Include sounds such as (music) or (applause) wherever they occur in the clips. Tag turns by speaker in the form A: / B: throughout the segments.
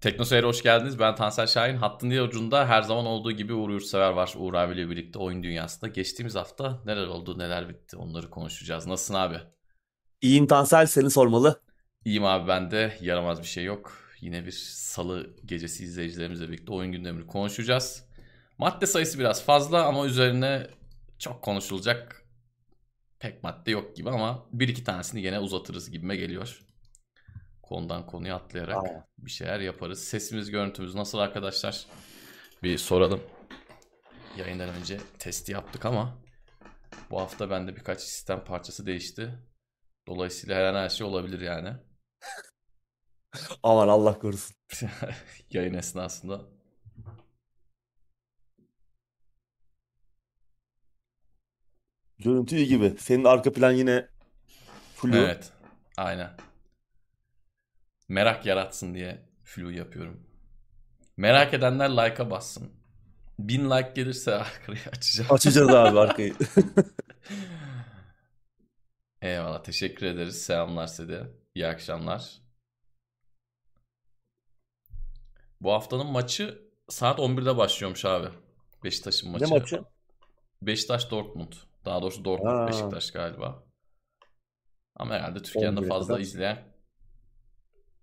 A: Teknoseyir'e hoş geldiniz. Ben Tansel Şahin. Hattın diğer ucunda her zaman olduğu gibi Uğur Yurtsever var. Uğur abiyle birlikte oyun dünyasında. Geçtiğimiz hafta neler oldu, neler bitti onları konuşacağız. Nasılsın abi?
B: İyiyim Tansel seni sormalı.
A: İyiyim abi ben de. Yaramaz bir şey yok. Yine bir salı gecesi izleyicilerimizle birlikte oyun gündemini konuşacağız. Madde sayısı biraz fazla ama üzerine çok konuşulacak pek madde yok gibi ama bir iki tanesini yine uzatırız gibime geliyor. Konudan konuya atlayarak
B: Aa.
A: bir şeyler yaparız. Sesimiz, görüntümüz nasıl arkadaşlar? Bir soralım. Yayından önce testi yaptık ama bu hafta bende birkaç sistem parçası değişti. Dolayısıyla her an her şey olabilir yani.
B: Aman Allah korusun. (laughs)
A: Yayın esnasında.
B: Görüntü iyi gibi. Senin arka plan yine flu.
A: Evet. Aynen. Merak yaratsın diye flu yapıyorum. Merak edenler like'a bassın. Bin like gelirse (laughs) arkayı açacağım.
B: Açacağız abi arkayı. (laughs)
A: Eyvallah. Teşekkür ederiz. Selamlar size. İyi akşamlar. Bu haftanın maçı saat 11'de başlıyormuş abi. Beşiktaş'ın maçı.
B: ne maçı?
A: Beşiktaş Dortmund. Daha doğrusu Dortmund
B: Ha.
A: Beşiktaş galiba. Ama herhalde Türkiye'de
B: 11'e
A: fazla izleyen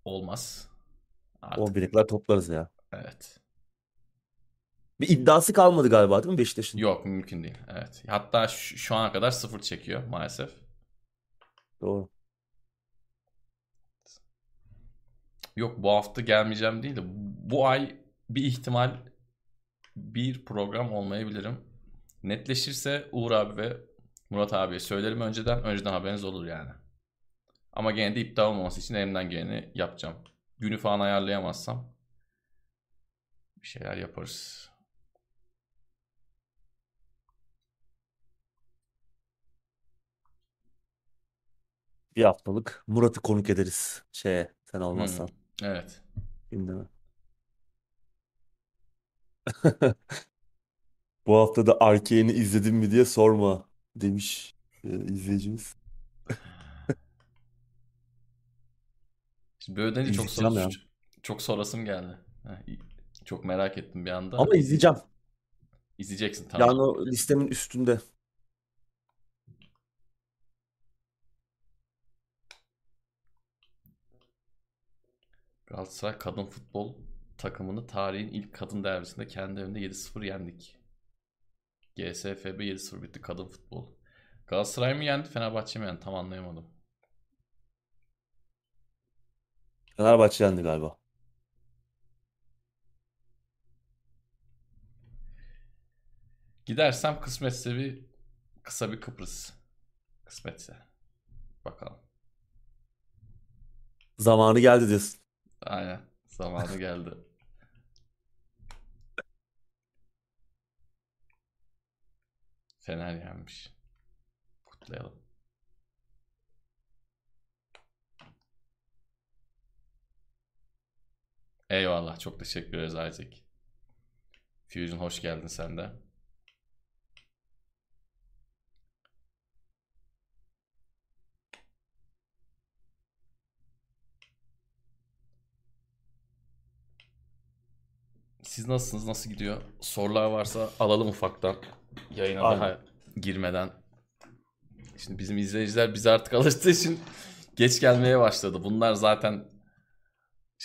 A: olmaz. Artık.
B: 11'e kadar toplarız ya.
A: Evet.
B: Bir iddiası kalmadı galiba değil mi Beşiktaş'ın?
A: Yok mümkün değil. Evet. Hatta şu, şu ana kadar sıfır çekiyor maalesef.
B: Doğru.
A: Yok bu hafta gelmeyeceğim değil de bu ay bir ihtimal bir program olmayabilirim. Netleşirse Uğur abi ve Murat abiye söylerim önceden. Önceden haberiniz olur yani. Ama gene de iptal olmaması için elimden geleni yapacağım. Günü falan ayarlayamazsam bir şeyler yaparız.
B: Bir haftalık Murat'ı konuk ederiz şeye sen olmazsan.
A: Evet.
B: Gündeme. (laughs) Bu hafta da Arkane'i izledin mi diye sorma demiş e, izleyicimiz.
A: Şimdi böyle denince çok
B: İzleyeceğim
A: soras- çok sorasım geldi. Çok merak ettim bir anda.
B: Ama izleyeceğim.
A: İzleyeceksin tamam.
B: Yani o listemin üstünde.
A: Galatasaray kadın futbol takımını tarihin ilk kadın derbisinde kendi evinde 7-0 yendik. GSFB 7-0 bitti kadın futbol. Galatasaray mı yendi Fenerbahçe mi yendi tam anlayamadım.
B: Fenerbahçe yendi galiba.
A: Gidersem kısmetse bir kısa bir Kıbrıs. Kısmetse. Bakalım.
B: Zamanı geldi diyorsun.
A: Aynen. Zamanı geldi. (laughs) Fener yenmiş. Kutlayalım. Eyvallah. Çok teşekkür ederiz Isaac. Fusion hoş geldin sen de. Siz nasılsınız? Nasıl gidiyor? Sorular varsa alalım ufaktan. Yayına
B: Aynen.
A: daha girmeden. Şimdi bizim izleyiciler bize artık alıştığı için geç gelmeye başladı. Bunlar zaten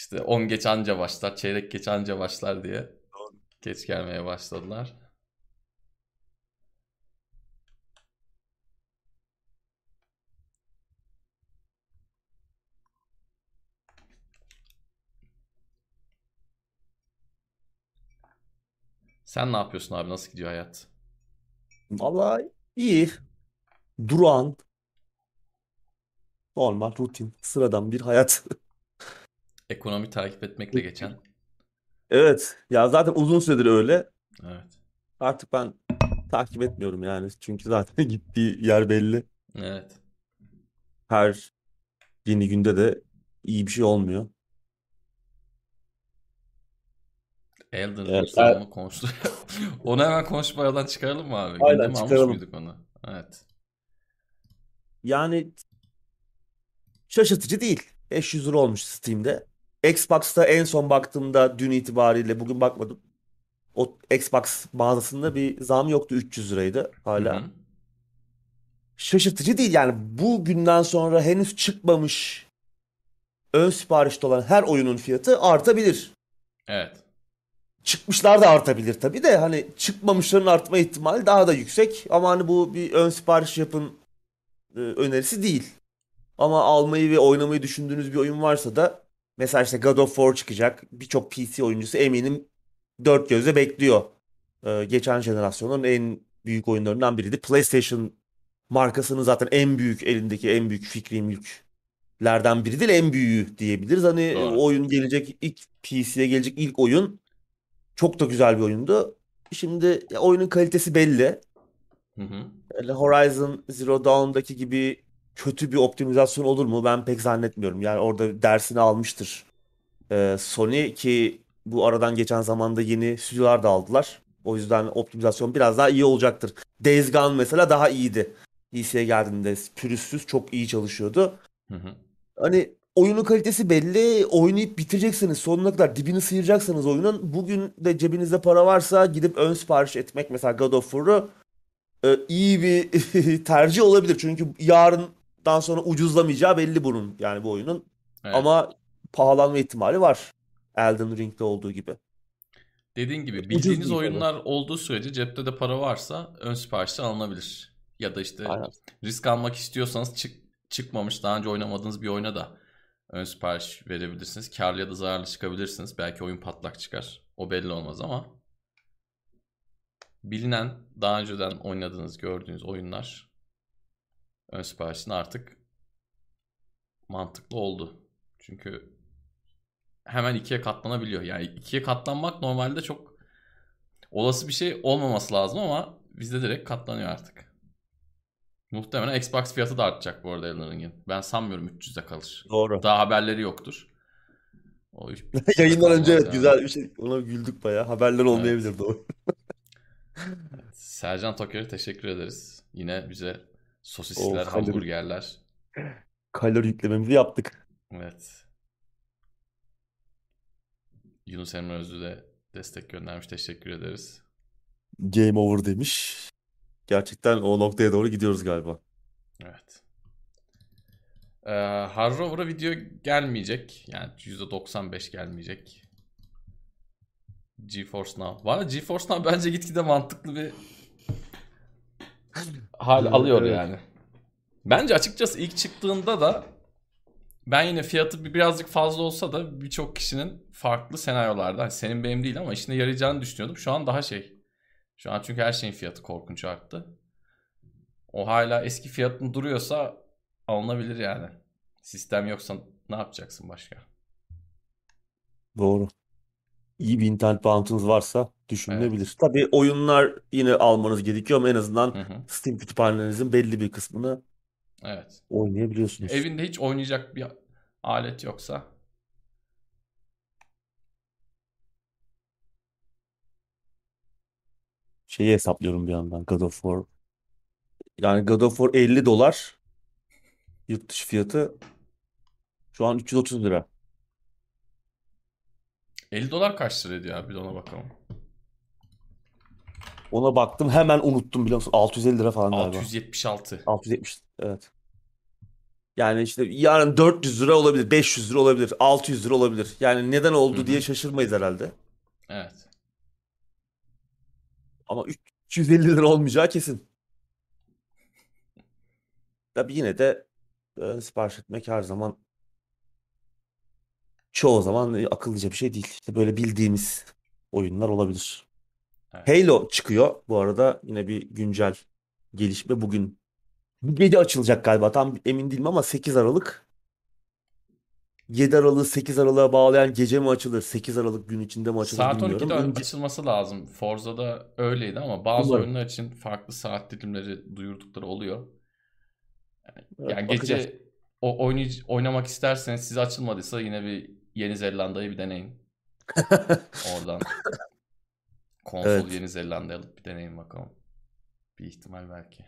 A: işte 10 geç anca başlar, çeyrek geç anca başlar diye geç gelmeye başladılar. Sen ne yapıyorsun abi? Nasıl gidiyor hayat?
B: Vallahi iyi. Durağan. Normal, rutin, sıradan bir hayat. (laughs)
A: Ekonomi takip etmekle geçen.
B: Evet. Ya zaten uzun süredir öyle.
A: Evet.
B: Artık ben takip etmiyorum yani. Çünkü zaten (laughs) gittiği yer belli.
A: Evet.
B: Her yeni günde de iyi bir şey olmuyor.
A: Elden
B: Evet,
A: Ring
B: ben-
A: onu konuştu. (laughs) Onu hemen konuşmadan çıkaralım mı abi?
B: Aynen,
A: Gündeme almış
B: çıkaralım.
A: mıydık onu? Evet.
B: Yani şaşırtıcı değil. 500 lira olmuş Steam'de. Xbox'ta en son baktığımda dün itibariyle bugün bakmadım. O Xbox mağazasında bir zam yoktu 300 liraydı hala.
A: Hı hı.
B: Şaşırtıcı değil yani bugünden sonra henüz çıkmamış ön siparişte olan her oyunun fiyatı artabilir.
A: Evet.
B: Çıkmışlar da artabilir tabii de hani çıkmamışların artma ihtimali daha da yüksek. Ama hani bu bir ön sipariş yapın e, önerisi değil. Ama almayı ve oynamayı düşündüğünüz bir oyun varsa da mesela işte God of War çıkacak. Birçok PC oyuncusu eminim dört gözle bekliyor. E, geçen jenerasyonun en büyük oyunlarından biriydi. PlayStation markasının zaten en büyük elindeki en büyük fikri mülklerden biri değil en büyüğü diyebiliriz. Hani
A: Doğru.
B: oyun gelecek ilk PC'ye gelecek ilk oyun çok da güzel bir oyundu. Şimdi oyunun kalitesi belli.
A: Hı hı.
B: Öyle Horizon Zero Dawn'daki gibi kötü bir optimizasyon olur mu? Ben pek zannetmiyorum. Yani orada dersini almıştır. Ee, Sony ki bu aradan geçen zamanda yeni stüdyolar da aldılar. O yüzden optimizasyon biraz daha iyi olacaktır. Days Gone mesela daha iyiydi. PC'ye geldiğinde pürüzsüz çok iyi çalışıyordu.
A: Hı hı.
B: Hani oyunun kalitesi belli. Oynayıp bitireceksiniz. Sonuna kadar dibini sıyıracaksınız oyunun. Bugün de cebinizde para varsa gidip ön sipariş etmek mesela God of War'u e, iyi bir (laughs) tercih olabilir. Çünkü yarından sonra ucuzlamayacağı belli bunun yani bu oyunun.
A: Evet.
B: Ama pahalanma ihtimali var. Elden Ring'de olduğu gibi.
A: Dediğin gibi
B: Ucuz
A: bildiğiniz
B: değil
A: oyunlar olduğu sürece cepte de para varsa ön siparişte alınabilir. Ya da işte
B: Aynen.
A: risk almak istiyorsanız çık, çıkmamış daha önce oynamadığınız bir oyuna da ön sipariş verebilirsiniz. Karlı ya da zararlı çıkabilirsiniz. Belki oyun patlak çıkar. O belli olmaz ama bilinen daha önceden oynadığınız gördüğünüz oyunlar ön siparişin artık mantıklı oldu. Çünkü hemen ikiye katlanabiliyor. Yani ikiye katlanmak normalde çok olası bir şey olmaması lazım ama bizde direkt katlanıyor artık. Muhtemelen Xbox fiyatı da artacak bu arada Elden. Ben sanmıyorum 300'e kalır.
B: Doğru.
A: Daha haberleri yoktur. O (laughs)
B: Yayından önce evet
A: yani.
B: güzel bir şey. Ona güldük bayağı. Haberler olmayabilirdi o.
A: Sercan Toker'e teşekkür ederiz. Yine bize sosisler,
B: kalori-
A: hamburgerler.
B: Kalori yüklememizi yaptık.
A: Evet. Yunus Emre Özlü de destek göndermiş. Teşekkür ederiz.
B: Game over demiş. Gerçekten o noktaya doğru gidiyoruz galiba.
A: Evet. Ee, Hard Rover'a video gelmeyecek. Yani %95 gelmeyecek. GeForce Now. Bana GeForce Now bence gitgide mantıklı bir hal
B: Evet,
A: alıyor
B: evet.
A: yani. Bence açıkçası ilk çıktığında da ben yine fiyatı bir- birazcık fazla olsa da birçok kişinin farklı senaryolarda hani senin benim değil ama işine yarayacağını düşünüyordum. Şu an daha şey. Şu an çünkü her şeyin fiyatı korkunç arttı. O hala eski fiyatın duruyorsa alınabilir yani. Sistem yoksa ne yapacaksın başka?
B: Doğru. İyi bir internet bağlantınız varsa düşünülebilir. Tabii oyunlar yine almanız gerekiyor ama en azından
A: Hı hı.
B: Steam kütüphanenizin belli bir kısmını
A: Evet.
B: oynayabiliyorsunuz.
A: Evinde hiç oynayacak bir alet yoksa
B: Şeyi hesaplıyorum bir yandan God of War. Yani God of War 50 dolar yurt dışı fiyatı şu an 330 lira.
A: 50 dolar kaç lira ediyor abi bir de ona bakalım.
B: Ona baktım hemen unuttum biliyor musun? 650 lira falan galiba.
A: 676.
B: 670 evet. Yani işte yarın 400 lira olabilir, 500 lira olabilir, 600 lira olabilir. Yani neden oldu
A: Hı hı.
B: diye şaşırmayız herhalde.
A: Evet.
B: Ama 350 lira olmayacağı kesin. Tabii yine de ön sipariş etmek her zaman çoğu zaman akıllıca bir şey değil. İşte böyle bildiğimiz oyunlar olabilir.
A: Evet.
B: Halo çıkıyor bu arada yine bir güncel gelişme bugün. Bu gece açılacak galiba tam emin değilim ama 8 Aralık 7 Aralık'ı 8 Aralık'a bağlayan gece mi açılır? 8 Aralık gün içinde mi açılır
A: Saat
B: bilmiyorum.
A: 12'de
B: Önce-
A: açılması lazım. Forza'da öyleydi ama bazı
B: Umarım.
A: oyunlar için farklı saat dilimleri duyurdukları oluyor.
B: Evet,
A: Yani
B: bakacağız.
A: gece o oynay- oynamak isterseniz size açılmadıysa yine bir Yeni Zelanda'yı bir deneyin. (laughs) Oradan konsol
B: Evet.
A: Yeni Zelanda'yı alıp bir deneyin bakalım. Bir ihtimal belki.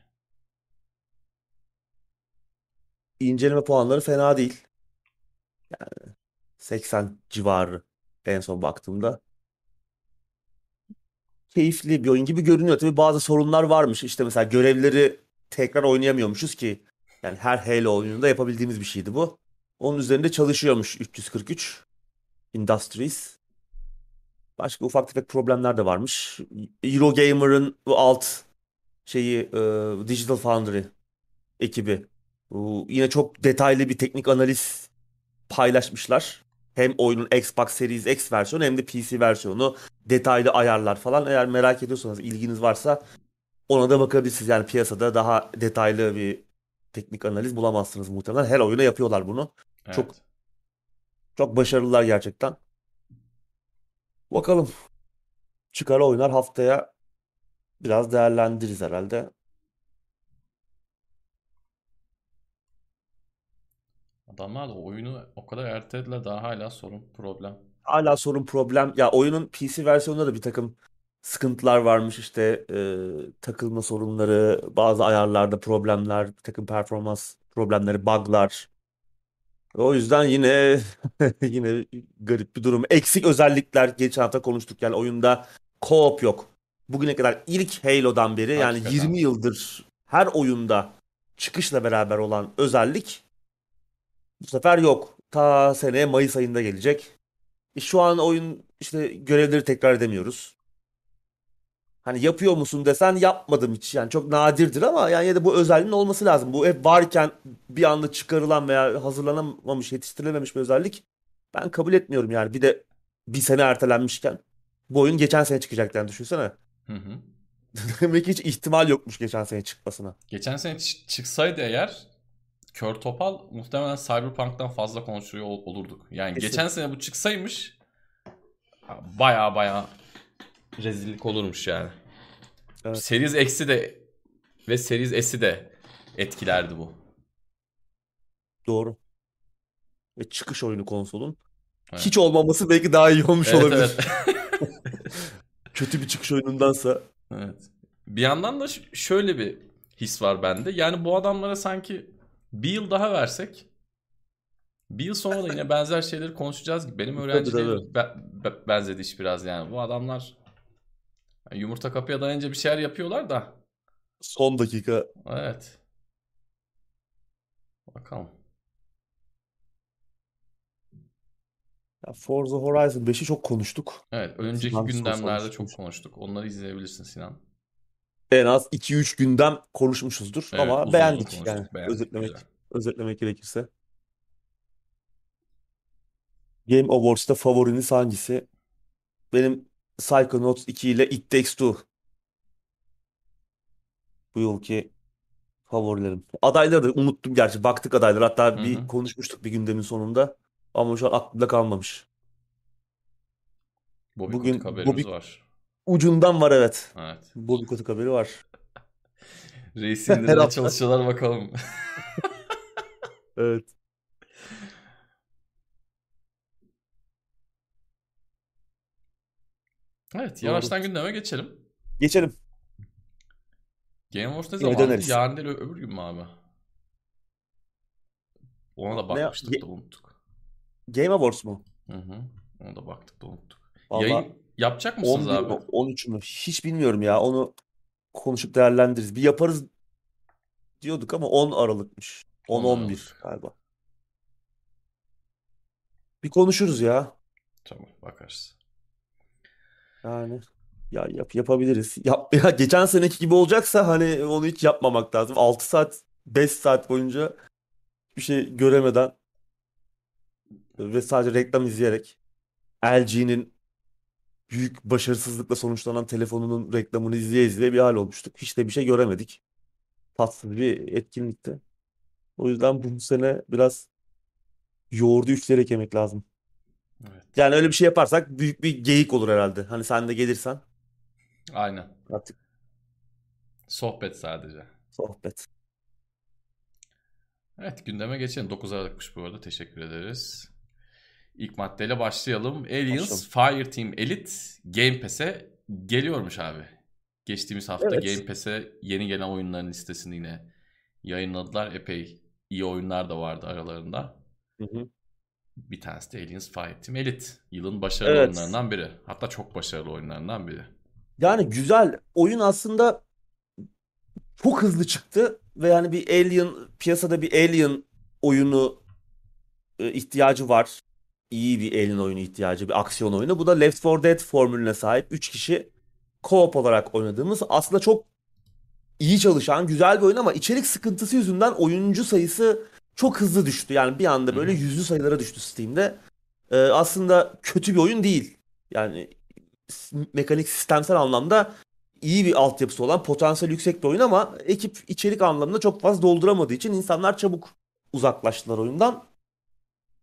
B: İnceleme puanları fena değil. Yani 80 civarı en son baktığımda. Keyifli bir oyun gibi görünüyor. Tabii bazı sorunlar varmış. İşte mesela görevleri tekrar oynayamıyormuşuz ki. Yani her Halo oyununda yapabildiğimiz bir şeydi bu. Onun üzerinde çalışıyormuş 343 Industries. Başka ufak tefek problemler de varmış. Eurogamer'ın bu alt şeyi e, Digital Foundry ekibi. Bu yine çok detaylı bir teknik analiz paylaşmışlar. Hem oyunun Xbox Series X versiyonu hem de PC versiyonu. Detaylı ayarlar falan. Eğer merak ediyorsanız, ilginiz varsa ona da bakabilirsiniz. Yani piyasada daha detaylı bir teknik analiz bulamazsınız muhtemelen. Her oyuna yapıyorlar bunu.
A: Evet.
B: Çok çok başarılılar gerçekten. Bakalım. Çıkar oynar haftaya biraz değerlendiririz herhalde.
A: Adamlar da oyunu o kadar ertelediler daha hala sorun problem.
B: Hala sorun problem. Ya oyunun PC versiyonunda da bir takım sıkıntılar varmış işte e, takılma sorunları, bazı ayarlarda problemler, bir takım performans problemleri, bug'lar. O yüzden yine (laughs) yine garip bir durum. Eksik özellikler geçen hafta konuştuk yani oyunda co-op yok. Bugüne kadar ilk Halo'dan beri yani
A: Hakikaten.
B: 20 yıldır her oyunda çıkışla beraber olan özellik bu sefer yok. Ta seneye Mayıs ayında gelecek. E, Şu an oyun işte görevleri tekrar edemiyoruz. Hani yapıyor musun desen yapmadım hiç. Yani çok nadirdir ama yani ya da bu özelliğin olması lazım. Bu hep varken bir anda çıkarılan veya hazırlanamamış, yetiştirilememiş bir özellik ben kabul etmiyorum yani. Bir de bir sene ertelenmişken bu oyun geçen sene çıkacak yani düşünsene.
A: Hı hı. (laughs)
B: Demek hiç ihtimal yokmuş geçen sene çıkmasına.
A: Geçen sene çıksaydı eğer kör topal muhtemelen Cyberpunk'tan fazla konuşuyor ol- olurduk. Yani
B: Kesin.
A: geçen sene bu çıksaymış baya baya rezillik olurmuş yani.
B: Evet.
A: Series X'i de ve Series S'i de etkilerdi bu.
B: Doğru. Ve çıkış oyunu konsolun.
A: Evet.
B: Hiç olmaması belki daha iyi olmuş
A: Evet,
B: olabilir.
A: evet. (laughs)
B: Kötü bir çıkış oyunundansa.
A: Evet. Bir yandan da şöyle bir his var bende. Yani bu adamlara sanki bir yıl daha versek bir yıl sonra da yine benzer şeyleri konuşacağız gibi. Benim öğrencilerim be- be- benzedi iş biraz yani. Bu adamlar yani yumurta kapıya dayanınca bir şeyler yapıyorlar da.
B: Son dakika
A: Evet. Bakalım.
B: Ya Forza Horizon 5'i çok konuştuk.
A: Evet, önceki
B: Sinan
A: gündemlerde çok konuştuk. Onları izleyebilirsin Sinan.
B: En az 2-3 gündem konuşmuşuzdur
A: Evet,
B: ama
A: uzun uzun
B: beğendik
A: konuştuk,
B: yani
A: beğendik,
B: özetlemek
A: güzel.
B: özetlemek gerekirse. Game Awards'ta favoriniz hangisi? Benim Psychonauts 2 ile It Takes Two bu yılki favorilerim. Adayları da unuttum gerçi. Baktık adaylar. Hatta
A: Hı
B: bir konuşmuştuk bir gündemin sonunda. Ama şu an aklımda kalmamış.
A: Bobby
B: Bugün
A: Kotick haberimiz
B: Bobby-
A: var.
B: Ucundan var evet.
A: Evet.
B: Bobby Kotick haberi var. (laughs)
A: Reisi
B: Her
A: indirmeye çalışıyorlar bakalım.
B: Evet.
A: Evet,
B: Doğru.
A: yavaştan gündeme geçelim.
B: Geçelim.
A: Game Awards ne zaman?
B: döneriz.
A: Yarın değil öbür gün mü abi? Ona da
B: Ne-
A: bakmıştık
B: Ge-
A: da unuttuk.
B: Game Awards mu?
A: Hı hı. Ona da baktık da unuttuk.
B: Vallahi
A: Yayın yapacak mısınız
B: 11
A: abi?
B: mi, 13 mü? Hiç bilmiyorum ya. Onu konuşup değerlendiririz. Bir yaparız diyorduk ama 10 Aralık'mış.
A: 10
B: 10-11
A: Aralık.
B: galiba. Bir konuşuruz ya.
A: Tamam bakarız.
B: Yani ya yap, yapabiliriz. Yap, (laughs) ya geçen seneki gibi olacaksa hani onu hiç yapmamak lazım. 6 saat 5 saat boyunca bir şey göremeden ve sadece reklam izleyerek LG'nin büyük başarısızlıkla sonuçlanan telefonunun reklamını izleye izleye bir hal olmuştuk. Hiç de bir şey göremedik. Tatsız bir etkinlikti. O yüzden bu sene biraz yoğurdu üçleyerek yemek lazım.
A: Evet.
B: Yani öyle bir şey yaparsak büyük bir geyik olur herhalde. Hani sen de gelirsen
A: Aynen.
B: artık
A: Sohbet sadece.
B: sohbet.
A: Evet gündeme geçelim. 9 Aralık'mış bu arada. Teşekkür ederiz. İlk maddeyle başlayalım. Aliens Fireteam Elite Game Pass'e geliyormuş abi. Geçtiğimiz hafta
B: Evet.
A: Game Pass'e yeni gelen oyunların listesini yine yayınladılar. Epey iyi oyunlar da vardı aralarında.
B: Hı hı.
A: Bir tanesi de Aliens Fireteam Elite. Yılın başarılı
B: Evet.
A: oyunlarından biri. Hatta çok başarılı oyunlarından biri.
B: Yani güzel. Oyun aslında çok hızlı çıktı ve yani bir Alien piyasada bir Alien oyunu e, ihtiyacı var. İyi bir Alien oyunu ihtiyacı, bir aksiyon oyunu. Bu da Left 4 Dead formülüne sahip 3 kişi co-op olarak oynadığımız aslında çok iyi çalışan güzel bir oyun ama içerik sıkıntısı yüzünden oyuncu sayısı çok hızlı düştü. Yani bir anda böyle yüzlü sayılara düştü Steam'de. Ee, aslında kötü bir oyun değil. Yani mekanik sistemsel anlamda iyi bir altyapısı olan potansiyel yüksek bir oyun ama ekip içerik anlamında çok fazla dolduramadığı için insanlar çabuk uzaklaştılar oyundan.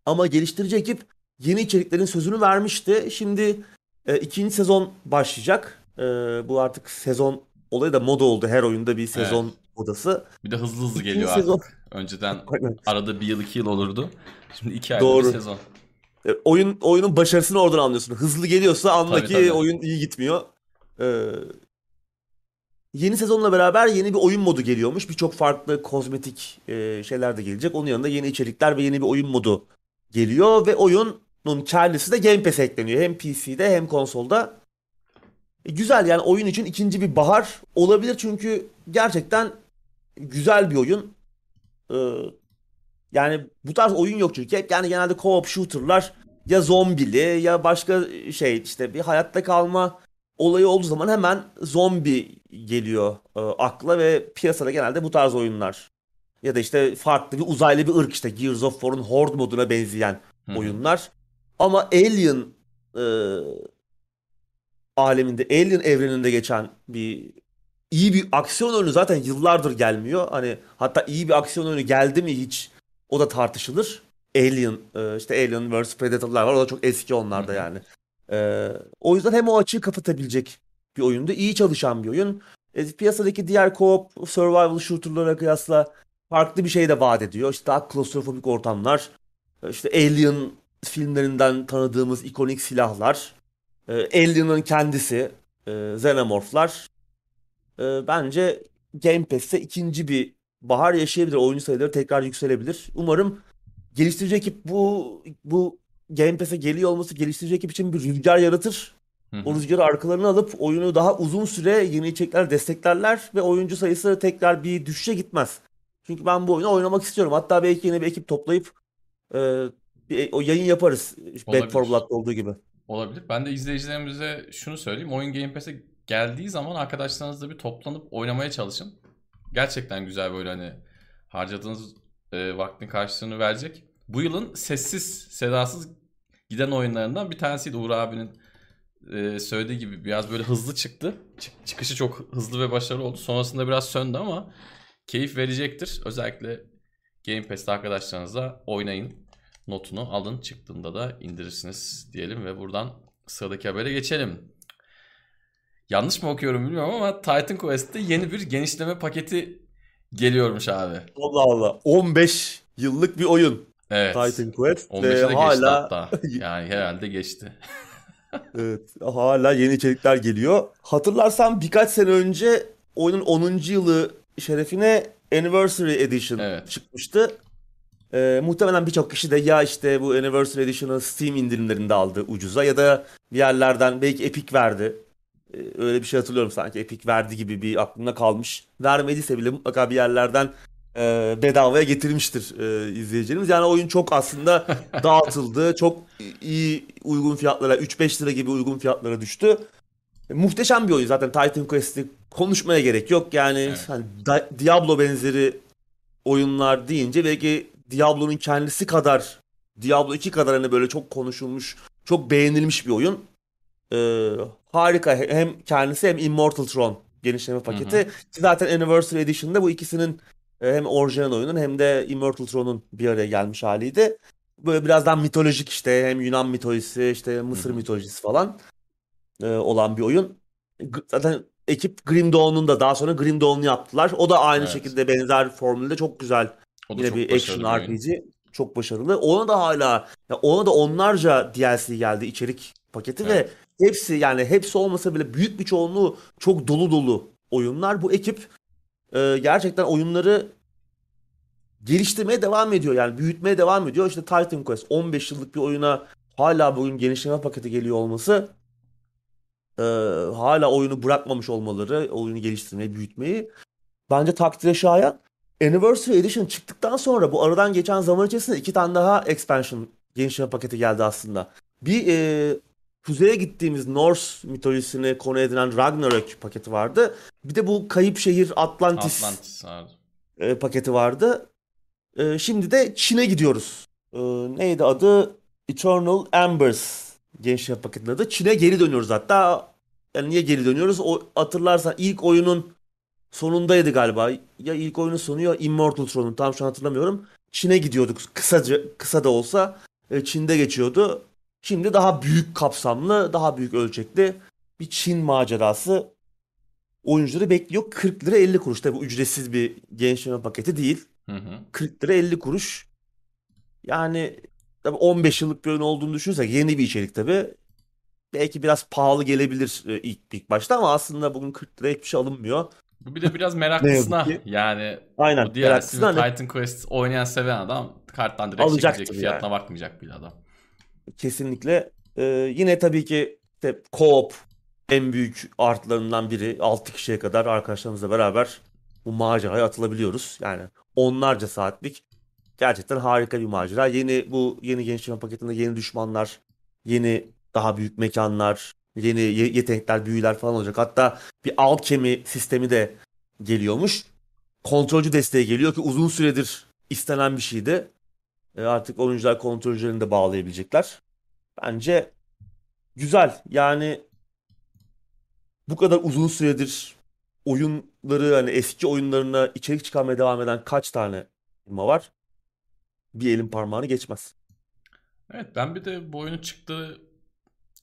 B: Ama geliştirici ekip yeni içeriklerin sözünü vermişti. Şimdi e, ikinci sezon başlayacak. E, bu artık sezon olayı da moda oldu. Her oyunda bir sezon modası.
A: Bir de hızlı hızlı
B: İkinci
A: geliyor
B: sezon-
A: artık. Önceden (laughs) arada bir yıl iki yıl olurdu. Şimdi iki ayda
B: Doğru.
A: bir sezon.
B: E, oyun oyunun başarısını oradan anlıyorsun. Hızlı geliyorsa anla
A: Tabii,
B: ki
A: tabii.
B: oyun iyi gitmiyor. E, yeni sezonla beraber yeni bir oyun modu geliyormuş. Birçok farklı kozmetik e, şeyler de gelecek. Onun yanında yeni içerikler ve yeni bir oyun modu geliyor ve oyunun kendisi de Game Pass'e ekleniyor. Hem PC'de hem konsolda. E, güzel yani oyun için ikinci bir bahar olabilir çünkü gerçekten güzel bir oyun. Ee, yani bu tarz oyun yok çünkü hep yani genelde co-op shooter'lar ya zombili ya başka şey işte bir hayatta kalma olayı olduğu zaman hemen zombi geliyor e, akla ve piyasada genelde bu tarz oyunlar. Ya da işte farklı bir uzaylı bir ırk işte Gears of War'un Horde moduna benzeyen
A: Hı hı.
B: oyunlar. Ama Alien e, aleminde, Alien evreninde geçen bir iyi bir aksiyon oyunu zaten yıllardır gelmiyor. Hani hatta iyi bir aksiyon oyunu geldi mi hiç o da tartışılır. Alien, e, işte Alien vs Predator'lar var. O da çok eski onlar da
A: Hı hı.
B: yani. E, o yüzden hem o açığı kapatabilecek bir oyundu. iyi çalışan bir oyun. E, piyasadaki diğer co-op survival shooter'lara kıyasla farklı bir şey de vaat ediyor. İşte daha klostrofobik ortamlar. işte Alien filmlerinden tanıdığımız ikonik silahlar. E, Alien'ın kendisi. E, Xenomorph'lar. E, bence Game Pass'te ikinci bir bahar yaşayabilir. Oyuncu sayıları tekrar yükselebilir. Umarım geliştirici ekip bu bu Game Pass'e geliyor olması geliştirici ekip için bir rüzgar yaratır.
A: Hı hı.
B: O rüzgarı arkalarına alıp oyunu daha uzun süre yeni içerikler desteklerler ve oyuncu sayısı tekrar bir düşüşe gitmez. Çünkü ben bu oyunu oynamak istiyorum. Hatta belki yeni bir ekip toplayıp e, bir, o yayın yaparız. Back 4
A: Olabilir.
B: Blood'da olduğu gibi.
A: Olabilir. Ben de izleyicilerimize şunu söyleyeyim. Oyun Game Pass'e geldiği zaman arkadaşlarınızla bir toplanıp oynamaya çalışın. Gerçekten güzel böyle hani harcadığınız e, vaktin karşılığını verecek. Bu yılın sessiz, sedasız giden oyunlarından bir tanesiydi Uğur abinin e, söylediği gibi biraz böyle hızlı çıktı. Çık- çıkışı çok hızlı ve başarılı oldu. Sonrasında biraz söndü ama keyif verecektir. Özellikle Game Pass'te arkadaşlarınızla oynayın. Notunu alın. Çıktığında da indirirsiniz diyelim ve buradan sıradaki habere geçelim. Yanlış mı okuyorum bilmiyorum ama Titan Quest'te yeni bir genişleme paketi geliyormuş abi.
B: Allah Allah. 15 yıllık bir oyun.
A: Evet.
B: Titan Quest
A: 15'e
B: ve
A: de geçti
B: hala
A: hatta. (laughs) Yani herhalde geçti. (laughs)
B: evet, hala yeni içerikler geliyor. Hatırlarsan birkaç sene önce oyunun 10. yılı şerefine Anniversary Edition
A: Evet.
B: çıkmıştı. Ee, muhtemelen birçok kişi de ya işte bu Anniversary Edition'ı Steam indirimlerinde aldı ucuza ya da bir yerlerden belki Epic verdi. Ee, öyle bir şey hatırlıyorum sanki Epic verdi gibi bir aklımda kalmış. Vermediyse bile mutlaka bir yerlerden e, bedavaya getirmiştir e, izleyicilerimiz. Yani oyun çok aslında (laughs) dağıtıldı. Çok iyi uygun fiyatlara 3-5 lira gibi uygun fiyatlara düştü. E, muhteşem bir oyun zaten Titan Quest'i konuşmaya gerek yok. Yani
A: Evet.
B: hani Diablo benzeri oyunlar deyince belki Diablo'nun kendisi kadar Diablo 2 kadar hani böyle çok konuşulmuş, çok beğenilmiş bir oyun. Ee, harika hem kendisi hem Immortal Throne genişleme paketi. Ki Zaten Anniversary Edition'da bu ikisinin e, hem orijinal oyunun hem de Immortal Throne'un bir araya gelmiş haliydi. Böyle birazdan mitolojik işte hem Yunan mitolojisi işte Mısır
A: Hı hı.
B: mitolojisi falan e, olan bir oyun. Zaten ekip Grim Dawn'un da daha sonra Grim Dawn'u yaptılar. O da aynı
A: Evet.
B: şekilde benzer formülde çok güzel
A: O
B: Yine bir action
A: bir oyun.
B: RPG çok başarılı. Ona da hala ya ona da onlarca DLC geldi içerik paketi ve
A: Evet.
B: Hepsi yani hepsi olmasa bile büyük bir çoğunluğu çok dolu dolu oyunlar. Bu ekip e, gerçekten oyunları geliştirmeye devam ediyor. Yani büyütmeye devam ediyor. İşte Titan Quest 15 yıllık bir oyuna hala bugün genişleme paketi geliyor olması e, hala oyunu bırakmamış olmaları, oyunu geliştirmeyi, büyütmeyi bence takdire şayan. Anniversary Edition çıktıktan sonra bu aradan geçen zaman içerisinde iki tane daha expansion genişleme paketi geldi aslında. Bir e, kuzeye gittiğimiz Norse mitolojisini konu edinen Ragnarök paketi vardı. Bir de bu kayıp şehir Atlantis,
A: Atlantis
B: e, paketi vardı. E, şimdi de Çin'e gidiyoruz. E, neydi adı? Eternal Embers gençlik paketinin adı. Çin'e geri dönüyoruz hatta. Yani niye geri dönüyoruz? O hatırlarsan ilk oyunun sonundaydı galiba. Ya ilk oyunun sonu ya Immortal Throne'un tam şu an hatırlamıyorum. Çin'e gidiyorduk. Kısaca kısa da olsa e, Çin'de geçiyordu. Şimdi daha büyük kapsamlı, daha büyük ölçekli bir Çin macerası oyuncuları bekliyor. 40 lira 50 kuruş. Tabi ücretsiz bir gençleme paketi değil.
A: Hı hı.
B: 40 lira 50 kuruş. Yani tabii 15 yıllık bir oyun olduğunu düşünürsek yeni bir içerik tabi. Belki biraz pahalı gelebilir e, ilk, ilk başta ama aslında bugün 40 liraya hiçbir şey alınmıyor.
A: Bu bir de biraz (laughs) meraklısına yani
B: Aynen.
A: bu diğer
B: Meraklısına hani-
A: Titan Quest oynayan seven adam karttan direkt
B: Alacaktır
A: çekecek fiyatına bakmayacak bile adam.
B: Kesinlikle. Ee, yine tabii ki işte co-op en büyük artılarından biri. 6 kişiye kadar arkadaşlarımızla beraber bu maceraya atılabiliyoruz. Yani onlarca saatlik gerçekten harika bir macera. Yeni bu yeni gençleşme paketinde yeni düşmanlar, yeni daha büyük mekanlar, yeni ye- yetenekler, büyüler falan olacak. Hatta bir alkemi sistemi de geliyormuş. Kontrolcü desteği geliyor ki uzun süredir istenen bir şeydi. E, artık oyuncular kontrolcülerini de bağlayabilecekler. Bence güzel. Yani bu kadar uzun süredir oyunları hani eski oyunlarına içerik çıkarmaya devam eden kaç tane firma var? Bir elin parmağını geçmez.
A: Evet ben bir de bu oyunun çıktığı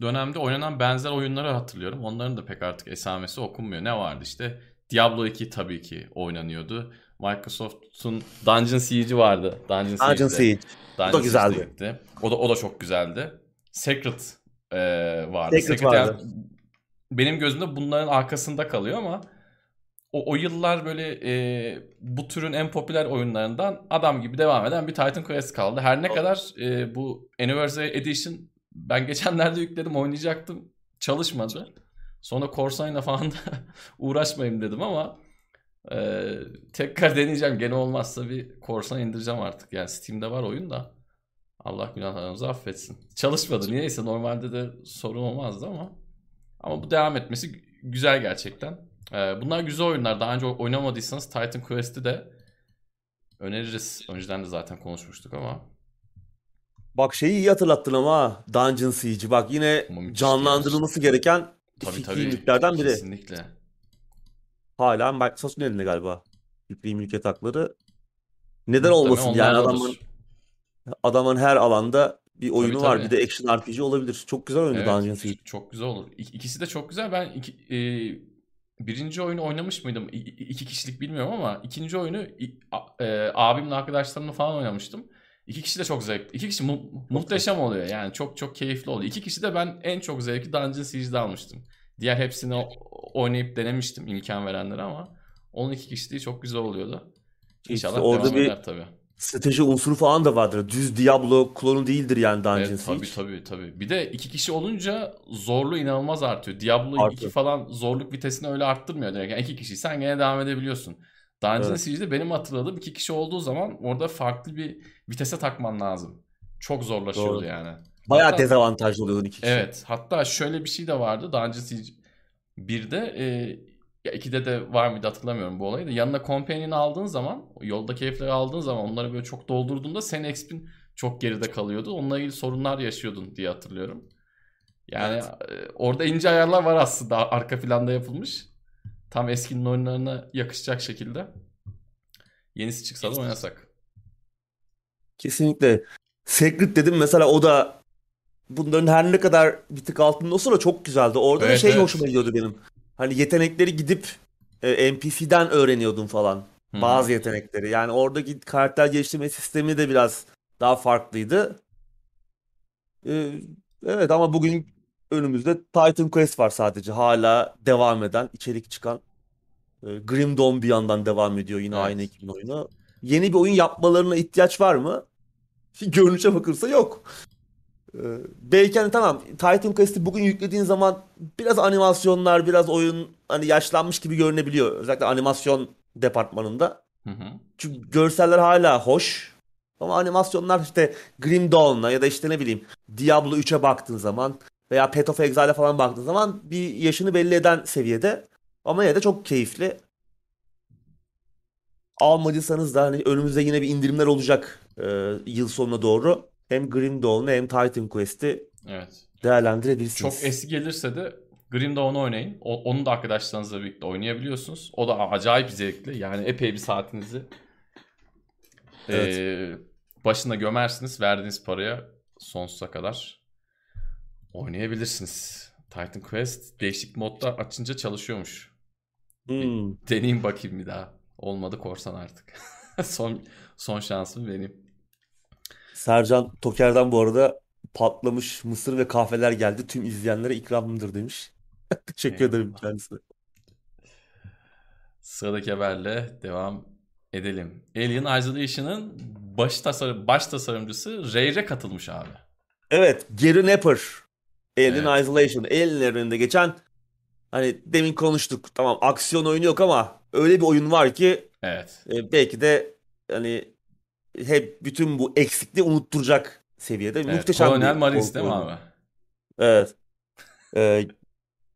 A: dönemde oynanan benzer oyunları hatırlıyorum. Onların da pek artık esamesi okunmuyor. Ne vardı işte? Diablo 2 tabii ki oynanıyordu. Microsoft'un Dungeon Siege'i vardı. Dungeon
B: Dungeon
A: Siege'de.
B: Siege.
A: Dungeon
B: da güzeldi.
A: Siege'de gitti. O da o da çok güzeldi. Secret e, vardı.
B: Secret
A: yani
B: vardı.
A: benim gözümde bunların arkasında kalıyor ama o, o yıllar böyle e, bu türün en popüler oyunlarından adam gibi devam eden bir Titan Quest kaldı. Her ne kadar e, bu Anniversary Edition ben geçenlerde yükledim oynayacaktım. Çalışmadı. Sonra Corsign'la falan da (laughs) uğraşmayayım dedim ama e, tekrar deneyeceğim. Gene olmazsa bir Corsign indireceğim artık. Yani Steam'de var oyun da. Allah günahlarımızı affetsin. Çalışmadı. Niyeyse normalde de sorun olmazdı ama. Ama bu devam etmesi gü- güzel gerçekten. Ee, bunlar güzel oyunlar. Daha önce oynamadıysanız Titan Quest'i de öneririz. Önceden de zaten konuşmuştuk ama.
B: Bak şeyi iyi hatırlattın ama Dungeon Siege'i. Bak yine canlandırılması gereken
A: Tabii tabii.
B: biri.
A: Kesinlikle.
B: Hala Microsoft'un elinde galiba. Fikri mülkiyet hakları. Neden
A: Muhtemelen
B: olmasın yani adamın adamın her alanda bir oyunu var.
A: tabii.
B: Bir de action RPG olabilir. Çok güzel oyundu
A: Evet,
B: Dungeon Siege.
A: çok güzel olur. İk- İkisi de çok güzel. Ben iki, e, birinci oyunu oynamış mıydım? İ- iki kişilik bilmiyorum ama ikinci oyunu e, abimle arkadaşlarımla falan oynamıştım. İki kişi de çok zevkli. İki kişi mu- muhteşem oluyor yani. Çok çok keyifli oluyor. İki kişi de ben en çok zevki Dungeon Siege'de almıştım. Diğer hepsini oynayıp denemiştim imkan verenlere ama onun iki kişiliği çok güzel oluyordu. İnşallah
B: İşte orada
A: devam
B: bir
A: eder tabii.
B: strateji unsuru falan da vardır. Düz Diablo klonu değildir yani Dungeon
A: Evet, tabii tabii tabii. Bir de iki kişi olunca zorluğu inanılmaz artıyor. Diablo 2
B: Artıyor.
A: falan zorluk vitesini öyle arttırmıyor direkt. Yani iki kişiysen gene devam edebiliyorsun. Dungeon
B: Evet.
A: Siege'de benim hatırladığım iki kişi olduğu zaman orada farklı bir vitese takman lazım. Çok zorlaşıyordu
B: Doğru.
A: yani.
B: Bayağı
A: Hatta-
B: dezavantajlı oluyordun iki kişi.
A: Evet. Hatta şöyle bir şey de vardı. Dungeon Siege 1'de e, ya 2'de de var mıydı hatırlamıyorum bu olayı da. Yanına companion aldığın zaman, yoldaki herifleri aldığın zaman onları böyle çok doldurduğunda senin exp'in çok geride kalıyordu. Onunla ilgili sorunlar yaşıyordun diye hatırlıyorum. Yani e, orada ince ayarlar var aslında arka planda yapılmış. Tam eskinin oyunlarına yakışacak şekilde. Yenisi çıksa da oynasak.
B: Kesinlikle. Secret dedim mesela o da bunların her ne kadar bir tık altında olsa da çok güzeldi. Orada da
A: Evet,
B: şey
A: evet.
B: hoşuma gidiyordu benim. Hani yetenekleri gidip e, NPC'den öğreniyordun falan.
A: Hı.
B: Bazı yetenekleri. Yani oradaki karakter geliştirme sistemi de biraz daha farklıydı. Ee, evet ama bugün önümüzde Titan Quest var sadece. Hala devam eden, içerik çıkan. Ee, Grim Dawn bir yandan devam ediyor yine
A: Evet.
B: aynı ekibin oyunu. yeni bir oyun yapmalarına ihtiyaç var mı? (laughs) Görünüşe bakılırsa yok. Ee, belki hani tamam Titan Quest'i bugün yüklediğin zaman biraz animasyonlar, biraz oyun hani yaşlanmış gibi görünebiliyor. Özellikle animasyon departmanında.
A: Hı hı.
B: Çünkü görseller hala hoş. Ama animasyonlar işte Grim Dawn'a ya da işte ne bileyim Diablo 3'e baktığın zaman veya Path of Exile'e falan baktığın zaman bir yaşını belli eden seviyede. Ama yine de çok keyifli. Almadıysanız da hani önümüzde yine bir indirimler olacak e, yıl sonuna doğru. Hem Grim Dawn'u hem Titan Quest'i
A: Evet.
B: değerlendirebilirsiniz.
A: Çok eski gelirse de Grim Dawn'u oynayın. O, onu da arkadaşlarınızla birlikte oynayabiliyorsunuz. O da acayip zevkli. Yani epey bir saatinizi (laughs)
B: Evet.
A: eee, başına gömersiniz. Verdiğiniz paraya sonsuza kadar oynayabilirsiniz. Titan Quest değişik modda açınca çalışıyormuş.
B: Hmm.
A: Deneyeyim bakayım bir daha. Olmadı korsan artık. (laughs) son son şansım benim.
B: Sercan Toker'den bu arada patlamış mısır ve kahveler geldi. Tüm izleyenlere ikramımdır demiş. (laughs) Teşekkür ederim
A: Eyvallah.
B: kendisine.
A: Sıradaki haberle devam edelim. Alien Isolation'ın baş, tasarım, baş tasarımcısı Ray'e katılmış abi.
B: Evet, Gary Napper. Alien
A: Evet.
B: Isolation. Alien'lerin önünde geçen hani demin konuştuk. Tamam aksiyon oyunu yok ama öyle bir oyun var ki
A: Evet.
B: e, belki de hani hep bütün bu eksikliği unutturacak seviyede
A: evet.
B: muhteşem
A: Colonel
B: bir korku
A: değil mi abi?
B: Evet. Ee,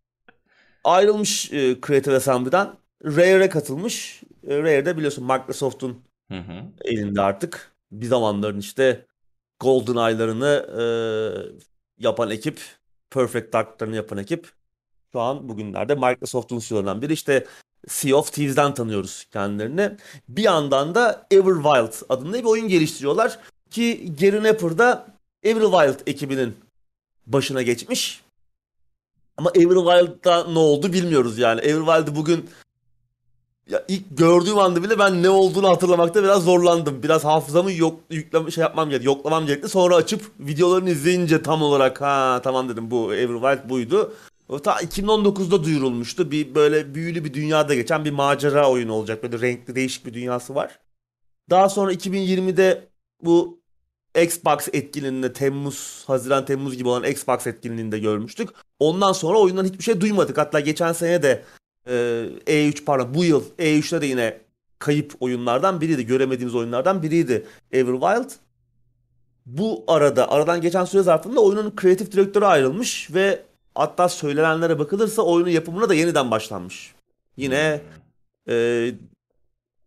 B: (laughs) ayrılmış e, Creative Assembly'den Rare'e katılmış. E, Rare de biliyorsun Microsoft'un
A: Hı hı.
B: elinde artık. Bir zamanların işte GoldenEye'larını e, yapan ekip, Perfect Dark'larını yapan ekip şu an bugünlerde Microsoft'un CEO'larından biri. İşte Sea of Thieves'den tanıyoruz kendilerini. Bir yandan da Everwild adında bir oyun geliştiriyorlar ki Gary Napper da Everwild ekibinin başına geçmiş. Ama Everwild'da ne oldu bilmiyoruz yani. Everwild'ı bugün ya ilk gördüğüm anda bile ben ne olduğunu hatırlamakta biraz zorlandım. Biraz hafızamı yok yükleme şey yapmam gerekti, yoklamam gerekti. Sonra açıp videolarını izleyince tam olarak ha tamam dedim bu Everwild buydu. O ta 2019'da duyurulmuştu. Bir böyle büyülü bir dünyada geçen bir macera oyunu olacak. Böyle renkli değişik bir dünyası var. Daha sonra 2020'de bu Xbox etkinliğinde Temmuz, Haziran Temmuz gibi olan Xbox etkinliğinde görmüştük. Ondan sonra oyundan hiçbir şey duymadık. Hatta geçen sene de e, E3 pardon bu yıl E3'te de yine kayıp oyunlardan biriydi. Göremediğimiz oyunlardan biriydi Everwild. Bu arada aradan geçen süre zarfında oyunun kreatif direktörü ayrılmış ve hatta söylenenlere bakılırsa oyunun yapımına da yeniden başlanmış. Yine e,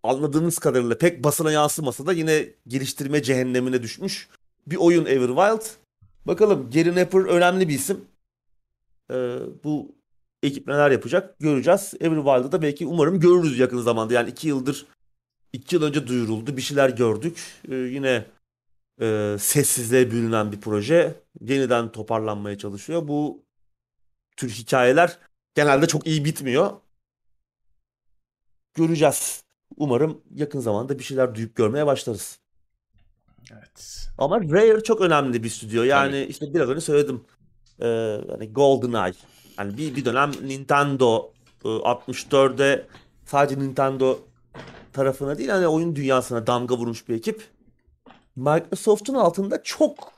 B: anladığımız kadarıyla pek basına yansımasa da yine geliştirme cehennemine düşmüş bir oyun Everwild. Bakalım Gary Napper önemli bir isim. Ee, bu ekip neler yapacak göreceğiz. Everwild'ı da belki umarım görürüz yakın zamanda. Yani iki yıldır, iki yıl önce duyuruldu. Bir şeyler gördük. Ee, yine e, sessizliğe bürünen bir proje. Yeniden toparlanmaya çalışıyor. Bu tür hikayeler genelde çok iyi bitmiyor. Göreceğiz. Umarım yakın zamanda bir şeyler duyup görmeye başlarız.
A: Evet.
B: Ama Rare çok önemli bir stüdyo. Yani işte biraz önce söyledim. Ee, hani GoldenEye. Hani bir, bir dönem Nintendo e, 64'de sadece Nintendo tarafına değil hani oyun dünyasına damga vurmuş bir ekip. Microsoft'un altında çok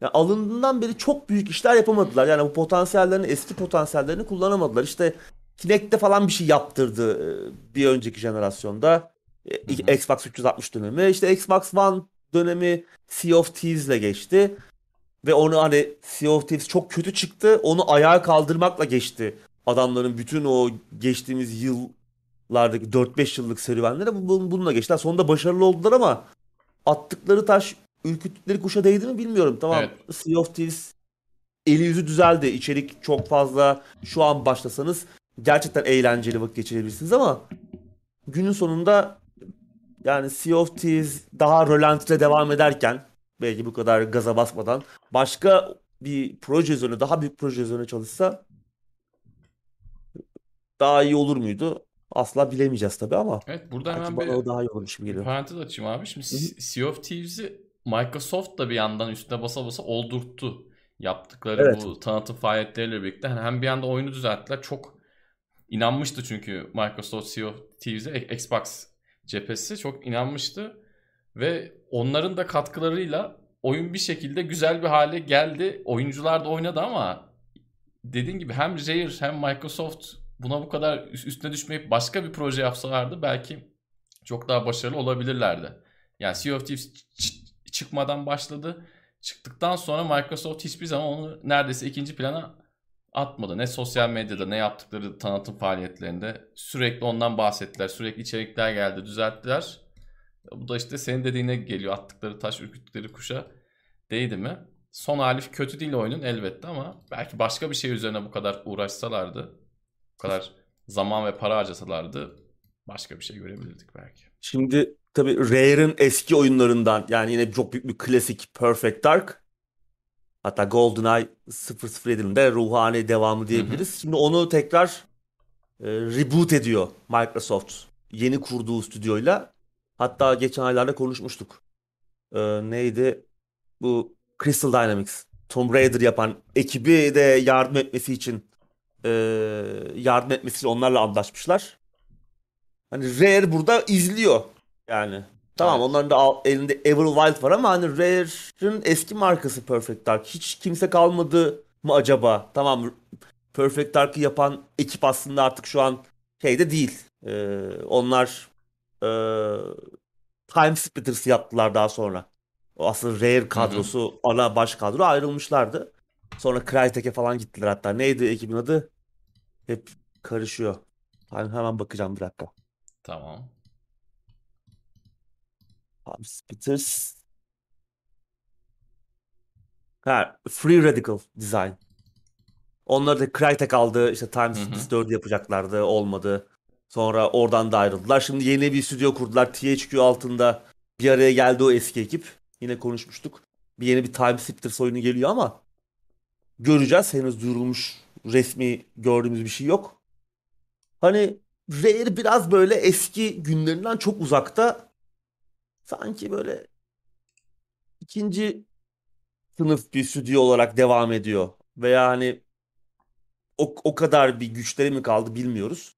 B: yani alındığından beri çok büyük işler yapamadılar. Yani bu potansiyellerini, eski potansiyellerini kullanamadılar. İşte Kinect'te falan bir şey yaptırdı e, bir önceki jenerasyonda. E,
A: Hı hı.
B: Xbox 360 dönemi. İşte Xbox One dönemi Sea of Thieves'le geçti. Ve onu hani Sea of Thieves çok kötü çıktı. Onu ayağa kaldırmakla geçti. Adamların bütün o geçtiğimiz yıllardaki 4-5 yıllık bu- bununla geçtiler. Sonunda başarılı oldular ama attıkları taş ürküttükleri kuşa değdi mi bilmiyorum. Tamam
A: Evet.
B: Sea of Thieves eli yüzü düzeldi. İçerik çok fazla. Şu an başlasanız gerçekten eğlenceli vakit geçirebilirsiniz ama günün sonunda yani Sea of Thieves daha rölantide devam ederken belki bu kadar gaza basmadan başka bir proje üzerine daha büyük proje üzerine çalışsa daha iyi olur muydu? Asla bilemeyeceğiz tabii ama
A: Evet burada hemen bir
B: daha iyi olurmuş gibi geliyor.
A: parantez açayım abi. Şimdi
B: Hı hı.
A: Sea of Thieves'i Microsoft da bir yandan üstüne basa basa oldurttu. Yaptıkları
B: Evet.
A: bu tanıtım faaliyetleriyle birlikte. Hani hem bir yanda oyunu düzelttiler. Çok inanmıştı çünkü Microsoft of Thieves'e Xbox cephesi çok inanmıştı. Ve onların da katkılarıyla oyun bir şekilde güzel bir hale geldi. Oyuncular da oynadı ama dediğin gibi hem Rare hem Microsoft buna bu kadar üstüne düşmeyip başka bir proje yapsalardı belki çok daha başarılı olabilirlerdi. Yani Sea of Thieves çıkmadan başladı. Çıktıktan sonra Microsoft hiçbir zaman onu neredeyse ikinci plana atmadı. Ne sosyal medyada ne yaptıkları tanıtım faaliyetlerinde sürekli ondan bahsettiler. Sürekli içerikler geldi, düzelttiler. Bu da işte senin dediğine geliyor. Attıkları taş, ürküttükleri kuşa değdi mi? Son hali kötü değil oyunun elbette ama belki başka bir şey üzerine bu kadar uğraşsalardı, bu kadar zaman ve para harcasalardı başka bir şey görebilirdik belki.
B: Şimdi tabii Rare'ın eski oyunlarından yani yine çok büyük bir klasik Perfect Dark hatta GoldenEye 007'nin de ruhani devamı diyebiliriz. Hı hı. Şimdi onu tekrar e, reboot ediyor Microsoft yeni kurduğu stüdyoyla. Hatta geçen aylarda konuşmuştuk. E, neydi? Bu Crystal Dynamics. Tomb Raider yapan ekibi de yardım etmesi için e, yardım etmesi için onlarla anlaşmışlar. Hani Rare burada izliyor yani. Tamam evet. onların da elinde Everwild var ama hani Rare'ın eski markası Perfect Dark. Hiç kimse kalmadı mı acaba? Tamam Perfect Dark'ı yapan ekip aslında artık şu an şeyde değil. Ee, onlar e, Time Splitters yaptılar daha sonra. O aslında Rare kadrosu, hı hı. ana baş kadro ayrılmışlardı. Sonra Crytek'e falan gittiler hatta. Neydi ekibin adı? Hep karışıyor. Hemen, hemen bakacağım bir dakika.
A: Tamam.
B: Time Splitters. Ha, Free Radical Design. Onları da Crytek aldı. İşte Time Splitters 4 yapacaklardı. Olmadı. Sonra oradan da ayrıldılar. Şimdi yeni bir stüdyo kurdular. THQ altında bir araya geldi o eski ekip. Yine konuşmuştuk. Bir yeni bir Time Splitters oyunu geliyor ama göreceğiz. Henüz duyurulmuş resmi gördüğümüz bir şey yok. Hani Rare biraz böyle eski günlerinden çok uzakta. Sanki böyle ikinci sınıf bir stüdyo olarak devam ediyor. Veya hani o, o kadar bir güçleri mi kaldı bilmiyoruz.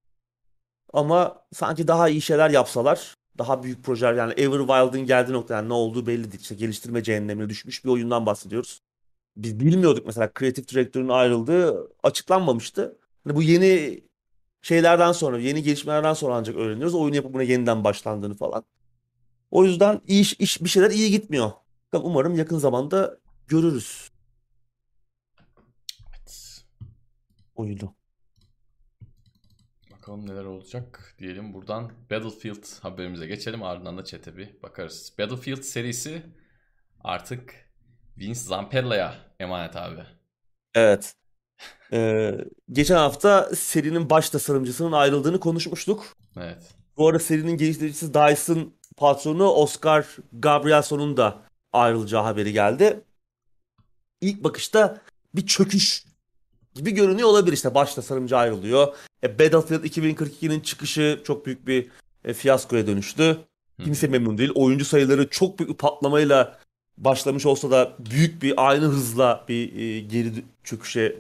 B: Ama sanki daha iyi şeyler yapsalar daha büyük projeler yani Everwild'ın geldiği nokta yani ne olduğu belli değil. İşte geliştirme cehennemine düşmüş bir oyundan bahsediyoruz. Biz bilmiyorduk mesela kreatif direktörün ayrıldığı açıklanmamıştı. Hani bu yeni şeylerden sonra, yeni gelişmelerden sonra ancak öğreniyoruz. Oyun yapımına yeniden başlandığını falan. O yüzden iş, iş bir şeyler iyi gitmiyor. Umarım yakın zamanda görürüz. Evet. Oyunu.
A: Bakalım neler olacak diyelim. Buradan Battlefield haberimize geçelim. Ardından da chat'e bir bakarız. Battlefield serisi artık Vince Zampella'ya emanet abi.
B: Evet. Ee, geçen hafta serinin baş tasarımcısının ayrıldığını konuşmuştuk.
A: Evet.
B: Bu arada serinin geliştiricisi Dyson patronu Oscar Gabrielson'un da ayrılacağı haberi geldi. İlk bakışta bir çöküş gibi görünüyor olabilir işte baş tasarımcı ayrılıyor. E, Battlefield 2042'nin çıkışı çok büyük bir e, fiyaskoya dönüştü. Kimse memnun değil. Oyuncu sayıları çok büyük bir patlamayla başlamış olsa da büyük bir aynı hızla bir e, geri çöküşe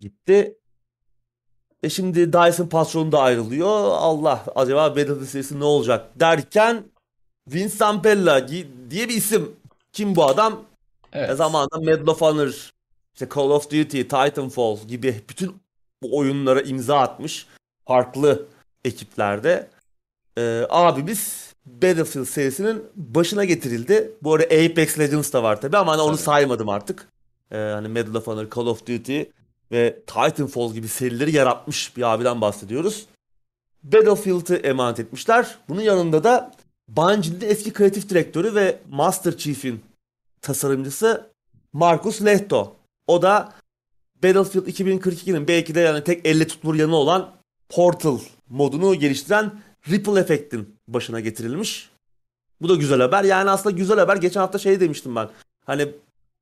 B: gitti. E şimdi Dyson patronu da ayrılıyor. Allah acaba Battlefield serisi ne olacak derken Vince Zampella diye bir isim. Kim bu adam? Evet. E zamanında Medal of Honor, işte Call of Duty, Titanfall gibi bütün bu oyunlara imza atmış farklı ekiplerde. Ee, abimiz Battlefield serisinin başına getirildi. Bu arada Apex Legends da var tabi ama hani onu saymadım artık. Ee, hani Medal of Honor, Call of Duty ve Titanfall gibi serileri yaratmış bir abiden bahsediyoruz. Battlefield'ı emanet etmişler. Bunun yanında da Bungie'nin eski kreatif direktörü ve Master Chief'in tasarımcısı Marcus Lehto. O da Battlefield 2042'nin belki de yani tek elle tutulur yanı olan Portal modunu geliştiren Ripple Effect'in başına getirilmiş. Bu da güzel haber. Yani aslında güzel haber. Geçen hafta şey demiştim ben. Hani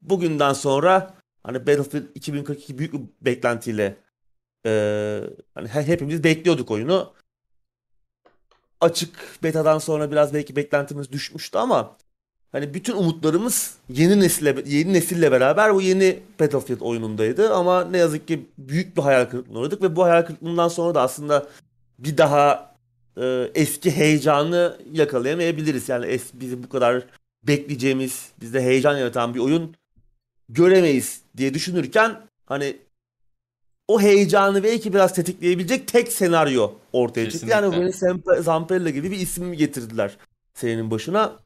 B: bugünden sonra hani Battlefield 2042 büyük bir beklentiyle e, hani hepimiz bekliyorduk oyunu. Açık betadan sonra biraz belki beklentimiz düşmüştü ama hani bütün umutlarımız yeni nesille yeni nesille beraber bu yeni Battlefield oyunundaydı ama ne yazık ki büyük bir hayal kırıklığına uğradık ve bu hayal kırıklığından sonra da aslında bir daha e, eski heyecanı yakalayamayabiliriz. Yani es, bizi bu kadar bekleyeceğimiz, bizde heyecan yaratan bir oyun göremeyiz diye düşünürken hani o heyecanı belki biraz tetikleyebilecek tek senaryo ortaya çıktı. Yani Vinny Zampella gibi bir isim getirdiler serinin başına.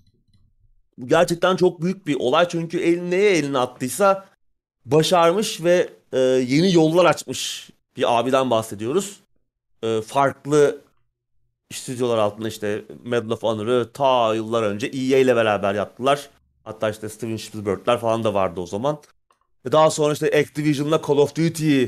B: Bu gerçekten çok büyük bir olay çünkü el, neye elini attıysa başarmış ve e, yeni yollar açmış bir abiden bahsediyoruz. E, farklı stüdyolar altında işte Medal of Honor'ı ta yıllar önce EA ile beraber yaptılar. Hatta işte Steven Spielberg'ler falan da vardı o zaman. Ve daha sonra işte Activision'la Call of Duty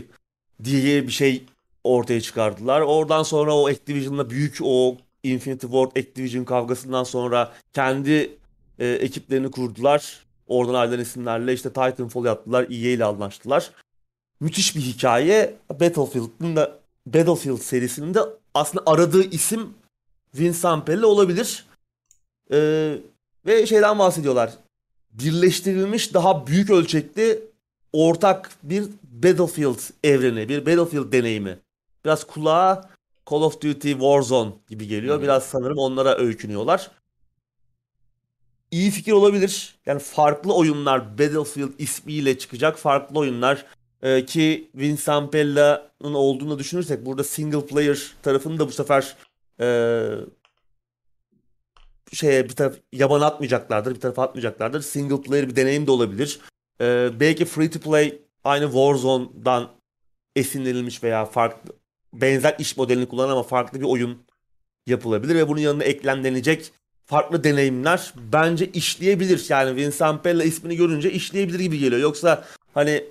B: diye bir şey ortaya çıkardılar. Oradan sonra o Activision'la büyük o Infinity Ward Activision kavgasından sonra kendi e, ekiplerini kurdular. Oradan ayrılan isimlerle işte Titanfall yaptılar. EA ile anlaştılar. Müthiş bir hikaye. Battlefield'ın da Battlefield serisinin de aslında aradığı isim Vince Zampella olabilir. Ee, ve şeyden bahsediyorlar. Birleştirilmiş daha büyük ölçekli ortak bir Battlefield evreni, bir Battlefield deneyimi. Biraz kulağa Call of Duty Warzone gibi geliyor. Biraz sanırım onlara öykünüyorlar. İyi fikir olabilir. Yani farklı oyunlar Battlefield ismiyle çıkacak farklı oyunlar ee, ki Vince Zampella'nın olduğunu düşünürsek burada single player tarafını da bu sefer e, şeye bir taraf yaban atmayacaklardır, bir tarafa atmayacaklardır. Single player bir deneyim de olabilir. Ee, belki free to play aynı Warzone'dan esinlenilmiş veya farklı benzer iş modelini kullanan ama farklı bir oyun yapılabilir ve bunun yanına eklenlenecek farklı deneyimler bence işleyebilir. Yani Vincent Pella ismini görünce işleyebilir gibi geliyor. Yoksa hani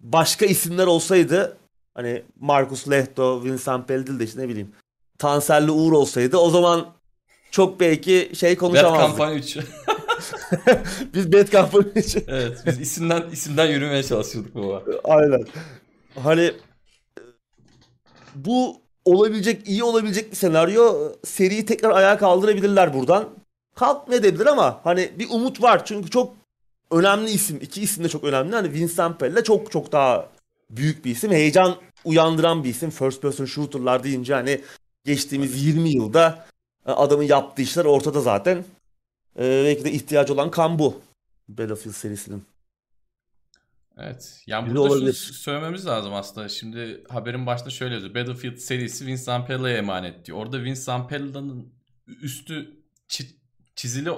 B: başka isimler olsaydı hani Marcus Lehto, Vincent Pella değil de işte ne bileyim Tanselli Uğur olsaydı o zaman çok belki şey konuşamazdık.
A: Bad Company 3. (laughs)
B: biz Bad Company 3. (laughs)
A: evet biz isimden isimden yürümeye çalışıyorduk baba.
B: Aynen. Hani bu olabilecek, iyi olabilecek bir senaryo. Seriyi tekrar ayağa kaldırabilirler buradan. Kalkmayabilir ama hani bir umut var. Çünkü çok önemli isim. iki isim de çok önemli. Hani Vincent Pelle çok çok daha büyük bir isim. Heyecan uyandıran bir isim. First person shooter'lar deyince hani geçtiğimiz 20 yılda adamın yaptığı işler ortada zaten. Ee, belki de ihtiyacı olan kan bu. Battlefield serisinin.
A: Evet. Yani Biri burada olabilir. şunu söylememiz lazım aslında. Şimdi haberin başında şöyle yazıyor. Battlefield serisi Vince Zampella'ya emanet diyor. Orada Vince Zampella'nın üstü çizili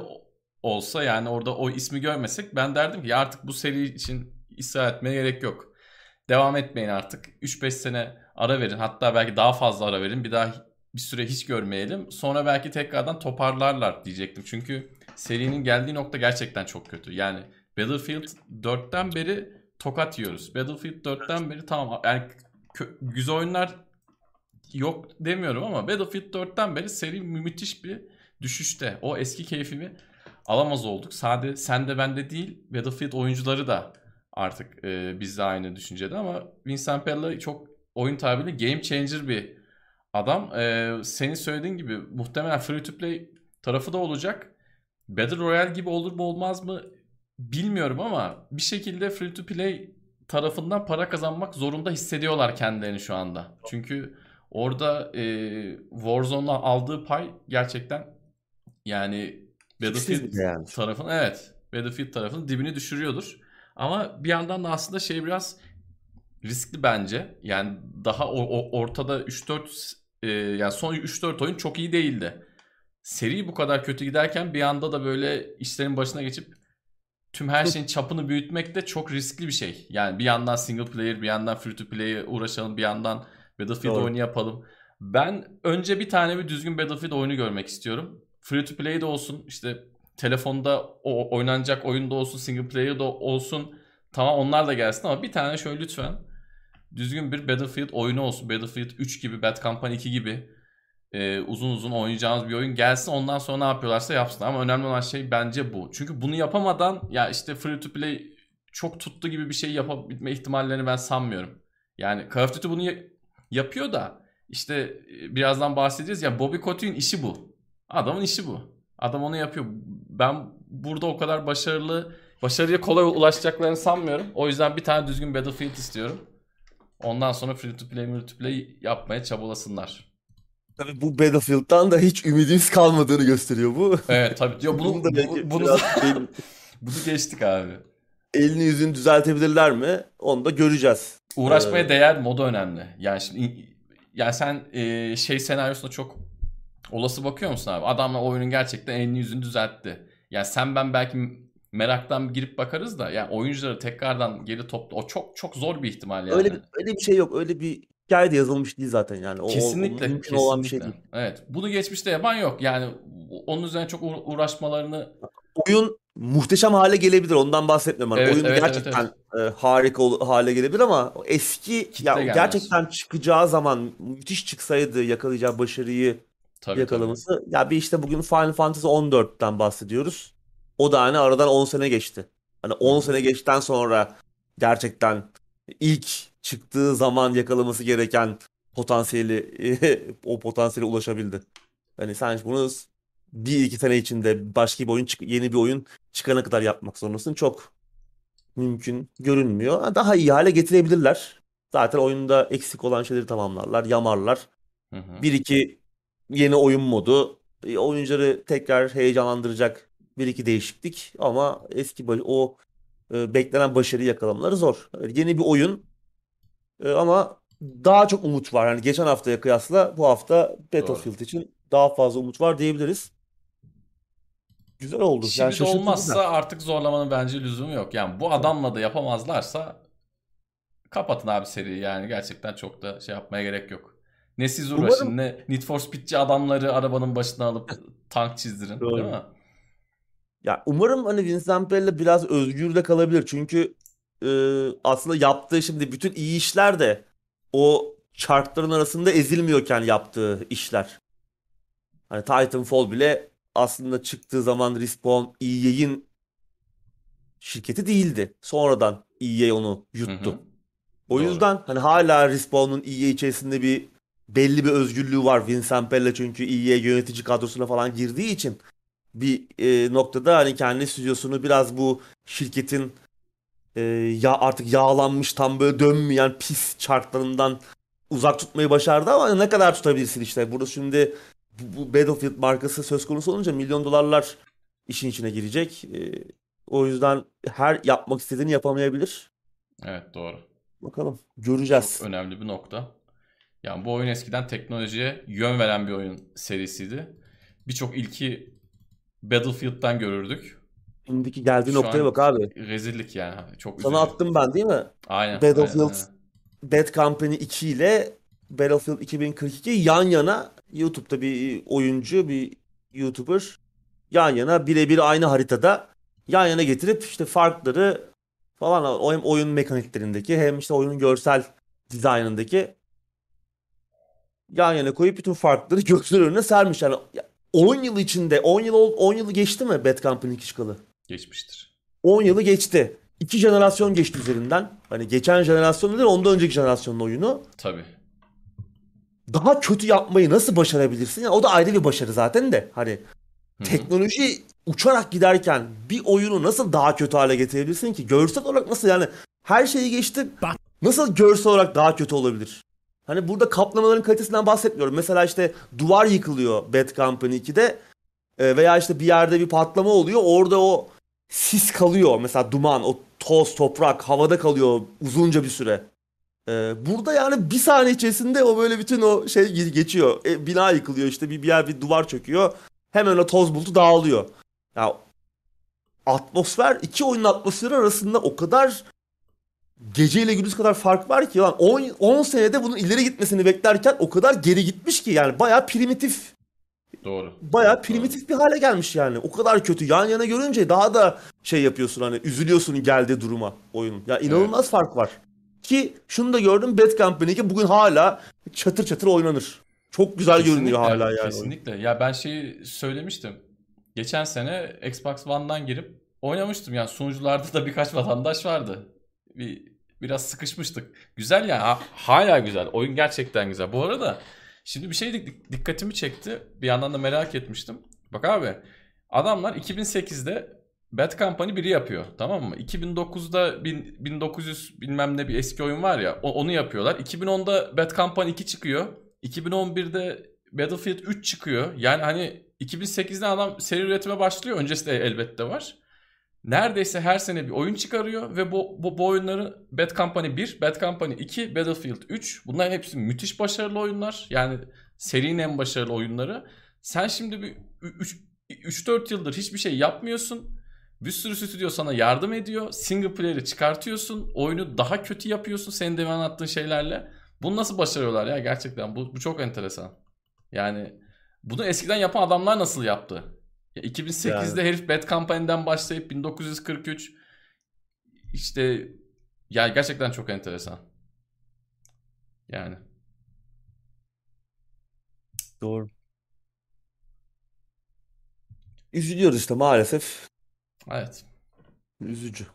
A: olsa yani orada o ismi görmesek ben derdim ki artık bu seri için ısrar etmeye gerek yok. Devam etmeyin artık. 3-5 sene ara verin. Hatta belki daha fazla ara verin. Bir daha bir süre hiç görmeyelim. Sonra belki tekrardan toparlarlar diyecektim. Çünkü serinin geldiği nokta gerçekten çok kötü. Yani Battlefield 4'ten beri tokat yiyoruz. Battlefield 4'ten beri tamam yani güzel oyunlar yok demiyorum ama Battlefield 4'ten beri seri müthiş bir düşüşte. O eski keyfimi alamaz olduk. Sade sen de ben de değil Battlefield oyuncuları da artık e, bizde aynı düşüncede ama Vincent Pella çok oyun tabiriyle game changer bir adam. E, senin söylediğin gibi muhtemelen free to play tarafı da olacak. Battle Royale gibi olur mu olmaz mı bilmiyorum ama bir şekilde free to play tarafından para kazanmak zorunda hissediyorlar kendilerini şu anda. Çünkü orada e, Warzone'la aldığı pay gerçekten yani Battlefield yani. tarafın evet Battlefield tarafının dibini düşürüyordur. Ama bir yandan da aslında şey biraz riskli bence. Yani daha o, o ortada 3-4 e, yani son 3-4 oyun çok iyi değildi. Seri bu kadar kötü giderken bir anda da böyle işlerin başına geçip tüm her şeyin (laughs) çapını büyütmek de çok riskli bir şey. Yani bir yandan single player, bir yandan free to play'e uğraşalım, bir yandan Battlefield Doğru. oyunu yapalım. Ben önce bir tane bir düzgün Battlefield oyunu görmek istiyorum. Free to play de olsun, işte telefonda o oynanacak oyunda olsun, single player de olsun. Tamam onlar da gelsin ama bir tane şöyle lütfen düzgün bir Battlefield oyunu olsun. Battlefield 3 gibi, Bad Company 2 gibi e, uzun uzun oynayacağımız bir oyun gelsin ondan sonra ne yapıyorlarsa yapsın ama önemli olan şey bence bu. Çünkü bunu yapamadan ya işte free to play çok tuttu gibi bir şey yapabilme ihtimallerini ben sanmıyorum. Yani Call of Duty bunu yapıyor da işte e, birazdan bahsedeceğiz ya Bobby Kotick'in işi bu. Adamın işi bu. Adam onu yapıyor. Ben burada o kadar başarılı, başarıya kolay ulaşacaklarını sanmıyorum. O yüzden bir tane düzgün Battlefield istiyorum. Ondan sonra free to play, multiplayer yapmaya çabalasınlar.
B: Tabii bu Battlefield'dan da hiç ümidimiz kalmadığını gösteriyor bu.
A: Evet tabii. Yo, bunu,
B: Bunu da
A: bu- bunu, bunu geçtik abi.
B: elini yüzünü düzeltebilirler mi? Onu da göreceğiz.
A: Uğraşmaya
B: Ee,
A: değer mi? O da önemli. Yani şimdi yani sen e, şey senaryosuna çok olası bakıyor musun abi? Adamla oyunun gerçekten elini yüzünü düzeltti. Yani sen ben belki meraktan girip bakarız da yani oyuncuları tekrardan geri topla o çok çok zor bir ihtimal yani.
B: Öyle bir, öyle bir şey yok. Öyle bir hikaye de yazılmış değil zaten yani. O, o- o
A: Kesinlikle,
B: mümkün
A: kesinlikle.
B: olan bir şey değil.
A: Evet. Bunu geçmişte yapan yok. Yani onun üzerine çok uğra- uğraşmalarını
B: Oyun muhteşem hale gelebilir. Ondan bahsetmiyorum.
A: Evet,
B: oyun
A: evet,
B: gerçekten e, harika ol- hale gelebilir ama eski
A: Kitle
B: ya
A: gelmez.
B: gerçekten çıkacağı zaman müthiş çıksaydı yakalayacağı başarıyı
A: tabii
B: yakalaması. Ya bir işte bugün Final Fantasy 14'ten bahsediyoruz. O da hani aradan 10 sene geçti. Hani 10 sene geçten sonra gerçekten ilk çıktığı zaman yakalaması gereken potansiyeli (laughs) o potansiyele ulaşabildi. Hani sen bunu bir iki sene içinde başka bir oyun yeni bir oyun çıkana kadar yapmak zorundasın. Çok mümkün görünmüyor. Ha, Daha iyi hale getirebilirler. Zaten oyunda eksik olan şeyleri tamamlarlar, yamarlar.
A: Hı hı.
B: Bir iki yeni oyun modu, e, oyuncuları tekrar heyecanlandıracak bir iki değişiklik ama eski o e, beklenen başarıyı yakalamaları zor. Evet, Yeni bir oyun e, ama daha çok umut var. Yani geçen haftaya kıyasla bu hafta Battlefield için daha fazla umut var diyebiliriz. Güzel oldu. Yani
A: Şimdi
B: şaşırtıcı
A: olmazsa
B: da.
A: artık zorlamanın bence lüzumu yok. Yani bu adamla da yapamazlarsa kapatın abi seriyi yani gerçekten çok da şey yapmaya gerek yok. Ne siz
B: Umarım-
A: uğraşın ne Need for Speed'ci adamları arabanın başına alıp tank çizdirin
B: Doğru.
A: değil mi?
B: Ya umarım hani Vincent Bella biraz özgür de kalabilir. Çünkü e, aslında yaptığı şimdi bütün iyi işler de o çarkların arasında ezilmiyorken yaptığı işler. Hani Titanfall bile aslında çıktığı zaman Respawn EA'in şirketi değildi. Sonradan EA onu
A: Hı
B: yuttu.
A: hı.
B: O
A: Doğru.
B: yüzden hani hala Respawn'un EA içerisinde bir belli bir özgürlüğü var. Vincent Bella çünkü EA yönetici kadrosuna falan girdiği için bir e, noktada hani kendi stüdyosunu biraz bu şirketin e, ya artık yağlanmış tam böyle dönmeyen pis çarklarından uzak tutmayı başardı ama ne kadar tutabilirsin işte. Burada şimdi bu, bu Battlefield markası söz konusu olunca milyon dolarlar işin içine girecek. E, o yüzden her yapmak istediğini yapamayabilir.
A: Evet doğru.
B: Bakalım göreceğiz.
A: Çok önemli bir nokta. Yani bu oyun eskiden teknolojiye yön veren bir oyun serisiydi. Birçok ilki Battlefield'dan görürdük.
B: Şimdiki geldiği
A: Şu
B: noktaya bak abi.
A: Rezillik yani. Çok
B: Sana
A: üzücü.
B: attım ben değil mi?
A: Aynen.
B: Battlefield
A: aynen, aynen.
B: Bad Company 2 ile Battlefield 2042 yan yana YouTube'da bir oyuncu, bir YouTuber yan yana birebir aynı haritada yan yana getirip işte farkları falan hem oyun mekaniklerindeki hem işte oyunun görsel dizaynındaki yan yana koyup bütün farkları (laughs) gözler önüne sermiş. Yani 10 yıl içinde 10 yıl ol- 10 yılı geçti mi Bad Company 2 çıkalı?
A: Geçmiştir.
B: 10 yılı geçti. İki jenerasyon geçti üzerinden. Hani geçen jenerasyon değil, ondan önceki jenerasyonun oyunu.
A: Tabii.
B: Daha kötü yapmayı nasıl başarabilirsin? Yani o da ayrı bir başarı zaten de. Hani
A: Hı hı.
B: teknoloji uçarak giderken bir oyunu nasıl daha kötü hale getirebilirsin ki? Görsel olarak nasıl yani her şeyi geçtim. Nasıl görsel olarak daha kötü olabilir? Hani burada kaplamaların kalitesinden bahsetmiyorum. Mesela işte duvar yıkılıyor Bad Company 2'de E, veya işte bir yerde bir patlama oluyor. Orada o sis kalıyor. Mesela duman, o toz, toprak havada kalıyor uzunca bir süre. E, burada yani bir saniye içerisinde o böyle bütün o şey ge- geçiyor. E, bina yıkılıyor işte bir, bir yer bir duvar çöküyor. Hemen o toz bulutu dağılıyor. Ya atmosfer iki oyunun atmosferi arasında o kadar gece ile gündüz kadar fark var ki lan 10 10 senede bunun ileri gitmesini beklerken o kadar geri gitmiş ki yani bayağı primitif
A: Doğru.
B: bayağı primitif bir hale gelmiş yani. O kadar kötü. Yan yana görünce daha da şey yapıyorsun hani üzülüyorsun geldiği duruma oyunun. Ya inanılmaz fark var. Ki şunu da gördüm Bad Company 2 bugün hala çatır çatır oynanır. Çok güzel görünüyor hala yani. oyun.
A: Kesinlikle. Ya ben şeyi söylemiştim. Geçen sene Xbox One'dan girip oynamıştım. Yani sunucularda da birkaç vatandaş vardı. Bir biraz sıkışmıştık. Güzel ya. ha- hala güzel. Oyun gerçekten güzel. Bu arada şimdi bir şey dik- dikkatimi çekti. Bir yandan da merak etmiştim. Bak abi adamlar 2008'de Bad Company 1'i yapıyor. Tamam mı? 2009'da bin- 1900 bilmem ne bir eski oyun var ya onu yapıyorlar. 2010'da Bad Company 2 çıkıyor. 2011'de Battlefield 3 çıkıyor. Yani hani 2008'de adam seri üretime başlıyor. Öncesi de elbette var. Neredeyse her sene bir oyun çıkarıyor ve bu, bu, bu oyunları Bad Company 1, Bad Company 2, Battlefield 3 bunlar hepsi müthiş başarılı oyunlar. Yani serinin en başarılı oyunları. Sen şimdi bir 3-4 yıldır hiçbir şey yapmıyorsun. Bir sürü stüdyo sana yardım ediyor. Single player'ı çıkartıyorsun. Oyunu daha kötü yapıyorsun senin demin anlattığın şeylerle. Bunu nasıl başarıyorlar ya gerçekten? Bu, bu çok enteresan. Yani bunu eskiden yapan adamlar nasıl yaptı? Ya 2008'de yani. herif Bad Company'den başlayıp 1943 işte yani gerçekten çok enteresan. Yani.
B: Doğru. Üzülüyoruz işte maalesef.
A: Evet.
B: Üzücü.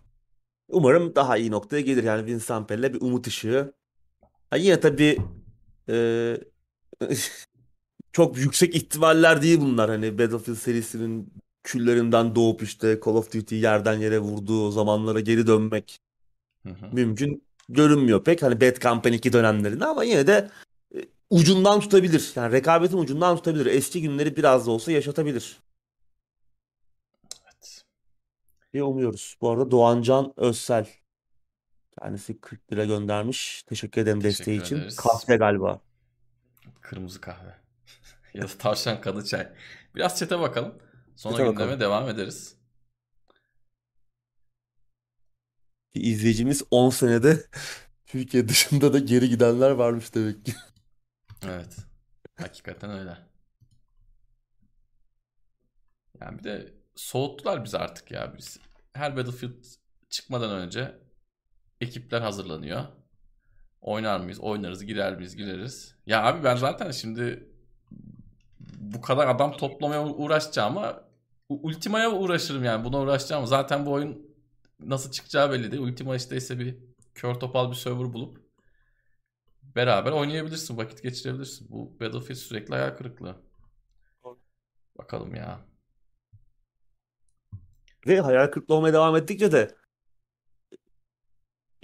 B: Umarım daha iyi noktaya gelir. Yani Vincent Pelle bir umut ışığı. Ha yine tabii e, çok yüksek ihtimaller değil bunlar. Hani Battlefield serisinin küllerinden doğup işte Call of Duty yerden yere vurduğu zamanlara geri dönmek hı hı. mümkün görünmüyor pek. Hani Bad Company 2 dönemlerinde ama yine de e, ucundan tutabilir. Yani rekabetin ucundan tutabilir. Eski günleri biraz da olsa yaşatabilir. Evet. diye umuyoruz. Bu arada Doğancan Özsel kendisi 40 lira göndermiş. Teşekkür ederim Teşekkür desteği için. ederiz. Kahve galiba.
A: Kırmızı kahve. Ya da tavşan kanı çay. Biraz çete bakalım. Sonra Çete gündeme bakalım. devam ederiz.
B: İzleyicimiz 10 senede Türkiye dışında da geri gidenler varmış demek ki.
A: Evet. Hakikaten öyle. Yani bir de soğuttular bizi artık ya. Biz her Battlefield çıkmadan önce ekipler hazırlanıyor. Oynar mıyız? Oynarız. Girer miyiz? Gireriz. Ya abi ben zaten şimdi bu kadar adam toplamaya uğraşacağıma Ultima'ya uğraşırım yani. Buna uğraşacağım. Zaten bu oyun nasıl çıkacağı belli değil. Ultima işte ise bir kör topal bir server bulup beraber oynayabilirsin. Vakit geçirebilirsin. Bu Battlefield sürekli hayal kırıklığı. Bakalım ya.
B: Ve hayal kırıklığı olmaya devam ettikçe de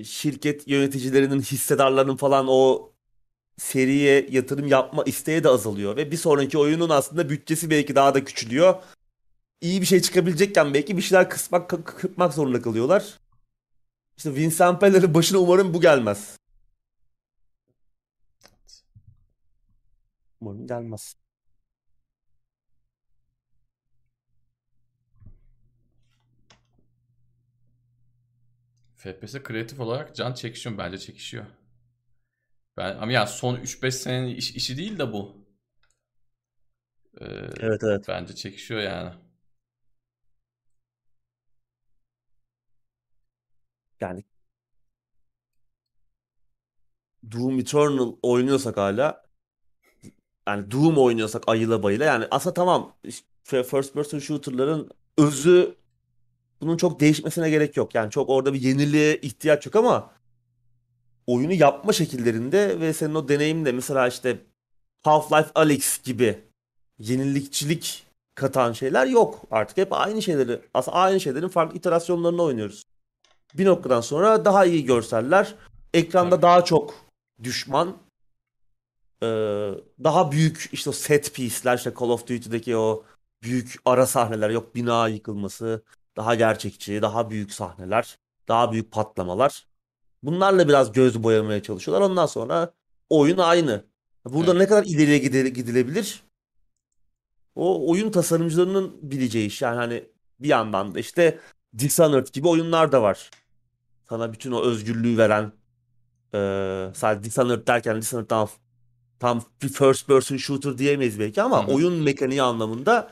B: şirket yöneticilerinin, hissedarlarının falan o seriye yatırım yapma isteği de azalıyor. Ve bir sonraki oyunun aslında bütçesi belki daha da küçülüyor. İyi bir şey çıkabilecekken belki bir şeyler kısmak, kırpmak zorunda kalıyorlar. İşte Vincent Peller'in başına umarım bu gelmez. Umarım gelmez.
A: FPS kreatif olarak can çekişiyor bence çekişiyor. Ben ama yani son 3-5 senenin iş, işi değil de bu.
B: Ee, evet evet.
A: Bence çekişiyor yani.
B: Yani Doom Eternal oynuyorsak hala yani Doom oynuyorsak ayıla bayıla yani aslında tamam first person shooter'ların özü bunun çok değişmesine gerek yok. Yani çok orada bir yeniliğe ihtiyaç yok ama oyunu yapma şekillerinde ve senin o deneyimde mesela işte Half-Life Alyx gibi yenilikçilik katan şeyler yok. Artık hep aynı şeyleri aslında aynı şeylerin farklı iterasyonlarını oynuyoruz. Bir noktadan sonra daha iyi görseller, ekranda daha çok düşman, daha büyük işte set piece'ler işte Call of Duty'deki o büyük ara sahneler yok bina yıkılması, daha gerçekçi, daha büyük sahneler, daha büyük patlamalar. Bunlarla biraz göz boyamaya çalışıyorlar. Ondan sonra oyun aynı. Burada evet. ne kadar ileriye gidilebilir? O oyun tasarımcılarının bileceği iş. Yani hani bir yandan da işte Dishonored gibi oyunlar da var. Sana bütün o özgürlüğü veren e, sadece Dishonored derken Dishonored tam, tam bir first person shooter diyemeyiz belki ama Hı-hı. oyun mekaniği anlamında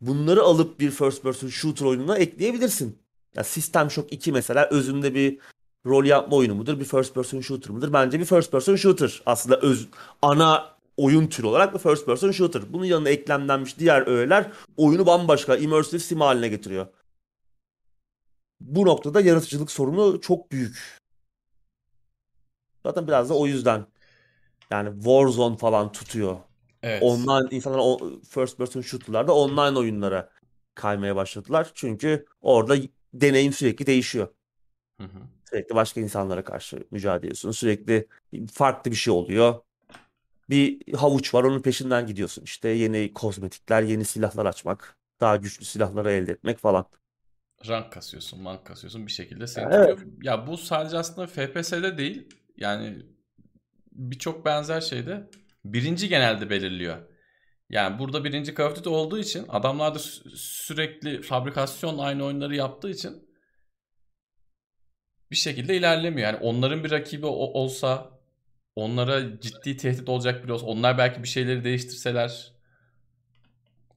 B: bunları alıp bir first person shooter oyununa ekleyebilirsin. Ya System Shock 2 mesela özünde bir rol yapma oyunu mudur? Bir first person shooter mudur? Bence bir first person shooter. Aslında öz ana oyun türü olarak bir first person shooter. Bunun yanına eklemlenmiş diğer öğeler oyunu bambaşka immersive sim haline getiriyor. Bu noktada yaratıcılık sorunu çok büyük. Zaten biraz da o yüzden yani Warzone falan tutuyor. Evet. Online insanlar first person shooter'larda online oyunlara kaymaya başladılar. Çünkü orada deneyim sürekli değişiyor. Hı hı. Sürekli başka insanlara karşı mücadele ediyorsun. Sürekli farklı bir şey oluyor. Bir havuç var onun peşinden gidiyorsun. İşte yeni kozmetikler, yeni silahlar açmak, daha güçlü silahları elde etmek falan.
A: Rank kasıyorsun, mank kasıyorsun bir şekilde seni
B: Evet.
A: tutuyor. Ya bu sadece aslında FPS'de değil. Yani birçok benzer şeyde birinci genelde belirliyor. Yani burada birinci Call olduğu için adamlar da sü- sürekli fabrikasyon aynı oyunları yaptığı için bir şekilde ilerlemiyor. Yani onların bir rakibi o- olsa, onlara ciddi tehdit olacak biri olsa, onlar belki bir şeyleri değiştirseler,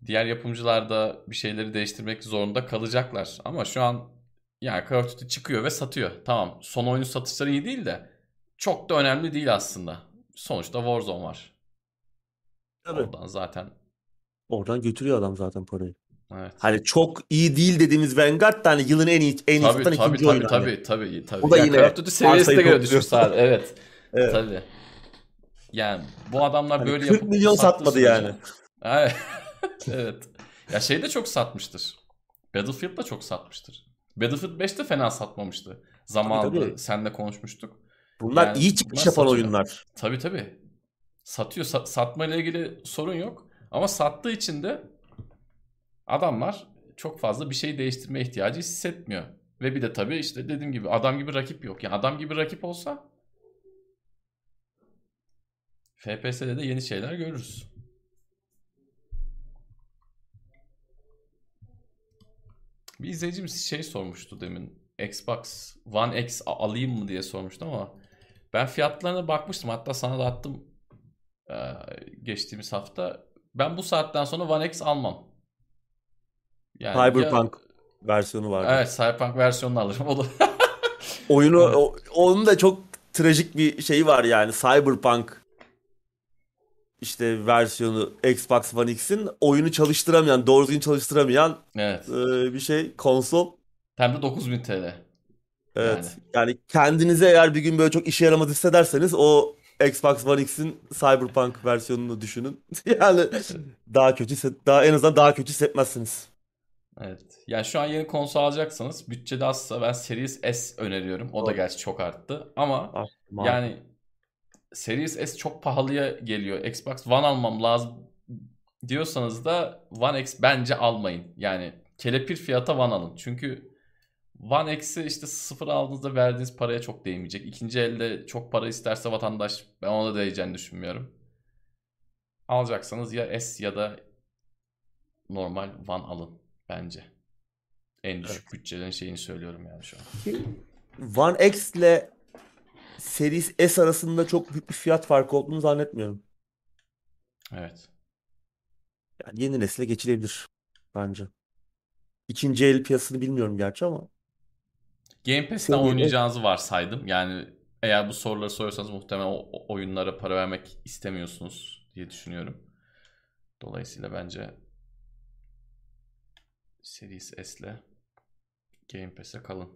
A: diğer yapımcılar da bir şeyleri değiştirmek zorunda kalacaklar. Ama şu an yani Call of Duty çıkıyor ve satıyor. Tamam, son oyunun satışları iyi değil de çok da önemli değil aslında. Sonuçta Warzone var.
B: Tabii.
A: Oradan zaten
B: Oradan götürüyor adam zaten parayı.
A: Evet.
B: Hani çok iyi değil dediğimiz Vanguard da hani yılın en iyi en iyi
A: Tabii tabii
B: ikinci
A: tabii
B: oyunu hani.
A: tabii tabii tabii.
B: O da
A: Ya
B: yine
A: Call of Duty seviyesine göre düşmüş sadece. (laughs) Evet.
B: Evet.
A: Tabii. Yani bu adamlar
B: Hani
A: böyle
B: 40
A: yapıp
B: milyon satmadı
A: sürece-
B: yani. (laughs)
A: Evet. Ya şey de çok satmıştır. Battlefield da çok satmıştır. Battlefield 5 de fena satmamıştı. Zamanında
B: tabii.
A: seninle konuşmuştuk.
B: Bunlar
A: Yani
B: iyi çıkış yapan
A: satıyor.
B: oyunlar.
A: Tabii tabii. Satıyor. Sa- satma ile ilgili sorun yok. Ama sattığı için de adamlar çok fazla bir şey değiştirme ihtiyacı hissetmiyor. Ve bir de tabii işte dediğim gibi adam gibi rakip yok. Yani adam gibi rakip olsa FPS'de de yeni şeyler görürüz. Bir izleyicimiz şey sormuştu demin. Xbox One X alayım mı diye sormuştu ama ben fiyatlarına bakmıştım. Hatta sana da attım geçtiğimiz hafta. Ben bu saatten sonra One X almam. Yani ya-
B: Cyberpunk versiyonu vardı.
A: Evet Cyberpunk versiyonunu alırım. O da (laughs)
B: Oyunu
A: Evet.
B: o- onun da çok trajik bir şeyi var yani. Cyberpunk işte versiyonu Xbox One X'in oyunu çalıştıramayan, doğru düzgün çalıştıramayan
A: evet.
B: e, bir şey konsol.
A: Hem de 9000 TL.
B: Evet. Yani kendinize eğer bir gün böyle çok işe yaramaz hissederseniz o Xbox One X'in Cyberpunk versiyonunu düşünün. (laughs) Yani daha kötü daha en azından daha kötü hissetmezsiniz.
A: Evet. Yani şu an yeni konsol alacaksanız bütçede azsa ben Series S öneriyorum. O da gerçi çok arttı. Ama
B: Ah,
A: yani Series S çok pahalıya geliyor. Xbox One almam lazım diyorsanız da One X bence almayın. Yani kelepir fiyata One alın. Çünkü One X'i işte sıfır aldığınızda verdiğiniz paraya çok değmeyecek. İkinci elde çok para isterse vatandaş ben ona da değeceğini düşünmüyorum. Alacaksanız ya S ya da normal One alın bence. En düşük bütçelerin şeyini söylüyorum yani şu an.
B: One X ile Series S arasında çok büyük bir fiyat farkı olduğunu zannetmiyorum.
A: Evet.
B: Yani yeni nesile geçilebilir bence. İkinci el piyasasını bilmiyorum gerçi ama.
A: Game Pass'ten oynayacağınızı varsaydım. Yani eğer bu soruları soruyorsanız muhtemelen o oyunlara para vermek istemiyorsunuz diye düşünüyorum. Dolayısıyla bence Series S'le Game Pass'e kalın.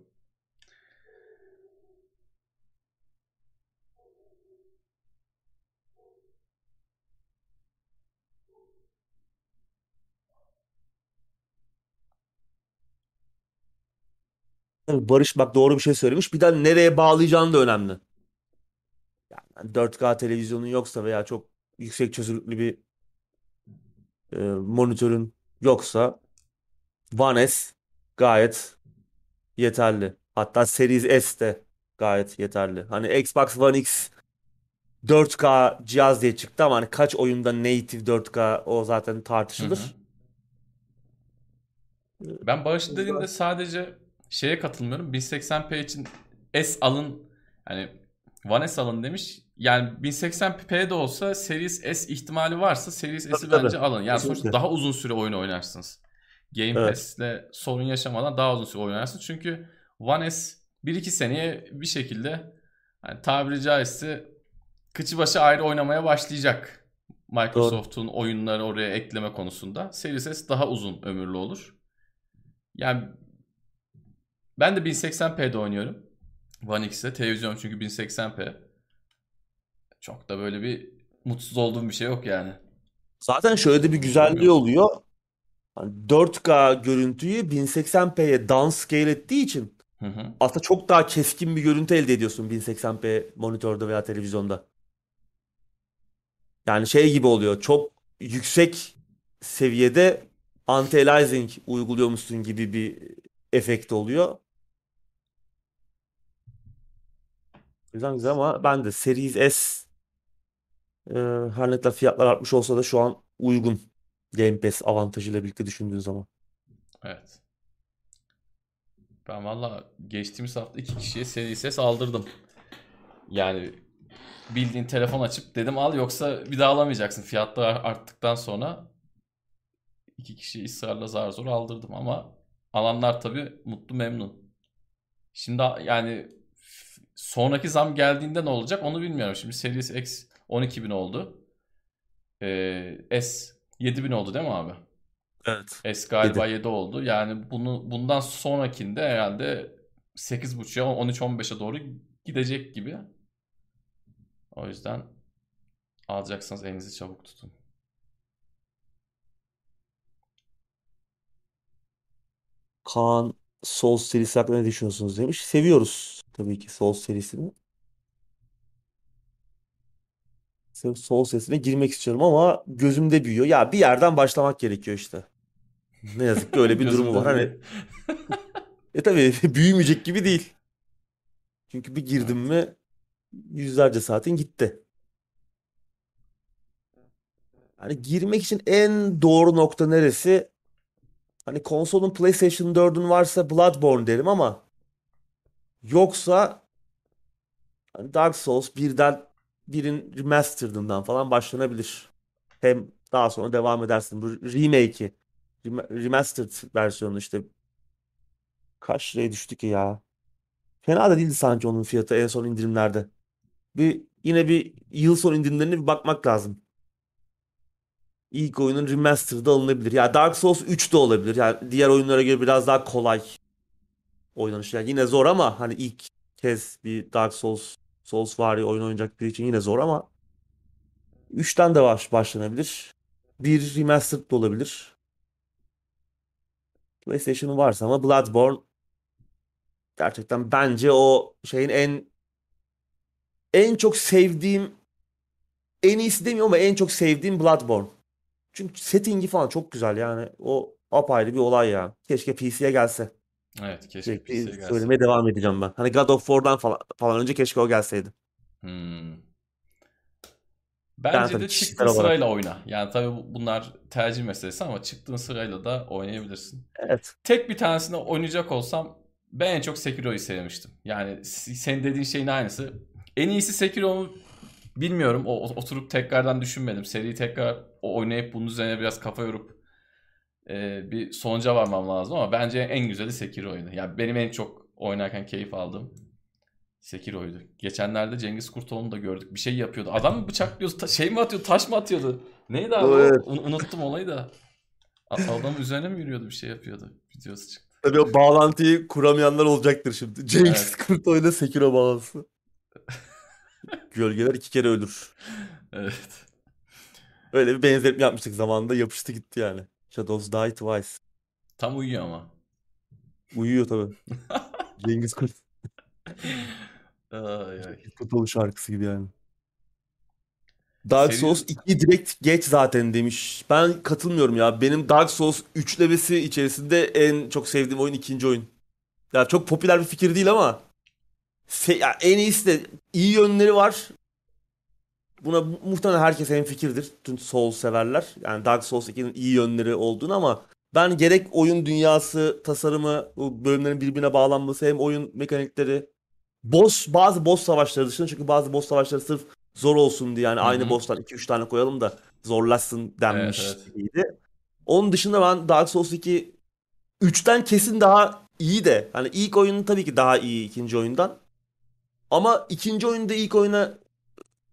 B: Barış bak doğru bir şey söylemiş. Bir de nereye bağlayacağın da önemli. Yani 4K televizyonun yoksa veya çok yüksek çözünürlüklü bir e, monitörün yoksa One S gayet yeterli. Hatta Series S de gayet yeterli. Hani Xbox One X 4K cihaz diye çıktı ama hani kaç oyunda native 4K o zaten
A: Hı
B: tartışılır.
A: hı. Ben Barış'ın dediğinde sadece şeye katılmıyorum. 1080p için S alın hani One S alın demiş. Yani 1080p de olsa Series S ihtimali varsa Series S'i bence alın. Yani sonuçta daha uzun süre oyun oynarsınız. Game
B: Evet.
A: Pass'le sorun yaşamadan daha uzun süre oynarsınız. Çünkü One S 1-2 seneye bir şekilde hani tabiri caizse kıçı başı ayrı oynamaya başlayacak. Microsoft'un oyunları oraya ekleme konusunda. Series S daha uzun ömürlü olur. Yani ben de 1080p'de oynuyorum. One X'te. Televizyon çünkü 1080p. Çok da böyle bir mutsuz olduğum bir şey yok yani.
B: Zaten şöyle de bir güzelliği oluyor. Hani 4K görüntüyü 1080p'ye downscale ettiği için
A: Hı hı.
B: aslında çok daha keskin bir görüntü elde ediyorsun 1080p monitörde veya televizyonda. Yani şey gibi oluyor. Çok yüksek seviyede anti-aliasing uyguluyormuşsun gibi bir efekt oluyor. Güzel güzel ama ben de Series S e, her ne kadar fiyatlar artmış olsa da şu an uygun. Game Pass avantajıyla birlikte düşündüğün zaman.
A: Evet. Ben valla geçtiğimiz hafta iki kişiye seri ses aldırdım. Yani bildiğin telefon açıp dedim al yoksa bir daha alamayacaksın. Fiyatlar arttıktan sonra iki kişi ısrarla zar zor aldırdım ama alanlar tabii mutlu memnun. Şimdi yani sonraki zam geldiğinde ne olacak onu bilmiyorum. Şimdi Series X 12.000 oldu. Ee, S 7000 oldu değil mi abi?
B: Evet.
A: S galiba 7, 7 oldu. Yani bunu bundan sonrakinde herhalde 8.5'a 13-15'e doğru gidecek gibi. O yüzden alacaksanız elinizi çabuk tutun.
B: Kaan Souls serisi hakkında ne düşünüyorsunuz demiş. Seviyoruz tabii ki Souls serisini. Souls serisine girmek istiyorum ama gözümde büyüyor. Ya bir yerden başlamak gerekiyor işte. Ne yazık ki öyle bir durumu var. Hani e tabii (laughs) büyümeyecek gibi değil. Çünkü bir girdim mi yüzlerce saatin gitti. Hani girmek için en doğru nokta neresi? Hani konsolun PlayStation 4'ün varsa Bloodborne derim ama yoksa hani Dark Souls birden birin remastered'ından falan başlanabilir. Hem daha sonra devam edersin. Bu remake'i remastered versiyonu işte kaç liraya düştü ki ya? Fena da değildi sanki onun fiyatı en son indirimlerde. Bir yine bir yıl son indirimlerine bir bakmak lazım. İlk oyunun remastered'ı alınabilir. Ya Dark Souls 3 de olabilir. Yani diğer oyunlara göre biraz daha kolay oynanış. Yani yine zor ama hani ilk kez bir Dark Souls Souls vari oyun oynayacak biri için yine zor ama 3'ten de baş, başlanabilir. Bir remastered da olabilir. PlayStation'ın varsa ama Bloodborne gerçekten bence o şeyin en en çok sevdiğim en iyisi demiyorum ama en çok sevdiğim Bloodborne. Çünkü settingi falan çok güzel yani. O apayrı bir olay ya. Keşke PC'ye gelse.
A: Evet keşke PC'ye gelse.
B: Söylemeye devam edeceğim ben. Hani God of War'dan falan, falan önce keşke o gelseydi.
A: Hmm. Bence yani de çıktığın sırayla oyna. Yani tabii bunlar tercih meselesi ama çıktığın sırayla da oynayabilirsin.
B: Evet.
A: Tek bir tanesini oynayacak olsam ben en çok Sekiro'yu sevmiştim. Yani sen dediğin şeyin aynısı. En iyisi Sekiro mu bilmiyorum. O, oturup tekrardan düşünmedim. Seriyi tekrar oynayıp bunun üzerine biraz kafa yorup e, bir sonuca varmam lazım ama bence en güzeli Sekiro'ydu. Yani benim en çok oynarken keyif aldığım Sekiro'ydu. Geçenlerde Cengiz Kurtoğlu'nu da gördük. Bir şey yapıyordu. Adam mı bıçaklıyordu? Şey mi atıyordu? Taş mı atıyordu? Neydi abi? Evet. Un- unuttum olayı da. Adam üzerine mi yürüyordu? Bir şey yapıyordu. Videosu çıktı.
B: Tabii o bağlantıyı kuramayanlar olacaktır şimdi. Cengiz evet. Kurtoğlu'yla Sekiro bağlantısı. (laughs) Gölgeler iki kere ölür.
A: Evet.
B: Öyle bir benzetme yapmıştık zamanında. Yapıştı gitti yani. Shadows Die Twice.
A: Tam uyuyor ama.
B: Uyuyor tabii. (laughs) Cengiz Kurt.
A: Ay ay.
B: Futbol şarkısı gibi yani. Dark Senin... Souls 2 direkt geç zaten demiş. Ben katılmıyorum ya. Benim Dark Souls üçlemesi içerisinde en çok sevdiğim oyun ikinci oyun. Ya çok popüler bir fikir değil ama se- ya en iyisi de iyi yönleri var. Buna muhtemelen herkes en fikirdir. Tüm Souls severler. Yani Dark Souls 2'nin iyi yönleri olduğunu ama ben gerek oyun dünyası, tasarımı, bu bölümlerin birbirine bağlanması hem oyun mekanikleri boss bazı boss savaşları dışında çünkü bazı boss savaşları sırf zor olsun diye yani Hı-hı. aynı bosslar 2-3 tane koyalım da zorlaşsın denmiş evet, evet. Onun dışında ben Dark Souls 2 3'ten kesin daha iyi de hani ilk oyun tabii ki daha iyi ikinci oyundan. Ama ikinci oyunda ilk oyuna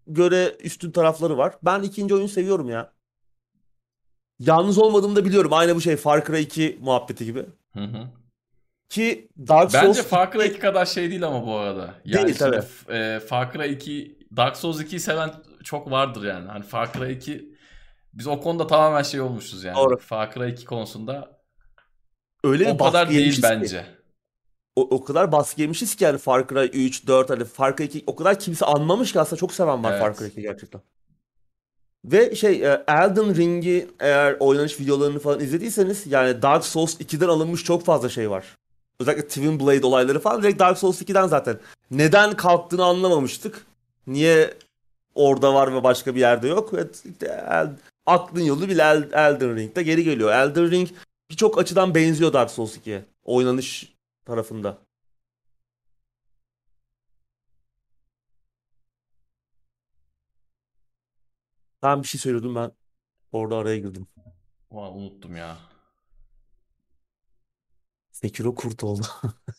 B: göre üstün tarafları var. Ben ikinci oyunu seviyorum ya. Yalnız olmadığımı da biliyorum. Aynı bu şey Far Cry 2 muhabbeti gibi.
A: Hı hı.
B: Ki Dark
A: Souls Bence Far Cry 2 kadar şey değil ama bu arada.
B: Yani değil tabii.
A: E, Far Cry 2 Dark Souls 2'yi seven çok vardır yani. Hani Far Cry 2 biz o konuda tamamen şey olmuşuz yani. Doğru. Far Cry 2 konusunda öyle o kadar değil bence. Ki,
B: o, o kadar baskı yemişiz ki yani Far Cry 3, 4 hani Far Cry 2 o kadar kimse anmamış ki aslında çok seven var evet. Far Cry 2 gerçekten. Ve şey e, Elden Ring'i eğer oynanış videolarını falan izlediyseniz yani Dark Souls 2'den alınmış çok fazla şey var. Özellikle Twin Blade olayları falan direkt Dark Souls 2'den zaten. Neden kalktığını anlamamıştık. Niye orada var ve başka bir yerde yok. Evet, el, aklın yolu bile El, Elden Ring'de geri geliyor. Elden Ring birçok açıdan benziyor Dark Souls 2'ye. Oynanış tarafında. Ben bir şey söylüyordum ben orada araya girdim.
A: Vay, unuttum ya.
B: Sekiro kurt oldu. (laughs)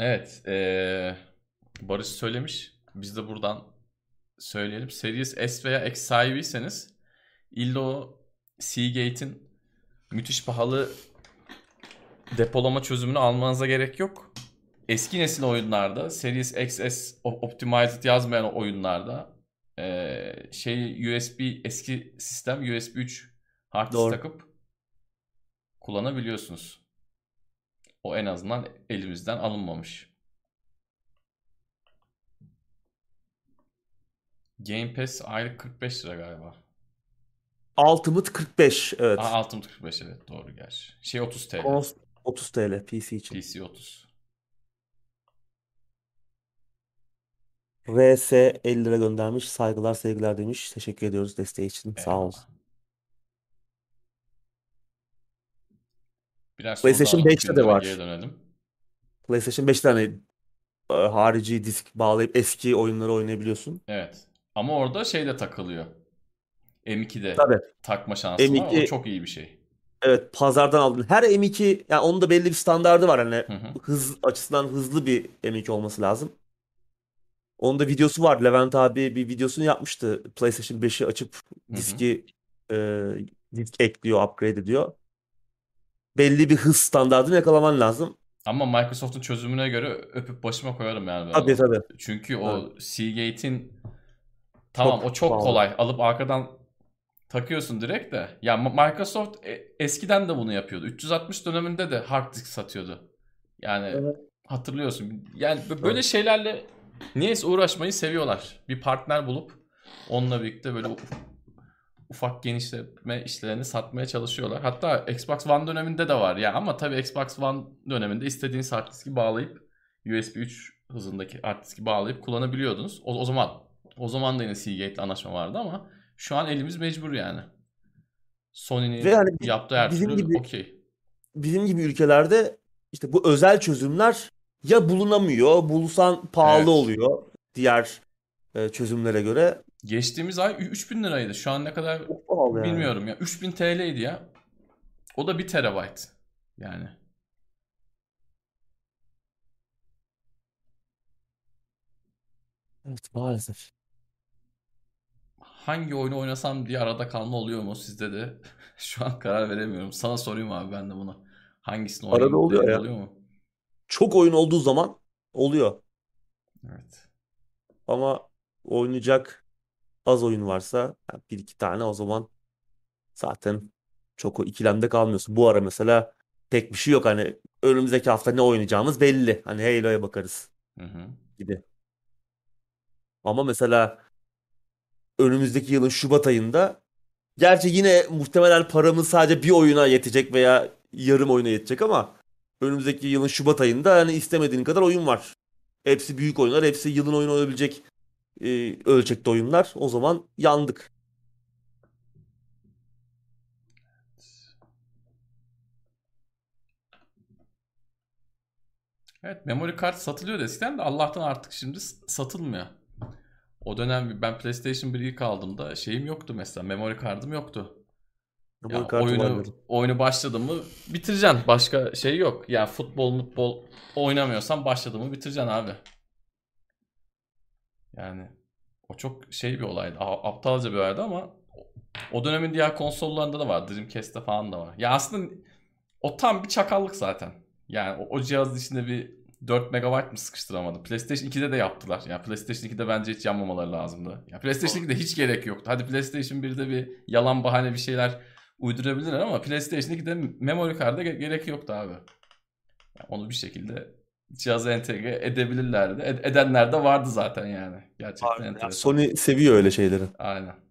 A: Evet. eee, Barış söylemiş. Biz de buradan söyleyelim. Series S veya X sahibiyseniz illa o Seagate'in müthiş pahalı depolama çözümünü almanıza gerek yok. Eski nesil oyunlarda Series XS Optimized yazmayan oyunlarda eee, şey USB eski sistem USB 3 hard disk takıp kullanabiliyorsunuz. O en azından elimizden alınmamış. Game Pass aylık 45 lira galiba.
B: Ultimate 45 evet.
A: Aa, Ultimate 45 evet doğru gerçi. Şey 30 TL.
B: Kons- 30 TL PC için.
A: PC 30.
B: RS 50 lira göndermiş. Saygılar sevgiler demiş. Teşekkür ediyoruz desteği için. Sağ ol.
A: Eyvallah. Birer soru
B: PlayStation
A: daha alıp
B: 5'te de var.
A: Dönelim.
B: PlayStation 5 tane e, harici disk bağlayıp eski oyunları oynayabiliyorsun.
A: Evet. Ama orada şey de takılıyor. M2'de
B: Tabii.
A: takma şansı var. O
B: M2
A: çok iyi bir şey.
B: Evet pazardan aldın. Her M2 yani onun da belli bir standardı var hani
A: Hı hı.
B: hız açısından hızlı bir M2 olması lazım. Onun da videosu var. Levent abi bir videosunu yapmıştı. PlayStation 5'i açıp
A: Hı hı.
B: diski e, disk ekliyor, upgrade ediyor. Belli bir hız standartını yakalaman lazım.
A: Ama Microsoft'un çözümüne göre öpüp başıma koyarım yani ben
B: Tabii
A: onu.
B: tabii.
A: Çünkü o Seagate'in tamam
B: Çok
A: o çok
B: pahalı.
A: kolay. Alıp arkadan takıyorsun direkt de. Ya Microsoft e- eskiden de bunu yapıyordu. 360 döneminde de hard disk satıyordu. Yani
B: Evet.
A: hatırlıyorsun. Yani bö- böyle
B: Evet.
A: şeylerle niyeyse uğraşmayı seviyorlar. Bir partner bulup onunla birlikte böyle uf- ufak genişleme işlerini satmaya çalışıyorlar. Hatta Xbox One döneminde de var ya ama tabii Xbox One döneminde istediğiniz hard diski bağlayıp USB 3 hızındaki hard diski bağlayıp kullanabiliyordunuz. O, o zaman o zaman da yine Seagate'le anlaşma vardı ama şu an elimiz mecbur yani. Sony'nin
B: bi-
A: yaptığı her
B: bizim
A: türlü
B: gibi-
A: okey.
B: Bizim gibi ülkelerde işte bu özel çözümler ya bulunamıyor, bulsan pahalı
A: Evet.
B: oluyor diğer e, çözümlere göre.
A: Geçtiğimiz ay 3000 liraydı. Şu an ne kadar
B: yani.
A: bilmiyorum ya. 3000 TL'ydi ya. O da 1 terabayt. Yani.
B: Evet maalesef.
A: Hangi oyunu oynasam diye arada kalma oluyor mu sizde de? (laughs) Şu an karar veremiyorum. Sana sorayım abi ben de bunu. Hangisini
B: Arada
A: oynayayım
B: oluyor
A: dediğin
B: ya.
A: oluyor mu?
B: Çok oyun olduğu zaman oluyor.
A: Evet.
B: Ama oynayacak az oyun varsa yani bir iki tane o zaman zaten çok o ikilemde kalmıyorsun. Bu ara mesela tek bir şey yok hani önümüzdeki hafta ne oynayacağımız belli. Hani Halo'ya bakarız
A: Hı hı.
B: gibi. Ama mesela önümüzdeki yılın Şubat ayında gerçi yine muhtemelen paramız sadece bir oyuna yetecek veya yarım oyuna yetecek ama önümüzdeki yılın Şubat ayında hani istemediğin kadar oyun var. Hepsi büyük oyunlar, hepsi yılın oyunu olabilecek e, ölçekte oyunlar. O zaman yandık.
A: Evet memory kart satılıyor eskiden de Allah'tan artık şimdi satılmıyor. O dönem ben PlayStation 1 ilk aldığımda şeyim yoktu mesela. Memory kartım yoktu.
B: Memory
A: Ya
B: var
A: oyunu oyunu başladım mı bitireceksin. Başka şey yok. Yani futbol futbol oynamıyorsan başladın mı bitireceksin abi. Yani o çok şey bir olaydı. Aptalca bir olaydı ama o dönemin diğer konsollarında da var. Dreamcast'te falan da var. Ya aslında o tam bir çakallık zaten. Yani o, o cihazın içinde bir 4 MB mı sıkıştıramadı? PlayStation 2'de de yaptılar. Yani PlayStation 2'de bence hiç yanmamaları lazımdı. Ya PlayStation 2'de hiç gerek yoktu. Hadi PlayStation 1'de bir yalan bahane bir şeyler uydurabilirler ama PlayStation 2'de memory card'a gerek yoktu abi. Yani onu bir şekilde cihaza entegre edebilirlerdi. Ed- edenler de vardı zaten yani. Gerçekten
B: Harbiden.
A: enteresan.
B: Sony seviyor öyle şeyleri.
A: Aynen.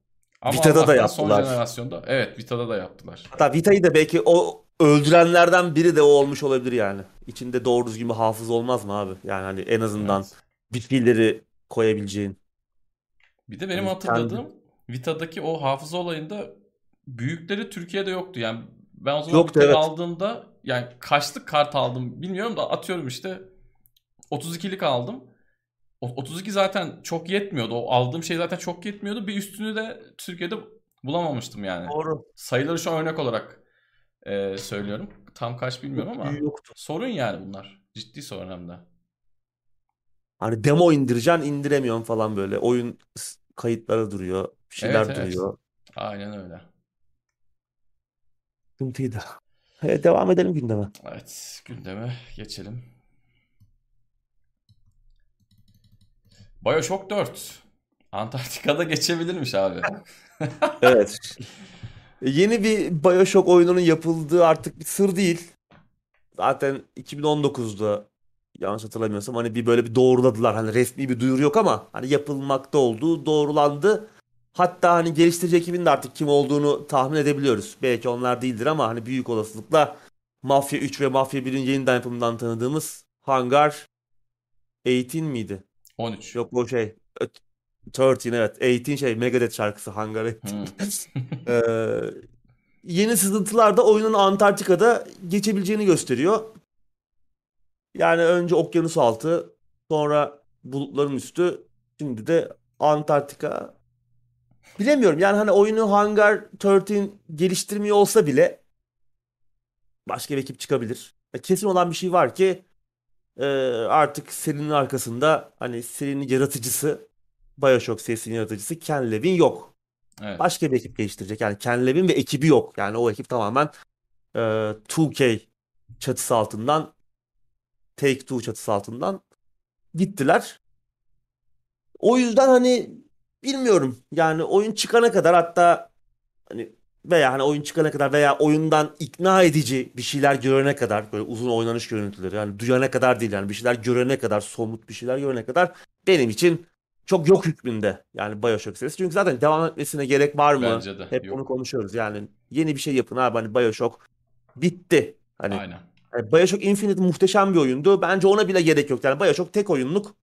A: Ama
B: Vita'da da
A: Allah'tan son
B: yaptılar.
A: jenerasyonda evet Vita'da da yaptılar.
B: Hatta Vita'yı da belki o öldürenlerden biri de o olmuş olabilir yani. İçinde doğru düzgün bir hafız olmaz mı abi? Yani hani en azından
A: Evet.
B: bir fiilleri koyabileceğin.
A: Bir de benim
B: Yani
A: hatırladığım Vita'daki o hafıza olayında büyükleri Türkiye'de yoktu. Yani ben o zaman
B: Yoktu, evet.
A: aldığımda yani kaçlık kart aldım bilmiyorum da atıyorum işte 32'lik aldım. O 32 zaten çok yetmiyordu. O aldığım şey zaten çok yetmiyordu. Bir üstünü de Türkiye'de bulamamıştım yani.
B: Doğru.
A: Sayıları şu an örnek olarak e, söylüyorum. Tam kaç bilmiyorum ama
B: yoktu.
A: sorun yani bunlar. Ciddi sorun hem de.
B: Hani demo indireceksin indiremiyorsun falan böyle. Oyun kayıtları duruyor. Bir şeyler
A: Evet, evet.
B: duruyor.
A: Aynen öyle.
B: Sıkıntıydı. (laughs) Evet, devam edelim gündeme.
A: Evet, gündeme geçelim. BioShock 4. Antarktika'da geçebilirmiş abi. (laughs)
B: Evet. Yeni bir BioShock oyununun yapıldığı artık bir sır değil. Zaten 2019'da yanlış hatırlamıyorsam hani bir böyle bir doğruladılar. Hani resmi bir duyuru yok ama hani yapılmakta olduğu doğrulandı. Hatta hani geliştirici ekibin de artık kim olduğunu tahmin edebiliyoruz. Belki onlar değildir ama hani büyük olasılıkla Mafya 3 ve Mafya 1'in yeniden yapımından tanıdığımız Hangar 18 miydi?
A: 13.
B: Yok o şey 13 evet. 18 şey Megadeth şarkısı Hangar 18.
A: Hmm. (laughs)
B: Ee, yeni sızıntılar da oyunun Antarktika'da geçebileceğini gösteriyor. Yani önce okyanus altı, sonra bulutların üstü, şimdi de Antarktika. Bilemiyorum yani hani oyunu Hangar 13 geliştirmiyor olsa bile başka bir ekip çıkabilir. Kesin olan bir şey var ki e, artık serinin arkasında hani serinin yaratıcısı BioShock serisinin yaratıcısı Ken Levine yok
A: Evet.
B: başka bir ekip geliştirecek. Yani Ken Levine ve ekibi yok. Yani o ekip tamamen e, 2K çatısı altından Take-Two çatısı altından gittiler. O yüzden hani bilmiyorum. Yani oyun çıkana kadar hatta veya hani oyun çıkana kadar veya oyundan ikna edici bir şeyler görene kadar böyle uzun oynanış görüntüleri yani duyana kadar değil yani bir şeyler görene kadar somut bir şeyler görene kadar benim için çok yok hükmünde yani BioShock serisi. Çünkü zaten devam etmesine gerek var mı?
A: Bence de
B: Hep
A: yok.
B: bunu konuşuyoruz. Yani yeni bir şey yapın abi hani BioShock bitti. Hani
A: Aynen.
B: yani BioShock Infinite muhteşem bir oyundu. Bence ona bile gerek yok. Yani BioShock tek oyunluk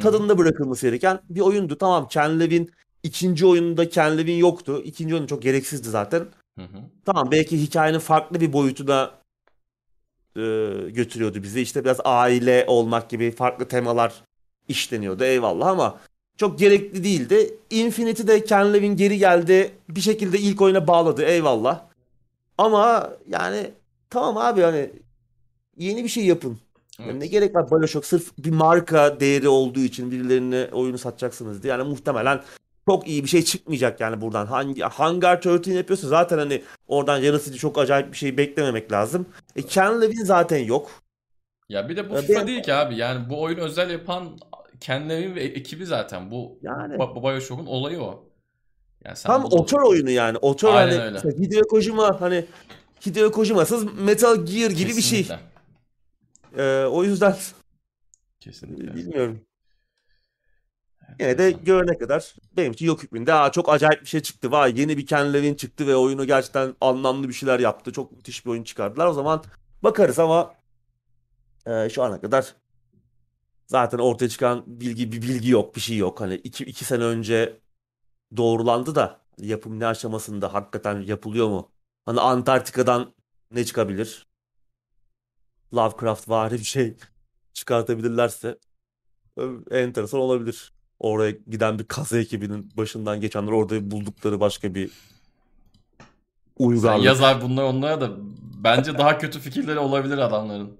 B: tadında bırakılması gereken bir oyundu. Tamam Ken Levine ikinci oyunda Ken Levine yoktu. İkinci oyun çok gereksizdi zaten.
A: Hı hı.
B: Tamam belki hikayenin farklı bir boyutuna e, götürüyordu bizi. İşte biraz aile olmak gibi farklı temalar işleniyordu eyvallah ama çok gerekli değildi. Infinity'de Ken Levine geri geldi. Bir şekilde ilk oyuna bağladı eyvallah. Ama yani tamam abi hani yeni bir şey yapın. Yani
A: Evet.
B: ne gerek var BioShock sırf bir marka değeri olduğu için birilerine oyunu satacaksınız diye. Yani muhtemelen çok iyi bir şey çıkmayacak yani buradan. Hangi Hangar 13 yapıyorsa zaten hani oradan yaratıcı çok acayip bir şey beklememek lazım. E Ken Levine zaten yok.
A: Ya bir de bu
B: Ya
A: FIFA değil ki abi. Yani bu oyunu özel yapan Ken Levine ve ekibi zaten. Bu
B: Yani
A: Bioshock'un olayı o. Yani
B: tam
A: bunu-
B: otor oyunu yani. Otor
A: Aynen
B: hani
A: öyle.
B: Hideo Kojima hani Hideo Kojima'sız Metal Gear gibi bir şey.
A: Kesinlikle.
B: Ee, o yüzden
A: Kesinlikle. (laughs)
B: bilmiyorum. Yine de görene kadar benim için yok hükmünde. Aa, çok acayip bir şey çıktı. Vay yeni bir Ken Levine çıktı ve oyunu gerçekten anlamlı bir şeyler yaptı. Çok müthiş bir oyun çıkardılar. O zaman bakarız ama e, şu ana kadar zaten ortaya çıkan bilgi bir bilgi yok, bir şey yok. Hani iki, iki sene önce doğrulandı da yapım ne aşamasında hakikaten yapılıyor mu? Hani Antarktika'dan ne çıkabilir? Lovecraft vari bir şey (laughs) çıkartabilirlerse e, enteresan olabilir. Oraya giden bir kazı ekibinin başından geçenler orada buldukları başka bir
A: Sen
B: uygarlık.
A: yazar bunlar onlara da bence daha kötü fikirleri olabilir adamların.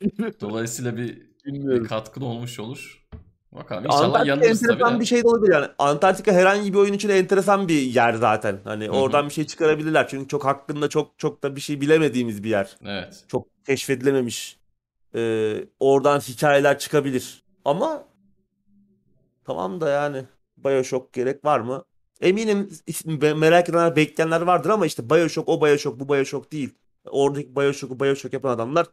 A: (laughs) Dolayısıyla bir, bir
B: Bilmiyorum.
A: katkın olmuş olur. Bakalım inşallah
B: Antarktika
A: yanılırız tabii
B: enteresan
A: de.
B: bir şey de olabilir yani. Antarktika herhangi bir oyun için enteresan bir yer zaten. Hani
A: Hı hı.
B: oradan bir şey çıkarabilirler. Çünkü çok hakkında çok çok da bir şey bilemediğimiz bir yer.
A: Evet.
B: Çok keşfedilememiş. Ee, oradan hikayeler çıkabilir. Ama tamam da yani BioShock gerek var mı? Eminim merak edenler, bekleyenler vardır ama işte Bioshock o Bioshock bu Bioshock değil. Oradaki Bioshock'u Bioshock yapan adamlar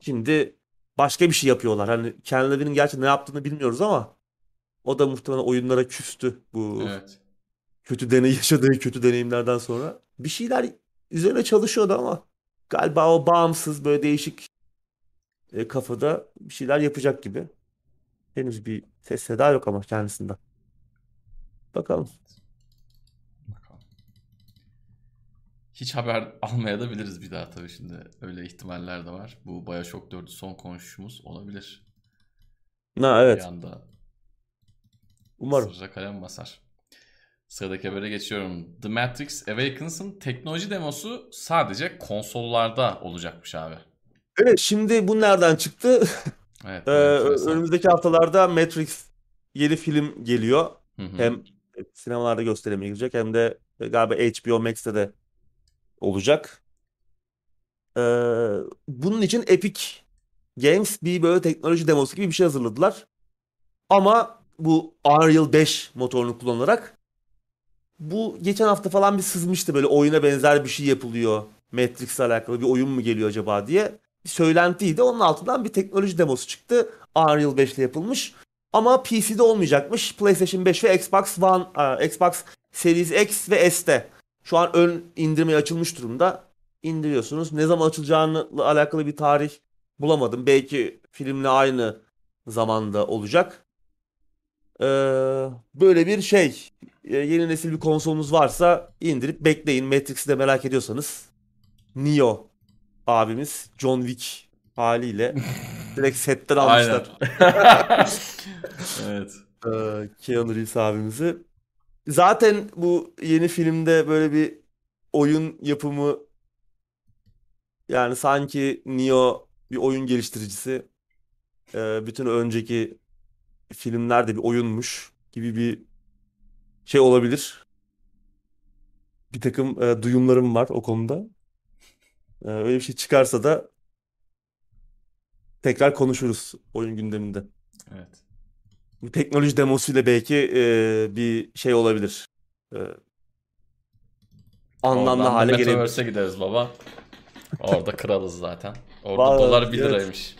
B: şimdi başka bir şey yapıyorlar. Hani kendilerinin gerçi ne yaptığını bilmiyoruz ama o da muhtemelen oyunlara küstü bu
A: Evet.
B: kötü deney (laughs) yaşadığı kötü deneyimlerden sonra. Bir şeyler üzerine çalışıyordu ama galiba o bağımsız böyle değişik e, kafada bir şeyler yapacak gibi. Henüz bir ses seda yok ama kendisinden. Bakalım.
A: Bakalım. Hiç haber almaya da biliriz bir daha tabii şimdi. Öyle ihtimaller de var. Bu Bioshock 4'ü son konuşuşumuz olabilir.
B: Ha evet.
A: Bir anda
B: Umarım.
A: sırra kalem basar. Sıradaki habere geçiyorum. The Matrix Awakens'ın teknoloji demosu sadece konsollarda olacakmış abi.
B: Evet şimdi bu nereden çıktı? (laughs)
A: Evet.
B: Ee, önümüzdeki haftalarda Matrix yeni film geliyor.
A: Hı hı.
B: Hem sinemalarda gösterime girecek hem de galiba HBO Max'te de olacak. Ee, bunun için Epic Games bir böyle teknoloji demosu gibi bir şey hazırladılar. Ama bu Unreal 5 motorunu kullanarak bu geçen hafta falan bir sızmıştı böyle oyuna benzer bir şey yapılıyor. Matrix'le alakalı bir oyun mu geliyor acaba diye. Bir söylentiydi. Onun altından bir teknoloji demosu çıktı. Unreal 5 ile yapılmış. Ama PC'de olmayacakmış. PlayStation 5 ve Xbox One, e, Xbox Series X ve S'te. Şu an ön indirmeye açılmış durumda. İndiriyorsunuz. Ne zaman açılacağıyla alakalı bir tarih bulamadım. Belki filmle aynı zamanda olacak. Ee, böyle bir şey. Ee, yeni nesil bir konsolunuz varsa indirip bekleyin. Matrix'i de merak ediyorsanız. Neo abimiz John Wick haliyle (laughs) direkt setten almışlar. (laughs)
A: evet.
B: Ee, Keanu Reeves abimizi. Zaten bu yeni filmde böyle bir oyun yapımı yani sanki Neo bir oyun geliştiricisi ee, bütün önceki filmlerde bir oyunmuş gibi bir şey olabilir. Bir takım e, duyumlarım var o konuda. Ee, öyle bir şey çıkarsa da tekrar konuşuruz oyun gündeminde.
A: Evet.
B: Bu teknoloji demosuyla belki e, bir şey olabilir. E, anlamlı
A: Oradan da
B: hale gelebilir.
A: Metaverse'e gideriz baba. Orada kralız zaten. Orada
B: Vallahi,
A: dolar 1
B: evet.
A: liraymış.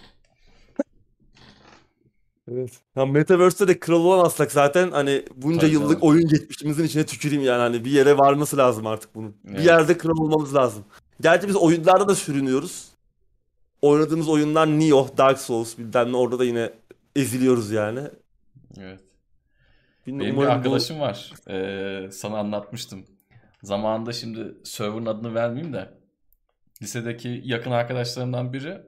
B: Evet. Ya Metaverse'te de kral olamazsak zaten hani bunca
A: Tabii
B: yıllık
A: canım.
B: oyun geçmişimizin içine tüküreyim yani hani bir yere varması lazım artık bunun. Bir
A: Evet.
B: yerde kral olmamız lazım. Gerçi biz oyunlarda da sürünüyoruz. Oynadığımız oyunlar Nioh, Dark Souls bilmem ne orada da yine eziliyoruz yani.
A: Evet.
B: Bilmiyorum,
A: Benim bir
B: umarım bu-
A: arkadaşım var. Ee, sana anlatmıştım. Zamanında şimdi server'ın adını vermeyeyim de lisedeki yakın arkadaşlarımdan biri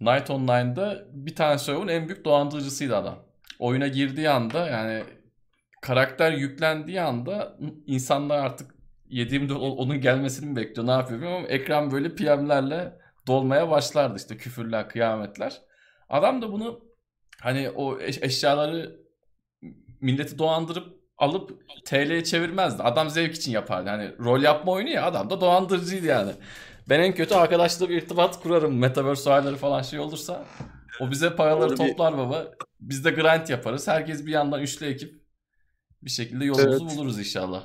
A: Night Online'da bir tane server'ın en büyük dolandırıcısıydı adam. Oyuna girdiği anda yani karakter yüklendiği anda insanlar artık yediğimde onun gelmesini mi bekliyor ne yapıyor bilmiyorum ama ekran böyle PM'lerle dolmaya başlardı işte küfürler kıyametler. Adam da bunu hani o eş- eşyaları milleti dolandırıp alıp TL'ye çevirmezdi. Adam zevk için yapardı. Hani rol yapma oyunu ya adam da dolandırıcıydı yani. Ben en kötü arkadaşla bir irtibat kurarım. Metaverse olayları falan şey olursa. O bize paraları
B: Orada bir-
A: toplar baba. Biz de grind yaparız. Herkes bir yandan üçlü ekip bir şekilde yolumuzu
B: Evet.
A: buluruz inşallah.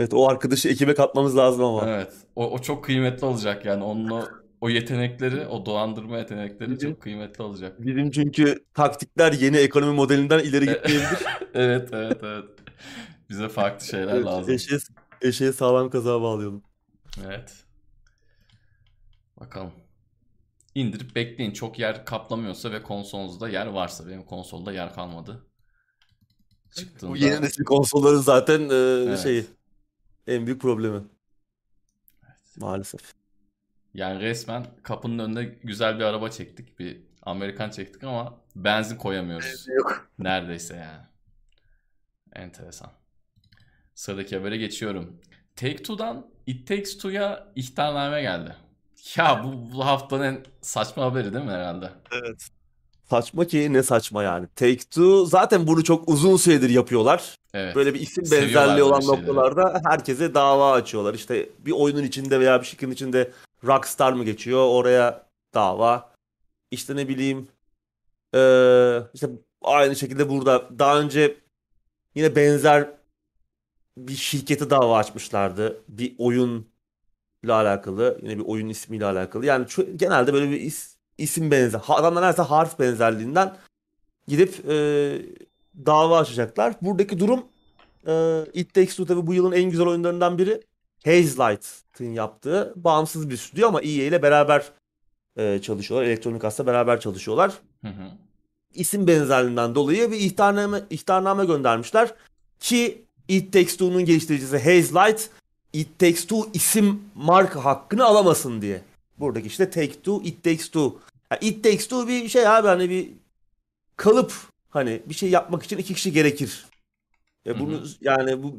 B: Evet o arkadaşı ekibe katmamız lazım ama.
A: Evet. O, o çok kıymetli olacak yani. Onun o, o yetenekleri, o dolandırma yetenekleri
B: Bizim-
A: çok kıymetli olacak.
B: Bizim çünkü taktikler yeni ekonomi modelinden ileri gitmeyebilir. (laughs)
A: Evet, evet, evet. Bize farklı şeyler
B: Evet,
A: lazım.
B: eşeğe, eşeğe sağlam kazağa bağlayalım.
A: Evet. Bakalım. İndirip bekleyin. Çok yer kaplamıyorsa ve konsolunuzda yer varsa. Benim konsolda yer kalmadı. Çıktığında...
B: Bu yeni nesil konsolların zaten e,
A: Evet.
B: şeyi en büyük problemi. Maalesef.
A: Yani resmen kapının önüne güzel bir araba çektik. Bir Amerikan çektik ama benzin koyamıyoruz.
B: Yok. (laughs)
A: Neredeyse yani. Enteresan. Sıradaki habere geçiyorum. Take-Two'dan It Takes Two'ya ihtarname geldi. Ya bu, bu haftanın en saçma haberi değil mi herhalde?
B: Evet. Saçma ki ne saçma yani. Take-Two zaten bunu çok uzun süredir yapıyorlar.
A: Evet.
B: Böyle bir isim
A: Seviyorlar
B: benzerliği olan
A: şeyleri.
B: noktalarda herkese dava açıyorlar. İşte bir oyunun içinde veya bir şirketin içinde Rockstar mı geçiyor oraya dava. İşte ne bileyim eee, işte aynı şekilde burada daha önce yine benzer bir şirkete dava açmışlardı. Bir oyunla alakalı. Yine bir oyun ismiyle alakalı. Yani genelde böyle bir is- isim benzer. Adamlar neredeyse harf benzerliğinden gidip e, dava açacaklar. Buradaki durum e, It Takes Two tabii bu yılın en güzel oyunlarından biri. Hazelight'ın yaptığı bağımsız bir stüdyo ama EA ile beraber e, çalışıyorlar. Electronic Arts'la beraber çalışıyorlar.
A: Hı hı.
B: İsim benzerliğinden dolayı bir ihtarname, ihtarname göndermişler. Ki It Takes Two'nun geliştiricisi Hazelight It Takes Two isim marka hakkını alamasın diye. Buradaki işte Take Two, It Takes Two. Yani It Takes Two bir şey abi hani bir kalıp hani bir şey yapmak için iki kişi gerekir. E bunu
A: Hı hı.
B: yani bu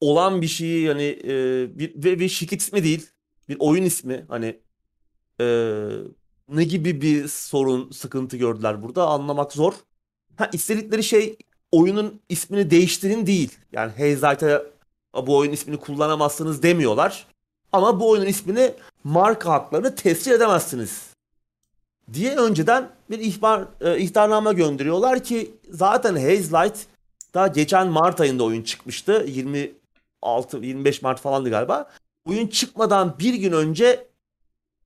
B: olan bir şeyi hani e, bir ve bir şirket ismi değil. Bir oyun ismi hani e, ne gibi bir sorun, sıkıntı gördüler burada anlamak zor. Ha istedikleri şey oyunun ismini değiştirin değil. Yani Hazelight'a bu oyun ismini kullanamazsınız demiyorlar. Ama bu oyunun ismini marka haklarını tescil edemezsiniz diye önceden bir ihbar e, ihtarname gönderiyorlar ki zaten Hazelight daha geçen Mart ayında oyun çıkmıştı. 26 25 Mart falandı galiba. Oyun çıkmadan bir gün önce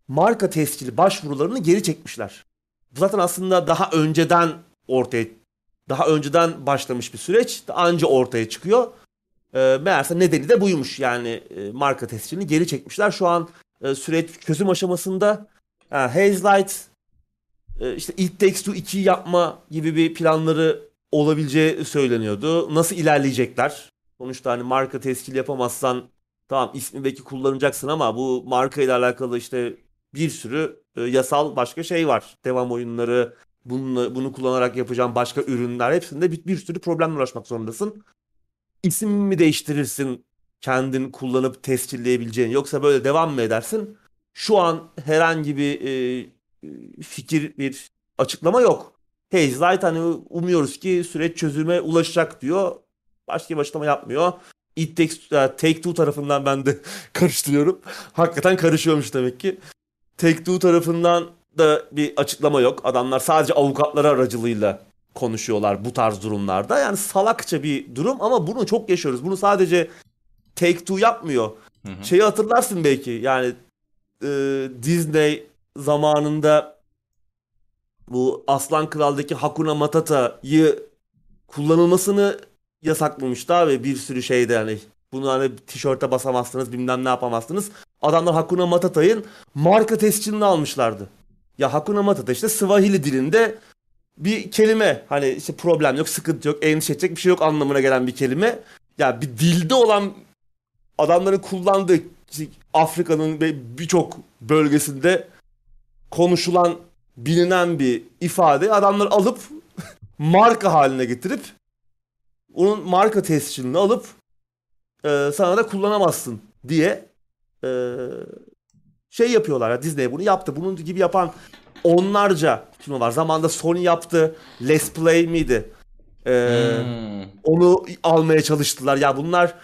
B: marka tescili başvurularını geri çekmişler. Bu zaten aslında daha önceden ortaya daha önceden başlamış bir süreç. Anca ortaya çıkıyor. E, meğerse nedeni de buymuş. Yani e, marka tescilini geri çekmişler. Şu an e, süreç çözüm aşamasında. Yani Hazelight e, işte It Takes Two 2'yi yapma gibi bir planları olabileceği söyleniyordu. Nasıl ilerleyecekler? Sonuçta hani marka tescili yapamazsan tamam ismi belki kullanacaksın ama bu marka ile alakalı işte bir sürü e, yasal başka şey var. Devam oyunları, bunu, bunu kullanarak yapacağım başka ürünler hepsinde bir, bir sürü problemle uğraşmak zorundasın. İsim mi değiştirirsin kendin kullanıp tescilleyebileceğin yoksa böyle devam mı edersin? Şu an herhangi bir e, fikir, bir açıklama yok. Hazelight hani umuyoruz ki süreç çözüme ulaşacak diyor. Başka bir açıklama yapmıyor. It Takes, e, Take Two tarafından ben de (laughs) karıştırıyorum. Hakikaten karışıyormuş demek ki. Take Two tarafından da bir açıklama yok. Adamlar sadece avukatlar aracılığıyla konuşuyorlar bu tarz durumlarda. Yani salakça bir durum ama bunu çok yaşıyoruz. Bunu sadece Take Two yapmıyor.
A: Hı hı.
B: Şeyi hatırlarsın belki yani e, Disney zamanında bu Aslan Kral'daki Hakuna Matata'yı kullanılmasını yasaklamıştı abi bir sürü şeyde hani bunu hani tişörte basamazsınız bilmem ne yapamazsınız. Adamlar Hakuna Matata'nın marka tescilini almışlardı. Ya Hakuna Matata işte Swahili dilinde bir kelime hani işte problem yok sıkıntı yok endişe edecek bir şey yok anlamına gelen bir kelime. Ya bir dilde olan adamların kullandığı işte Afrika'nın birçok bölgesinde konuşulan bilinen bir ifade adamlar alıp (laughs) marka haline getirip onun marka tescilini alıp e, sana da kullanamazsın diye e, şey yapıyorlar. Ya, Disney bunu yaptı. Bunun gibi yapan onlarca film var. Zamanında Sony yaptı. Let's Play miydi? E,
A: Hmm.
B: onu almaya çalıştılar. Ya bunlar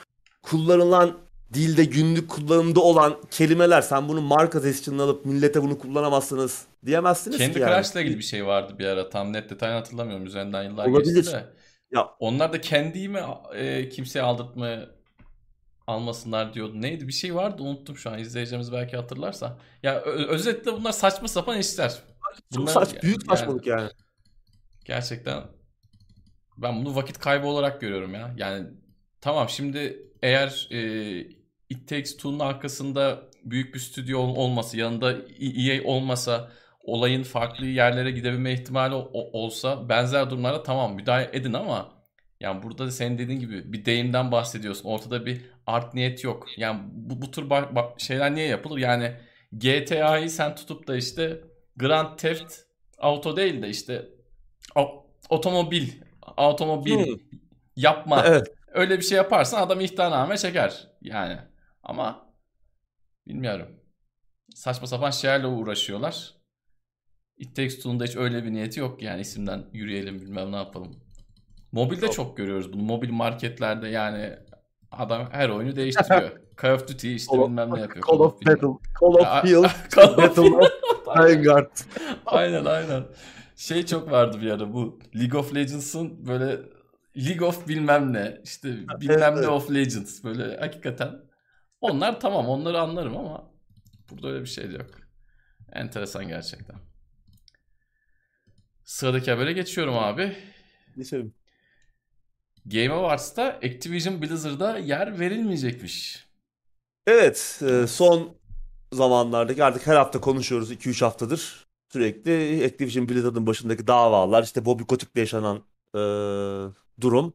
B: kullanılan dilde günlük kullanımda olan kelimeler. Sen bunu marka tescilini alıp millete bunu kullanamazsınız diyemezsiniz
A: Candy
B: ki yani.
A: Crush'la ilgili bir şey vardı bir ara. Tam net detayını hatırlamıyorum. Üzerinden yıllar
B: Olabilir.
A: geçti de.
B: Ya
A: Onlar da kendiyi mi e, kimseye aldırtmaya almasınlar diyordu. Neydi? Bir şey vardı unuttum şu an. İzleyicilerimiz belki hatırlarsa. Ya özetle bunlar saçma sapan işler.
B: çok
A: Bunlar-
B: saç, büyük saçmalık yani.
A: Gerçekten ben bunu vakit kaybı olarak görüyorum ya. Yani tamam şimdi eğer e, It Takes Two'nun arkasında büyük bir stüdyo ol- olması, yanında EA olmasa olayın farklı yerlere gidebilme ihtimali olsa benzer durumlarda tamam müdahale edin ama yani burada da senin dediğin gibi bir deyimden bahsediyorsun. Ortada bir art niyet yok. Yani bu, bu tür ba- ba- şeyler niye yapılır? Yani GTA'yı sen tutup da işte Grand Theft Auto değil de işte o- otomobil otomobil
B: Hmm.
A: yapma.
B: Evet.
A: Öyle bir şey yaparsan adam ihtarname çeker yani. Ama bilmiyorum. Saçma sapan şeylerle uğraşıyorlar. It Takes Two'nun da hiç öyle bir niyeti yok yani isimden yürüyelim bilmem ne yapalım. Mobilde çok görüyoruz bunu. Mobil marketlerde yani adam her oyunu değiştiriyor. (laughs) Call of Duty işte
B: Call
A: bilmem ne yapıyor.
B: Call of
A: Duty.
B: Battle, Call of Field, (laughs)
A: Call of
B: Battle of Vanguard. (laughs)
A: Aynen aynen. Şey çok vardı bir ara bu League of Legends'ın böyle League of bilmem ne. işte bilmem
B: Evet,
A: ne of Legends. Böyle hakikaten. Onlar tamam onları anlarım ama burada öyle bir şey de yok. Enteresan gerçekten. Sıradaki habere geçiyorum abi.
B: Geçelim.
A: Game Awards'ta Activision Blizzard'a yer verilmeyecekmiş.
B: Evet, e, son zamanlardaki artık her hafta konuşuyoruz 2-3 haftadır. Sürekli Activision Blizzard'ın başındaki davalar, işte Bobby Kotick'le yaşanan e, durum.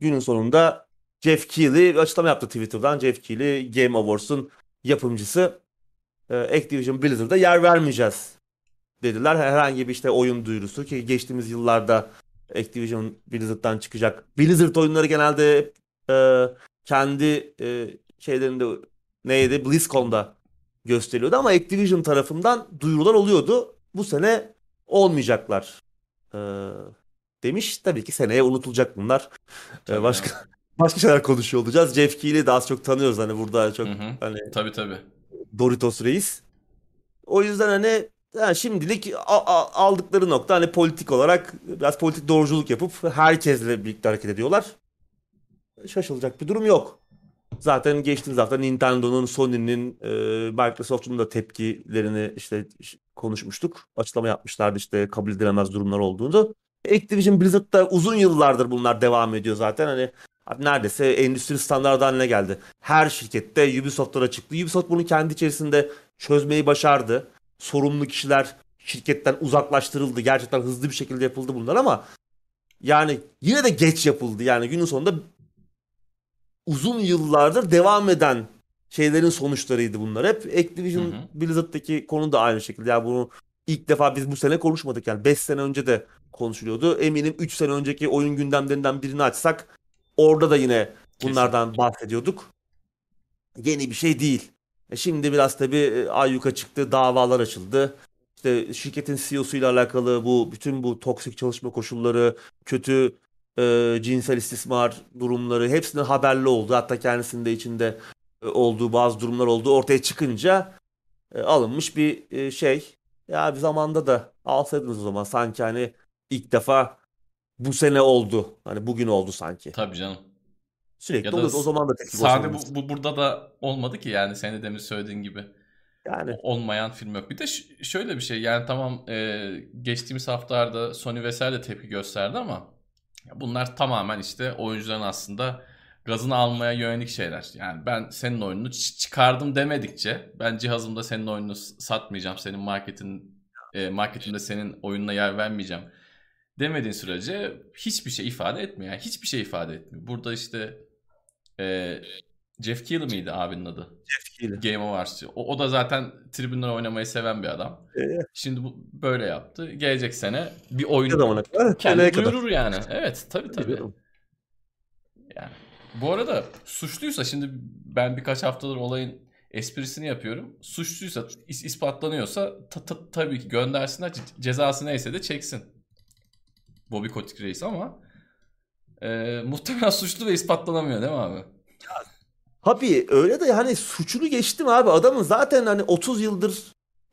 B: Günün sonunda Jeff Keighley bir açıklama yaptı Twitter'dan. Jeff Keighley Game Awards'un yapımcısı. E, Activision Blizzard'a yer vermeyeceğiz dediler. Herhangi bir işte oyun duyurusu ki geçtiğimiz yıllarda Activision Blizzard'dan çıkacak. Blizzard oyunları genelde hep, e, kendi e, şeylerinde neydi BlizzCon'da gösteriyordu ama Activision tarafından duyurular oluyordu. Bu sene olmayacaklar e, demiş. Tabii ki seneye unutulacak bunlar. E, başka (laughs) başka şeyler konuşuyor olacağız. Jeff Keighley'i daha az çok tanıyoruz hani burada çok
A: Hı hı.
B: hani
A: Tabii tabii.
B: Doritos Reis. O yüzden hani yani şimdilik aldıkları nokta hani politik olarak biraz politik doğruculuk yapıp herkesle birlikte hareket ediyorlar. Şaşılacak bir durum yok. Zaten geçtiğimiz hafta Nintendo'nun, Sony'nin, e, Microsoft'un da tepkilerini işte konuşmuştuk. Açıklama yapmışlardı işte kabul edilemez durumlar olduğunu. Activision Blizzard'da uzun yıllardır bunlar devam ediyor zaten. Hani neredeyse endüstri standardı haline geldi. Her şirkette Ubisoft'lara çıktı. Ubisoft bunu kendi içerisinde çözmeyi başardı. Sorumlu kişiler şirketten uzaklaştırıldı. Gerçekten hızlı bir şekilde yapıldı bunlar ama yani yine de geç yapıldı. Yani günün sonunda uzun yıllardır devam eden şeylerin sonuçlarıydı bunlar. Hep Activision
A: Hı hı.
B: Blizzard'daki konu da aynı şekilde. Yani bunu ilk defa biz bu sene konuşmadık. Yani 5 sene önce de konuşuluyordu. Eminim 3 sene önceki oyun gündemlerinden birini açsak orada da yine bunlardan bahsediyorduk. Yeni bir şey değil. E şimdi biraz tabii e, ayyuka çıktı, davalar açıldı. İşte şirketin CEO'suyla alakalı bu bütün bu toksik çalışma koşulları, kötü e, cinsel istismar durumları hepsinin haberli oldu. Hatta kendisinin de içinde e, olduğu bazı durumlar oldu. Ortaya çıkınca e, alınmış bir e, şey. Ya bir zamanda da alsaydınız o zaman sanki hani ilk defa bu sene oldu. Hani bugün oldu sanki.
A: Tabii canım.
B: Sürekli
A: Ya da
B: oluyordu. O zaman da tepki
A: Sade bu, bu burada da olmadı ki yani senin de demin söylediğin gibi.
B: Yani
A: olmayan film yok. Bir de şöyle bir şey yani tamam e, geçtiğimiz haftalarda Sony vesaire de tepki gösterdi ama bunlar tamamen işte oyuncuların aslında gazını almaya yönelik şeyler. Yani ben senin oyununu çıkardım demedikçe ben cihazımda senin oyununu satmayacağım. Senin marketin e, marketimde senin oyununa yer vermeyeceğim demediğin sürece hiçbir şey ifade etmiyor. Yani hiçbir şey ifade etmiyor. Burada işte e, Jeff Keighley miydi abinin adı?
B: tepkiyle.
A: Game Awards'çı. O, o da zaten tribünler oynamayı seven bir adam.
B: Ee,
A: Şimdi bu böyle yaptı. Gelecek sene bir oyun
B: zamana kadar?
A: kendi
B: Seneye kadar.
A: duyurur yani. Evet tabii tabii.
B: Biliyorum.
A: Yani. Bu arada suçluysa şimdi ben birkaç haftadır olayın esprisini yapıyorum. Suçluysa is- ispatlanıyorsa ta- ta- tabii ki göndersinler ce- cezası neyse de çeksin. Bobby Kotick reis ama e, muhtemelen suçlu ve ispatlanamıyor değil mi abi?
B: Tabii öyle de hani suçunu geçtim abi. Adamın zaten hani 30 yıldır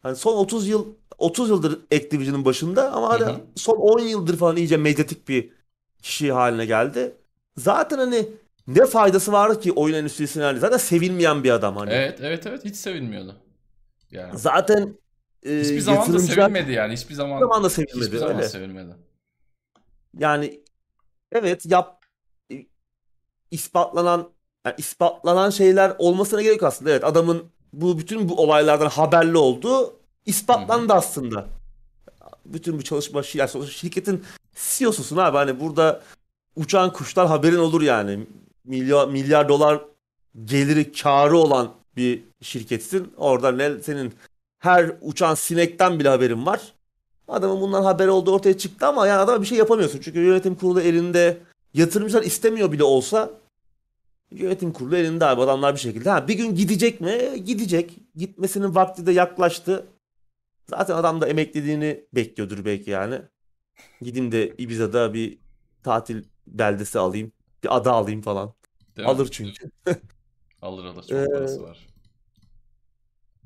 B: hani son 30 yıl 30 yıldır Activision'ın başında ama hani son 10 yıldır falan iyice medyatik bir kişi haline geldi. Zaten hani ne faydası var ki oyun endüstrisine hani zaten sevilmeyen bir adam hani.
A: Evet evet evet hiç sevilmiyordu. Yani.
B: Zaten e,
A: Hiçbir zaman da sevilmedi yani. Hiçbir zaman
B: hiçbir zaman da sevilmedi
A: hiçbir zaman
B: öyle.
A: sevilmedi.
B: Yani evet yap e, ispatlanan yani ispatlanan şeyler olmasına gerek yok aslında. Evet adamın bu bütün bu olaylardan haberli olduğu ispatlandı aslında. Bütün bu çalışma yani şirketin CEO'susun abi hani burada uçan kuşlar haberin olur yani. Milyar milyar dolar geliri karı olan bir şirketsin. Orada ne senin her uçan sinekten bile haberin var. Adamın bundan haberi olduğu ortaya çıktı ama yani adama bir şey yapamıyorsun. Çünkü yönetim kurulu elinde yatırımcılar istemiyor bile olsa yönetim kurulu elinde abi adamlar bir şekilde. Ha, bir gün gidecek mi? Gidecek. Gitmesinin vakti de yaklaştı. Zaten adam da emekliliğini bekliyordur belki yani. Gideyim de Ibiza'da bir tatil beldesi alayım. Bir ada alayım falan.
A: Değil mi?
B: Alır çünkü.
A: Alır alır. Çok
B: Ee,
A: parası var.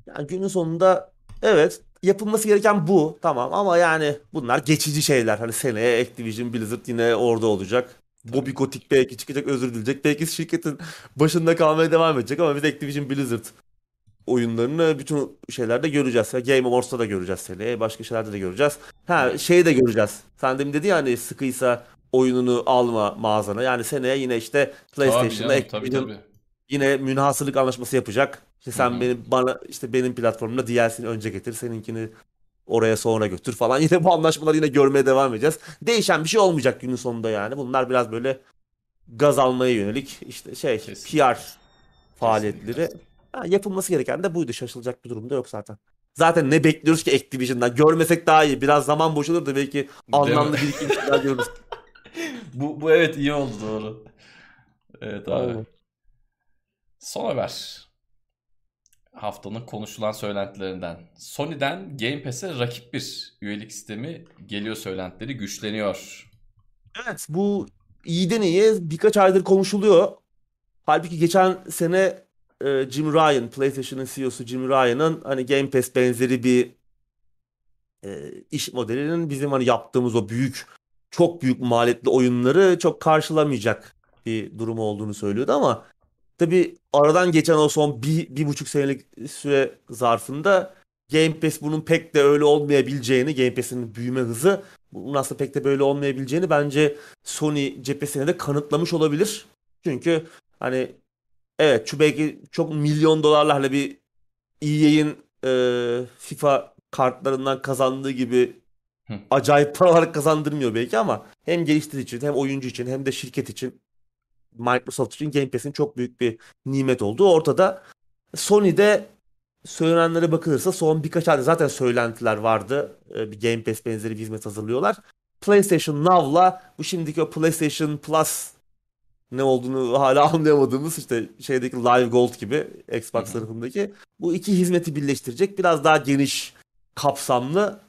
B: Yani günün sonunda evet yapılması gereken bu tamam ama yani bunlar geçici şeyler. Hani seneye Activision Blizzard yine orada olacak. Bobby Kotick belki çıkacak özür dileyecek. Belki şirketin (laughs) başında kalmaya devam edecek ama biz Activision Blizzard oyunlarını bütün şeylerde göreceğiz. Game Awards'ta da göreceğiz seneye. Başka şeylerde de göreceğiz. Ha şeyi de göreceğiz. Sen demin dedi ya hani sıkıysa oyununu alma mağazana. Yani seneye yine işte PlayStation'da Activision yine münhasırlık anlaşması yapacak. İşte sen benim bana işte benim platformumda DLC'ni önce getir, seninkini oraya sonra götür falan. (laughs) Yine bu anlaşmaları yine görmeye devam edeceğiz. Değişen bir şey olmayacak günün sonunda yani. Bunlar biraz böyle gaz almaya yönelik işte şey Kesinlikle. PR faaliyetleri. Ha, yapılması gereken de buydu. Şaşılacak bir durumda yok zaten. Zaten ne bekliyoruz ki Activision'dan? Görmesek daha iyi. Biraz zaman boşalır da belki anlamlı bir iki şeyler görürüz. (laughs)
A: bu, bu evet iyi oldu doğru. Evet abi. Aynen. Son haber. Haftanın konuşulan söylentilerinden. Sony'den Game Pass'e rakip bir üyelik sistemi geliyor söylentileri güçleniyor.
B: Evet bu iyiden iyiye birkaç aydır konuşuluyor. Halbuki geçen sene e, Jim Ryan, PlayStation'ın CEO'su Jim Ryan'ın hani Game Pass benzeri bir e, iş modelinin bizim hani yaptığımız o büyük çok büyük maliyetli oyunları çok karşılamayacak bir durum olduğunu söylüyordu ama Tabi aradan geçen o son bir, bir buçuk senelik süre zarfında Game Pass bunun pek de öyle olmayabileceğini, Game Pass'in büyüme hızı bunun aslında pek de böyle olmayabileceğini bence Sony cephesine de kanıtlamış olabilir. Çünkü hani evet şu belki çok milyon dolarlarla bir EA'in e, FIFA kartlarından kazandığı gibi acayip paralar kazandırmıyor belki ama hem geliştirici için hem oyuncu için hem de şirket için Microsoft için Game Pass'in çok büyük bir nimet olduğu ortada. Sony'de söylenenlere bakılırsa son birkaç ayda zaten söylentiler vardı. Ee, bir Game Pass benzeri bir hizmet hazırlıyorlar. PlayStation Now'la bu şimdiki o PlayStation Plus ne olduğunu hala (laughs) anlayamadığımız işte şeydeki Live Gold gibi Xbox tarafındaki bu iki hizmeti birleştirecek biraz daha geniş kapsamlı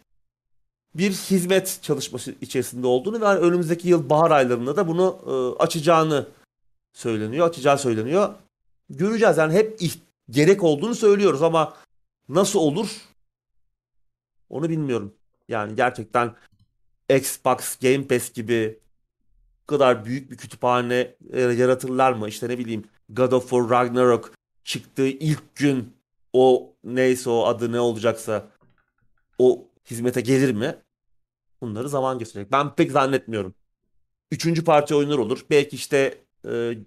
B: bir hizmet çalışması içerisinde olduğunu ve önümüzdeki yıl bahar aylarında da bunu e, açacağını söyleniyor, açacağı söyleniyor. Göreceğiz yani hep gerek olduğunu söylüyoruz ama nasıl olur onu bilmiyorum. Yani gerçekten Xbox Game Pass gibi bu kadar büyük bir kütüphane e, yaratırlar mı? İşte ne bileyim God of War Ragnarok çıktığı ilk gün o neyse o adı ne olacaksa o hizmete gelir mi? Bunları zaman gösterecek. Ben pek zannetmiyorum. Üçüncü parti oyunlar olur. Belki işte e,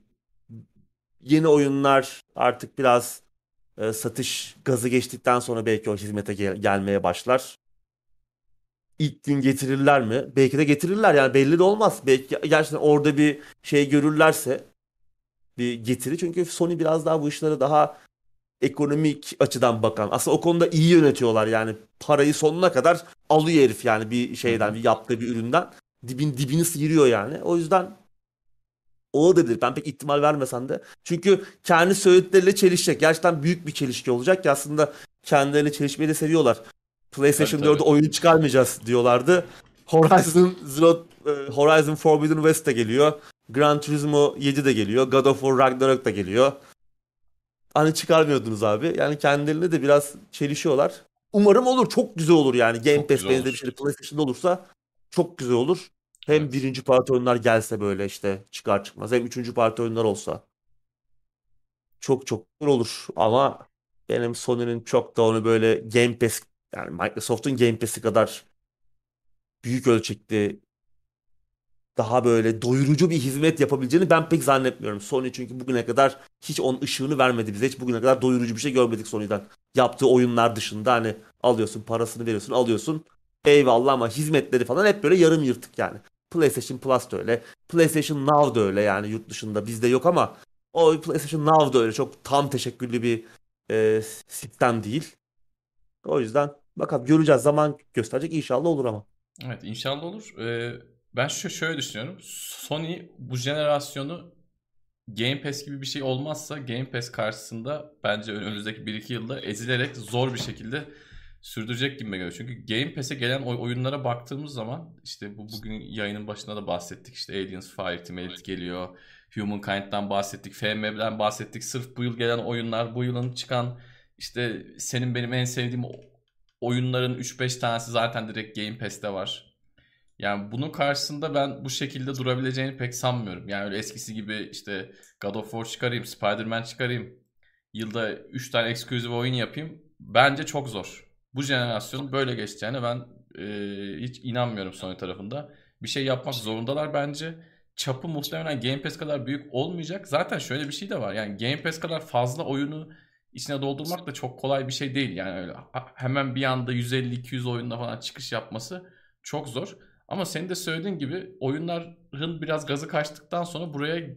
B: yeni oyunlar artık biraz e, satış gazı geçtikten sonra belki o hizmete gel- gelmeye başlar. İlk gün getirirler mi? Belki de getirirler yani belli de olmaz. Belki gerçekten orada bir şey görürlerse bir getiri. Çünkü Sony biraz daha bu işlere daha ekonomik açıdan bakan. Aslında o konuda iyi yönetiyorlar yani. Parayı sonuna kadar alıyor herif yani bir şeyden, bir yaptığı bir üründen. Dibin dibini sıyırıyor yani. O yüzden olabilir. Ben pek ihtimal vermesem de. Çünkü kendi söyledikleriyle çelişecek. Gerçekten büyük bir çelişki olacak ki aslında kendilerini çelişmeyi de seviyorlar. PlayStation evet, 4'e oyun çıkarmayacağız diyorlardı. Horizon Zero e, Horizon Forbidden West de geliyor. Gran Turismo 7 de geliyor. God of War Ragnarok da geliyor. Hani çıkarmıyordunuz abi. Yani kendilerine de biraz çelişiyorlar. Umarım olur. Çok güzel olur yani. Game Pass benzeri bir şey PlayStation'da olursa çok güzel olur. Hem evet. birinci parti oyunlar gelse böyle işte çıkar çıkmaz. Hem üçüncü parti oyunlar olsa. Çok çok olur ama benim Sony'nin çok da onu böyle Game Pass yani Microsoft'un Game Pass'i kadar büyük ölçekli daha böyle doyurucu bir hizmet yapabileceğini ben pek zannetmiyorum. Sony çünkü bugüne kadar hiç onun ışığını vermedi bize. Hiç bugüne kadar doyurucu bir şey görmedik Sony'den. Yaptığı oyunlar dışında hani alıyorsun parasını veriyorsun alıyorsun. Eyvallah ama hizmetleri falan hep böyle yarım yırtık yani. PlayStation Plus da öyle. PlayStation Now da öyle yani yurt dışında bizde yok ama o PlayStation Now da öyle çok tam teşekküllü bir e, sistem değil. O yüzden bakalım göreceğiz zaman gösterecek inşallah olur ama.
A: Evet inşallah olur. Ee, ben şu şöyle düşünüyorum. Sony bu jenerasyonu Game Pass gibi bir şey olmazsa Game Pass karşısında bence önümüzdeki 1-2 yılda ezilerek zor bir şekilde sürdürecek gibi geliyor. Çünkü Game Pass'e gelen oy- oyunlara baktığımız zaman işte bu bugün yayının başında da bahsettik. İşte Aliens Fireteam Elite geliyor. Humankind'dan bahsettik. FM'den bahsettik. Sırf bu yıl gelen oyunlar, bu yılın çıkan işte senin benim en sevdiğim oyunların 3-5 tanesi zaten direkt Game Pass'te var. Yani bunun karşısında ben bu şekilde durabileceğini pek sanmıyorum. Yani öyle eskisi gibi işte God of War çıkarayım, Spider-Man çıkarayım. Yılda 3 tane eksklusif oyun yapayım. Bence çok zor. Bu jenerasyonun böyle geçeceğine ben e, hiç inanmıyorum Sony tarafında. Bir şey yapmak zorundalar bence. Çapı muhtemelen Game Pass kadar büyük olmayacak. Zaten şöyle bir şey de var. Yani Game Pass kadar fazla oyunu içine doldurmak da çok kolay bir şey değil. Yani öyle hemen bir anda 150-200 oyunda falan çıkış yapması çok zor. Ama senin de söylediğin gibi oyunların biraz gazı kaçtıktan sonra buraya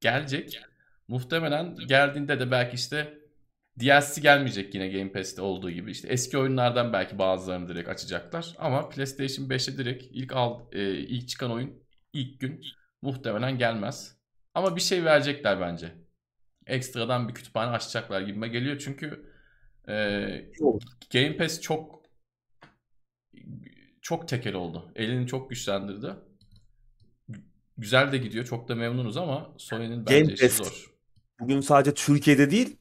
A: gelecek. Muhtemelen geldiğinde de belki işte DLC gelmeyecek yine Game Pass'te olduğu gibi. İşte eski oyunlardan belki bazılarını direkt açacaklar. Ama PlayStation 5'e direkt ilk al, e, ilk çıkan oyun ilk gün muhtemelen gelmez. Ama bir şey verecekler bence. Ekstradan bir kütüphane açacaklar gibime geliyor. Çünkü e, Game Pass çok çok tekel oldu. Elini çok güçlendirdi. Güzel de gidiyor. Çok da memnunuz ama Sony'nin bence işi zor.
B: Bugün sadece Türkiye'de değil,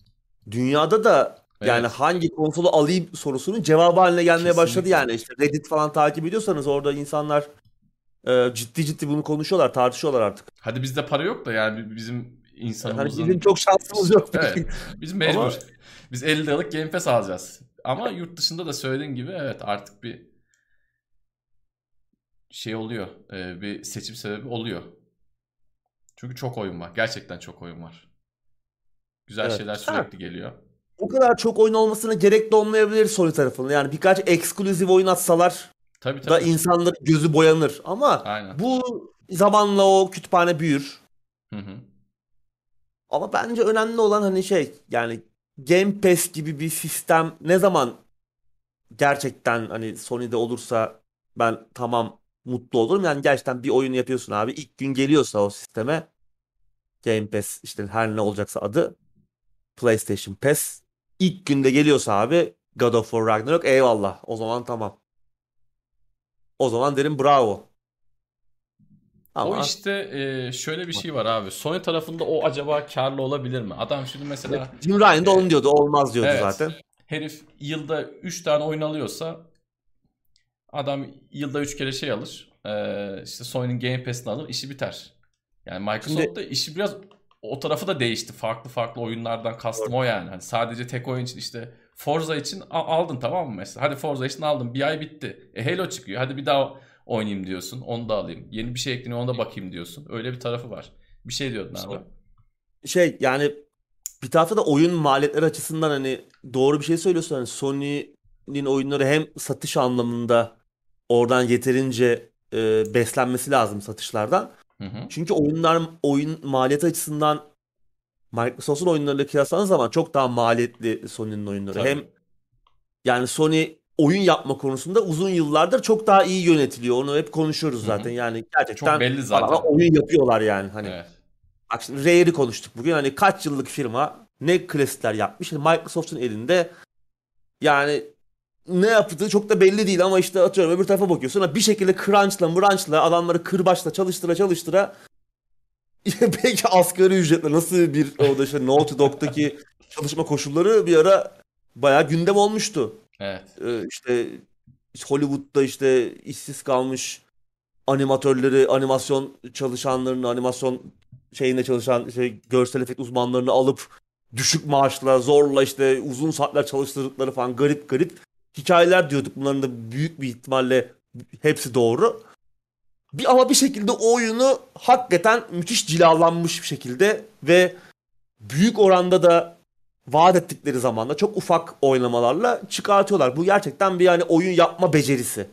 B: dünyada da evet. yani hangi konsolu alayım sorusunun cevabı haline gelmeye Kesinlikle. başladı yani. İşte Reddit falan takip ediyorsanız orada insanlar e, ciddi ciddi bunu konuşuyorlar, tartışıyorlar artık.
A: Hadi bizde para yok da yani bizim insanımızın...
B: Yani bizim çok şansımız yok.
A: Evet. Biz mecbur. Ama... Biz 50 liralık Game Pass alacağız. Ama yurt dışında da söylediğin gibi evet artık bir şey oluyor. E, bir seçim sebebi oluyor. Çünkü çok oyun var. Gerçekten çok oyun var. Güzel evet. şeyler sürekli geliyor.
B: Bu kadar çok oyun olmasına gerek de olmayabilir Sony tarafında. Yani birkaç eksklusif oyun atsalar tabii, tabii. da insanların gözü boyanır. Ama Aynen. bu zamanla o kütüphane büyür. Hı hı. Ama bence önemli olan hani şey yani Game Pass gibi bir sistem ne zaman gerçekten hani Sony'de olursa ben tamam mutlu olurum. Yani gerçekten bir oyun yapıyorsun abi. İlk gün geliyorsa o sisteme Game Pass işte her ne olacaksa adı PlayStation Pass ilk günde geliyorsa abi God of War Ragnarok eyvallah. O zaman tamam. O zaman derim bravo.
A: Ama... O işte e, şöyle bir şey var abi. Sony tarafında o acaba karlı olabilir mi? Adam şimdi mesela...
B: Jim Ryan da e, onu diyordu. Olmaz diyordu evet, zaten.
A: Herif yılda 3 tane oyun alıyorsa Adam yılda 3 kere şey alır. Ee, işte Sony'nin Game Pass'ini alır. işi biter. Yani Microsoft da işi biraz o tarafı da değişti. Farklı farklı oyunlardan kastım o yani. Hani sadece tek oyun için işte Forza için aldın tamam mı mesela? Hadi Forza için aldın. Bir ay bitti. E Halo çıkıyor. Hadi bir daha oynayayım diyorsun. Onu da alayım. Yeni bir şey ekleniyor ona da bakayım diyorsun. Öyle bir tarafı var. Bir şey diyordun abi.
B: Şey yani bir tarafta da oyun maliyetleri açısından hani doğru bir şey söylüyorsun. Hani Sony'nin oyunları hem satış anlamında oradan yeterince e, beslenmesi lazım satışlardan. Hı hı. Çünkü oyunlar oyun maliyeti açısından Microsoft'un oyunlarıyla kıyasladığınız zaman çok daha maliyetli Sony'nin oyunları. Tabii. Hem yani Sony oyun yapma konusunda uzun yıllardır çok daha iyi yönetiliyor. Onu hep konuşuyoruz zaten. Hı hı. Yani gerçekten çok belli zaten. oyun yapıyorlar yani hani. Evet. Bak şimdi Rare'i konuştuk bugün. Hani kaç yıllık firma ne klasikler yapmış. Microsoft'un elinde yani ne yaptığı çok da belli değil ama işte atıyorum öbür tarafa bakıyorsun. Bir şekilde crunch'la mırançla adamları kırbaçla çalıştıra çalıştıra (laughs) belki asgari ücretle nasıl bir orada işte Naughty Dog'daki çalışma koşulları bir ara bayağı gündem olmuştu.
A: Evet.
B: Ee, işte Hollywood'da işte işsiz kalmış animatörleri, animasyon çalışanlarını, animasyon şeyinde çalışan şey, görsel efekt uzmanlarını alıp düşük maaşla, zorla işte uzun saatler çalıştırdıkları falan garip garip hikayeler diyorduk. Bunların da büyük bir ihtimalle hepsi doğru. Bir ama bir şekilde o oyunu hakikaten müthiş cilalanmış bir şekilde ve büyük oranda da vaat ettikleri zamanda çok ufak oynamalarla çıkartıyorlar. Bu gerçekten bir yani oyun yapma becerisi.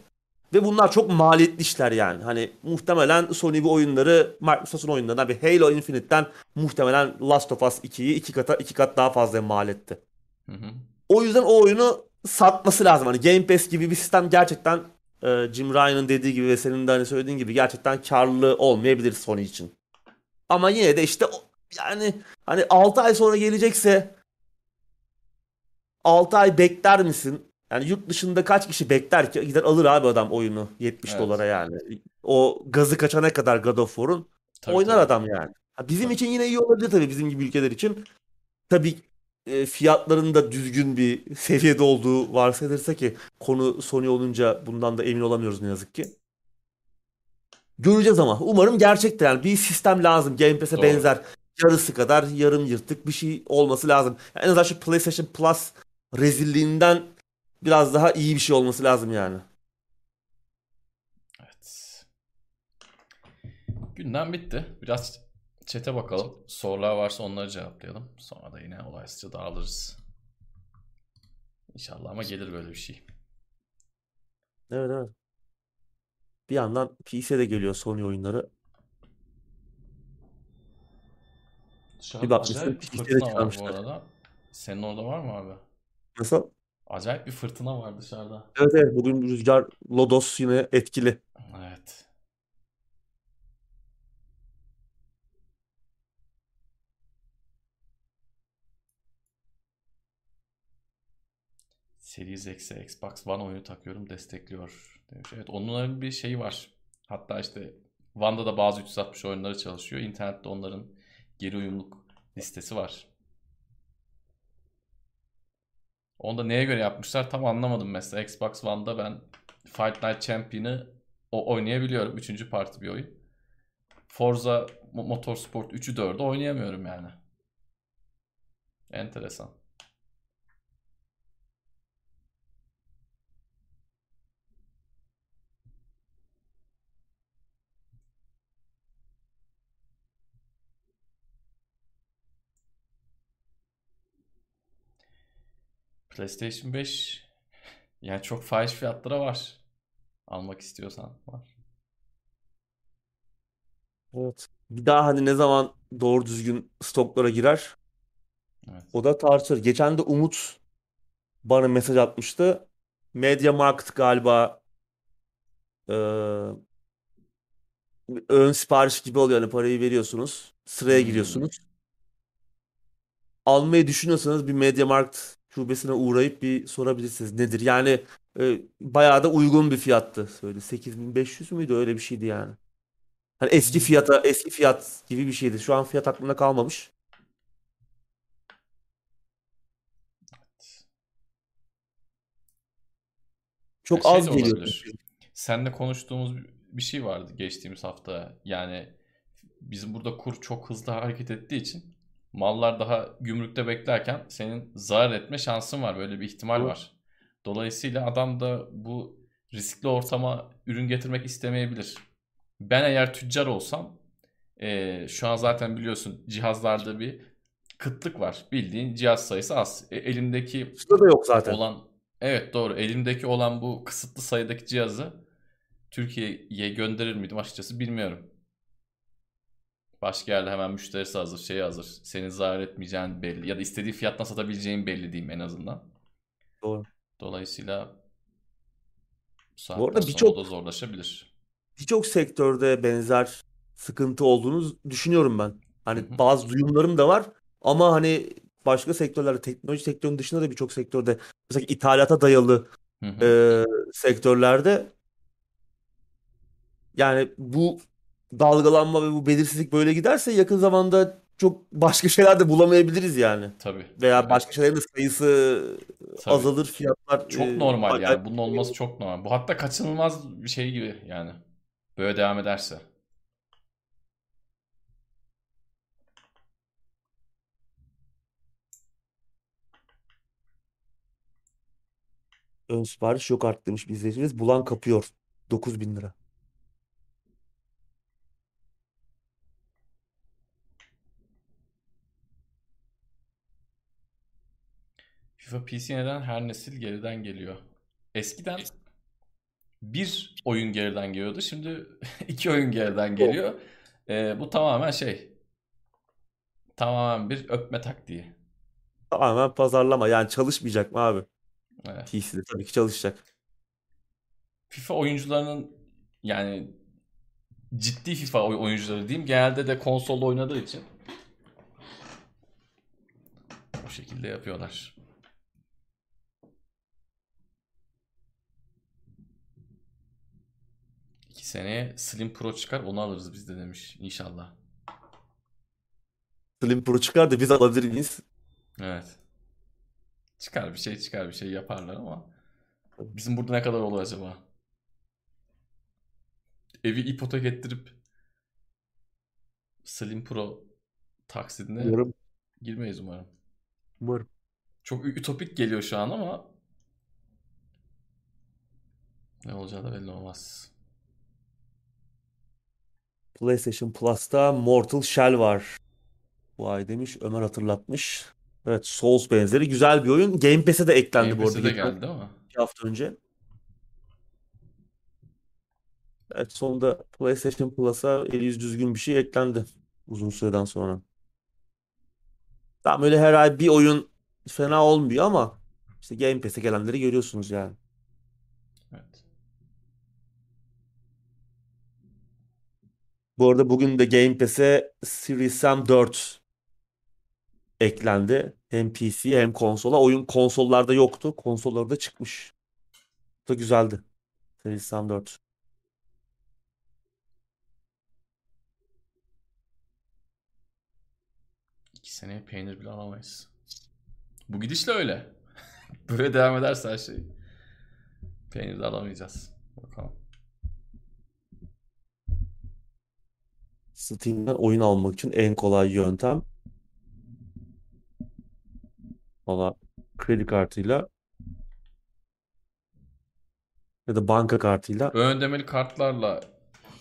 B: Ve bunlar çok maliyetli işler yani. Hani muhtemelen Sony bu oyunları Microsoft'un oyunlarından bir Halo Infinite'den muhtemelen Last of Us 2'yi iki kata iki kat daha fazla mal etti. Hı hı. O yüzden o oyunu satması lazım. Hani Game Pass gibi bir sistem gerçekten e, Jim Ryan'ın dediği gibi ve senin de hani söylediğin gibi gerçekten karlı olmayabilir Sony için. Ama yine de işte yani hani 6 ay sonra gelecekse 6 ay bekler misin? Yani yurt dışında kaç kişi bekler ki gider alır abi adam oyunu 70 evet. dolara yani. O gazı kaçana kadar God of War'un oynar tabii. adam yani. bizim tabii. için yine iyi olabilir tabii bizim gibi ülkeler için. Tabii e, fiyatların da düzgün bir seviyede olduğu varsayılırsa ki konu Sony olunca bundan da emin olamıyoruz ne yazık ki. Göreceğiz ama. Umarım gerçekten yani bir sistem lazım. Game Pass'e benzer. Yarısı kadar yarım yırtık bir şey olması lazım. Yani en azından şu PlayStation Plus rezilliğinden biraz daha iyi bir şey olması lazım yani.
A: Evet. Gündem bitti. Biraz chat'e bakalım. Sorular varsa onları cevaplayalım. Sonra da yine olaysızca dağılırız. İnşallah ama gelir böyle bir şey.
B: Evet evet. Bir yandan PC'de geliyor Sony oyunları.
A: Dışarıda
B: Bir bakmışsın,
A: acayip bir fırtına var bu
B: çıkarmışlar.
A: arada. Senin orada var mı abi?
B: Nasıl?
A: Acayip bir fırtına var dışarıda.
B: Evet evet bugün rüzgar Lodos yine etkili.
A: Evet. Series X'e Xbox One oyunu takıyorum destekliyor demiş. Evet onların bir şeyi var. Hatta işte One'da da bazı 360 oyunları çalışıyor. İnternette onların geri uyumluluk listesi var. Onu da neye göre yapmışlar tam anlamadım mesela. Xbox One'da ben Fight Night Champion'ı o oynayabiliyorum. Üçüncü parti bir oyun. Forza Mo- Motorsport 3'ü 4'ü oynayamıyorum yani. Enteresan. PlayStation 5 yani çok fahiş fiyatlara var. Almak istiyorsan var.
B: Evet. Bir daha hani ne zaman doğru düzgün stoklara girer
A: Evet.
B: o da tartışılır. Geçen de Umut bana mesaj atmıştı. Media Market galiba e, ön sipariş gibi oluyor. Hani parayı veriyorsunuz. Sıraya
A: Hmm.
B: giriyorsunuz. Almayı düşünüyorsanız bir Media Markt şubesine uğrayıp bir sorabilirsiniz. Nedir? Yani e, bayağı da uygun bir fiyattı. Söyle 8500 müydü? Öyle bir şeydi yani. Hani eski
A: Hmm.
B: fiyata eski fiyat gibi bir şeydi. Şu an fiyat aklımda kalmamış. Çok
A: şey
B: az geliyor.
A: Seninle konuştuğumuz bir şey vardı geçtiğimiz hafta. Yani bizim burada kur çok hızlı hareket ettiği için mallar daha gümrükte beklerken senin zarar etme şansın var. Böyle bir ihtimal var. Dolayısıyla adam da bu riskli ortama ürün getirmek istemeyebilir. Ben eğer tüccar olsam eee, şu an zaten biliyorsun cihazlarda bir kıtlık var. Bildiğin cihaz sayısı az. E, elimdeki
B: Usta da yok zaten.
A: olan evet doğru elimdeki olan bu kısıtlı sayıdaki cihazı Türkiye'ye gönderir miydim açıkçası bilmiyorum. Başka yerde hemen müşterisi hazır, şey hazır. Senin zarar etmeyeceğin belli ya da istediği fiyattan satabileceğin belli diyeyim en azından.
B: Doğru.
A: Dolayısıyla bu
B: Bu arada birçok
A: da zorlaşabilir.
B: birçok sektörde benzer sıkıntı olduğunu düşünüyorum ben. Hani
A: hı.
B: bazı duyumlarım da var ama hani başka sektörlerde teknoloji sektörünün dışında da birçok sektörde mesela ithalata dayalı e, sektörlerde yani bu dalgalanma ve bu belirsizlik böyle giderse yakın zamanda çok başka şeyler de bulamayabiliriz yani.
A: Tabii.
B: Veya
A: Evet.
B: başka şeylerin de sayısı
A: Tabii.
B: azalır, fiyatlar
A: Çok
B: e,
A: normal
B: acayip
A: yani. Bunun olması çok normal. Bu hatta kaçınılmaz bir şey gibi yani. Böyle devam ederse.
B: ön sipariş yok artık demiş bir izleyicimiz. Bulan kapıyor. 9000 lira.
A: FIFA PC neden her nesil geriden geliyor? Eskiden bir oyun geriden geliyordu. Şimdi (laughs) iki oyun geriden geliyor. Ee, bu tamamen şey. Tamamen bir öpme taktiği.
B: Tamamen pazarlama. Yani çalışmayacak mı abi?
A: Evet.
B: PC'de tabii ki çalışacak.
A: FIFA oyuncularının yani ciddi FIFA oy- oyuncuları diyeyim genelde de konsolda oynadığı için o şekilde yapıyorlar. İki seneye Slim Pro çıkar onu alırız biz de demiş inşallah.
B: Slim Pro çıkar da biz alabilir miyiz?
A: Evet. Çıkar bir şey çıkar bir şey yaparlar ama bizim burada ne kadar olur acaba? Evi ipotek ettirip Slim Pro taksidine
B: Umarım.
A: girmeyiz umarım.
B: Umarım.
A: Çok ütopik geliyor şu an ama ne olacağı da belli olmaz.
B: PlayStation Plus'ta Mortal Shell var. Bu ay demiş. Ömer hatırlatmış. Evet Souls benzeri güzel bir oyun. Game Pass'e de eklendi
A: Game
B: bu arada.
A: Pass'e de geldi değil mi?
B: iki hafta önce. Evet sonunda PlayStation Plus'a eli yüz düzgün bir şey eklendi. Uzun süreden sonra. Tam öyle her ay bir oyun fena olmuyor ama işte Game Pass'e gelenleri görüyorsunuz yani. Bu arada bugün de Game Pass'e Series Sam 4 eklendi. Hem PC hem konsola. Oyun konsollarda yoktu. Konsollarda çıkmış. Bu da güzeldi. Series Sam 4.
A: İki seneye peynir bile alamayız. Bu gidişle öyle. (laughs) Böyle devam ederse her şey. Peynir de alamayacağız. Bakalım.
B: Steam'den oyun almak için en kolay yöntem valla kredi kartıyla ya da banka kartıyla
A: Ön ödemeli kartlarla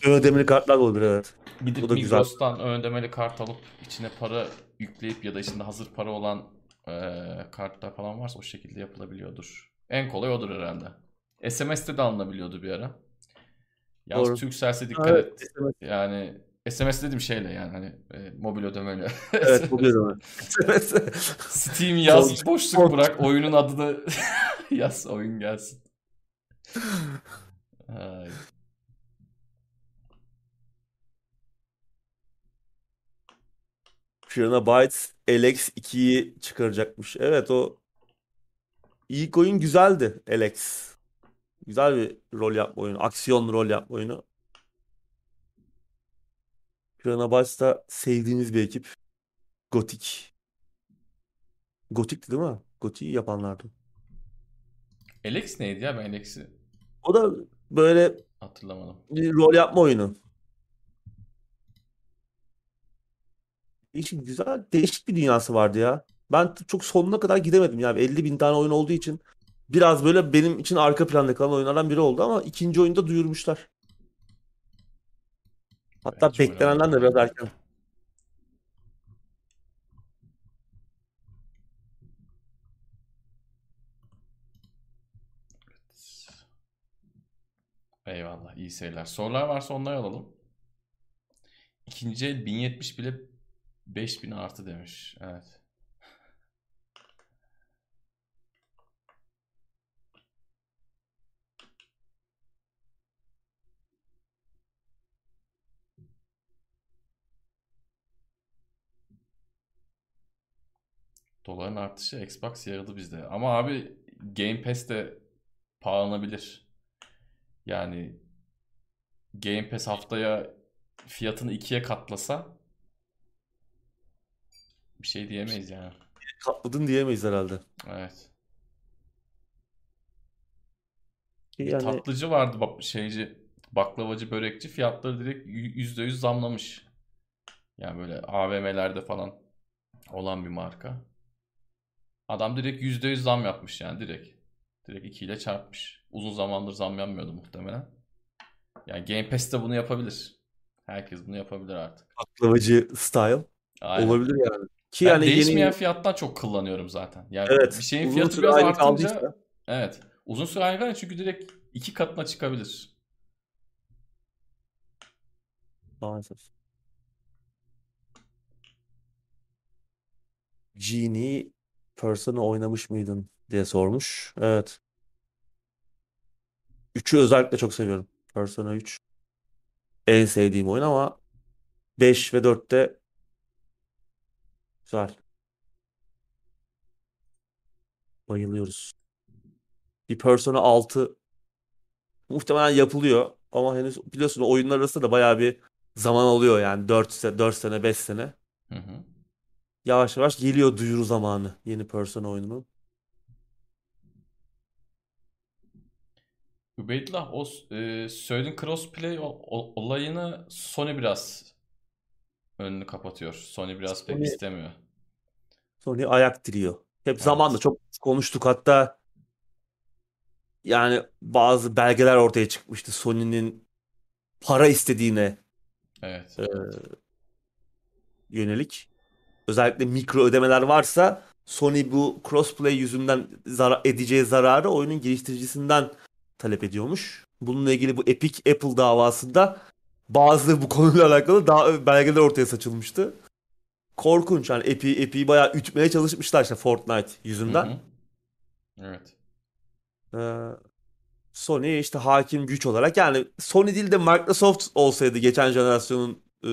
B: ödemeli kartlar olabilir evet.
A: gidip
B: Bu da güzel.
A: Migros'tan ön ödemeli kart alıp içine para yükleyip ya da içinde hazır para olan eee kartlar falan varsa o şekilde yapılabiliyordur. En kolay odur herhalde. SMS'te de alınabiliyordu bir ara. Yalnız
B: Doğru.
A: Turkcell'se dikkat
B: Evet,
A: et. Yani SMS dediğim şeyle yani hani e, mobil ödemeli.
B: Evet (laughs) bir ödeme.
A: Steam yaz boşluk bırak oyunun adını (laughs) yaz oyun gelsin. Ay.
B: Fiona Bytes LX 2'yi çıkaracakmış. Evet o ilk oyun güzeldi LX. Güzel bir rol yapma oyunu. Aksiyon rol yapma oyunu. Bytes da sevdiğimiz bir ekip. Gotik. Gotik'ti değil mi? Gotik'i yapanlardı.
A: Alex neydi ya ben Alex'i
B: O da böyle
A: hatırlamadım.
B: bir rol yapma oyunu. Değişik, güzel, değişik bir dünyası vardı ya. Ben çok sonuna kadar gidemedim ya. 50 bin tane oyun olduğu için biraz böyle benim için arka planda kalan oyunlardan biri oldu ama ikinci oyunda duyurmuşlar. Hatta
A: Ben hiç
B: beklenenden de biraz erken.
A: Eyvallah iyi seyirler. Sorular varsa onları alalım. İkinci el 1070 bile 5000 artı demiş. Evet. Doların artışı Xbox yaradı bizde. Ama abi Game Pass de pahalanabilir. Yani Game Pass haftaya fiyatını ikiye katlasa bir şey diyemeyiz yani.
B: Katladın diyemeyiz herhalde.
A: Evet.
B: Yani
A: Tatlıcı vardı bak şeyci baklavacı börekçi fiyatları direkt y- %100 zamlamış. Yani böyle AVM'lerde falan olan bir marka. Adam direkt %100 zam yapmış yani direkt. Direkt 2 ile çarpmış. Uzun zamandır zam yapmıyordu muhtemelen. Yani Game Pass de bunu yapabilir. Herkes bunu yapabilir artık.
B: baklavacı style
A: Aynen.
B: olabilir yani. Ki
A: Ben
B: yani
A: değişmeyen
B: yeni
A: fiyattan çok kullanıyorum zaten. Yani
B: evet
A: bir şeyin
B: uzun
A: fiyatı biraz artınca
B: kaldıysa
A: evet. Uzun süre aynı kalınca çünkü direkt iki katına çıkabilir.
B: maalesef. Genie Persona oynamış mıydın diye sormuş. Evet. 3'ü özellikle çok seviyorum. Persona 3 en sevdiğim oyun ama 5 ve 4'te güzel. Bayılıyoruz. Bir Persona 6 muhtemelen yapılıyor ama henüz biliyorsun oyunlar arasında da bayağı bir zaman alıyor yani 4 sene, 4 sene 5 sene.
A: Hı hı.
B: Yavaş yavaş geliyor duyuru zamanı yeni Persona oyununun.
A: Ubeydullah o e, söylediğin crossplay o, o, olayını Sony biraz önünü kapatıyor. Sony biraz
B: Sony, pek
A: istemiyor.
B: Sony ayak diliyor. Hep evet. zamanla çok konuştuk hatta yani bazı belgeler ortaya çıkmıştı Sony'nin para istediğine
A: evet.
B: e, yönelik. Özellikle mikro ödemeler varsa Sony bu crossplay yüzünden zara- edeceği zararı oyunun geliştiricisinden talep ediyormuş. Bununla ilgili bu Epic Apple davasında bazı bu konuyla alakalı daha belgeler ortaya saçılmıştı. Korkunç yani Epic Epic'i bayağı ütmeye çalışmışlar işte Fortnite yüzünden.
A: Hı hı. Evet.
B: Ee, Sony işte hakim güç olarak yani Sony değil de Microsoft olsaydı geçen jenerasyonun e,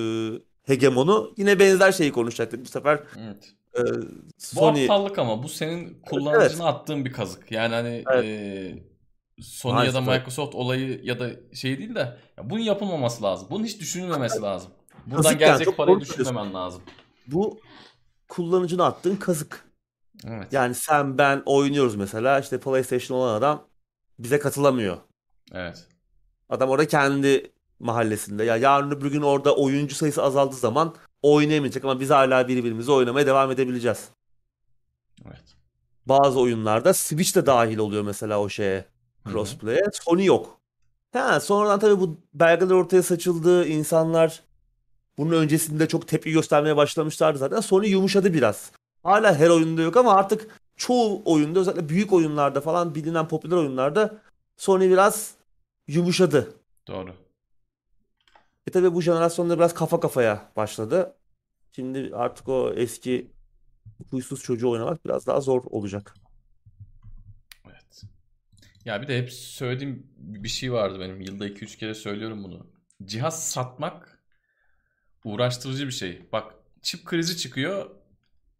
B: hegemonu yine benzer şeyi konuşacaktık. Bu sefer
A: Evet.
B: e,
A: Bu
B: Sony
A: aptallık ama bu senin kullanıcına attığın bir kazık. Yani hani
B: Evet.
A: e, Sony
B: Maalesef
A: ya da. Microsoft olayı ya da şey değil de ya bunun yapılmaması lazım. Bunun hiç düşünülmemesi lazım. Buradan
B: Kazık yani,
A: gelecek
B: çok
A: parayı düşünmemen lazım.
B: bu kullanıcına attığın kazık.
A: Evet.
B: Yani sen ben oynuyoruz mesela işte PlayStation olan adam bize katılamıyor.
A: Evet.
B: Adam orada kendi mahallesinde. Ya yarın öbür gün orada oyuncu sayısı azaldığı zaman oynayamayacak ama biz hala birbirimizi oynamaya devam edebileceğiz.
A: Evet.
B: Bazı oyunlarda Switch de dahil oluyor mesela o şeye. Crossplay'e. Sony yok. Ha, sonradan tabii bu belgeler ortaya saçıldı. İnsanlar bunun öncesinde çok tepki göstermeye başlamışlardı zaten. Sony yumuşadı biraz. Hala her oyunda yok ama artık çoğu oyunda özellikle büyük oyunlarda falan bilinen popüler oyunlarda Sony biraz yumuşadı.
A: Doğru.
B: E tabii bu jenerasyonda biraz kafa kafaya başladı. Şimdi artık o eski huysuz çocuğu oynamak biraz daha zor olacak.
A: Evet. Ya bir de hep söylediğim bir şey vardı benim. Yılda 2-3 kere söylüyorum bunu. Cihaz satmak uğraştırıcı bir şey. Bak çip krizi çıkıyor.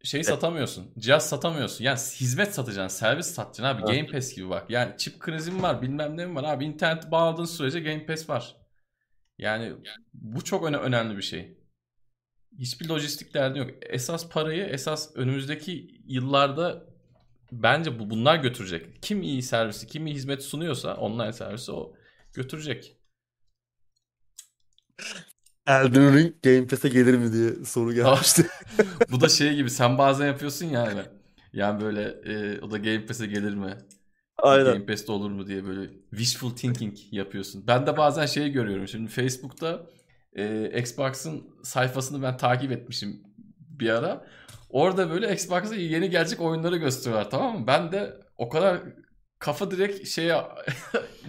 A: Şey satamıyorsun. Cihaz satamıyorsun. Yani hizmet satacaksın. Servis satacaksın abi.
B: Evet.
A: Game Pass gibi bak. Yani çip krizim var. Bilmem ne mi var abi. İnternet bağladığın sürece Game Pass var. Yani bu çok öne- önemli bir şey. Hiçbir lojistik derdi yok. Esas parayı esas önümüzdeki yıllarda bence bu bunlar götürecek. Kim iyi servisi, kim iyi hizmet sunuyorsa online servisi o götürecek.
B: Elden Ring Game Pass'e gelir mi diye soru gelmişti. (laughs)
A: bu da şey gibi sen bazen yapıyorsun yani. Yani böyle e, o da Game Pass'e gelir mi?
B: Aynen.
A: Game Pass'te olur mu diye böyle wishful thinking yapıyorsun. Ben de bazen şeyi görüyorum. Şimdi Facebook'ta e, Xbox'ın sayfasını ben takip etmişim bir ara. Orada böyle Xbox'a yeni gelecek oyunları gösteriyorlar tamam mı? Ben de o kadar kafa direkt şeye (laughs)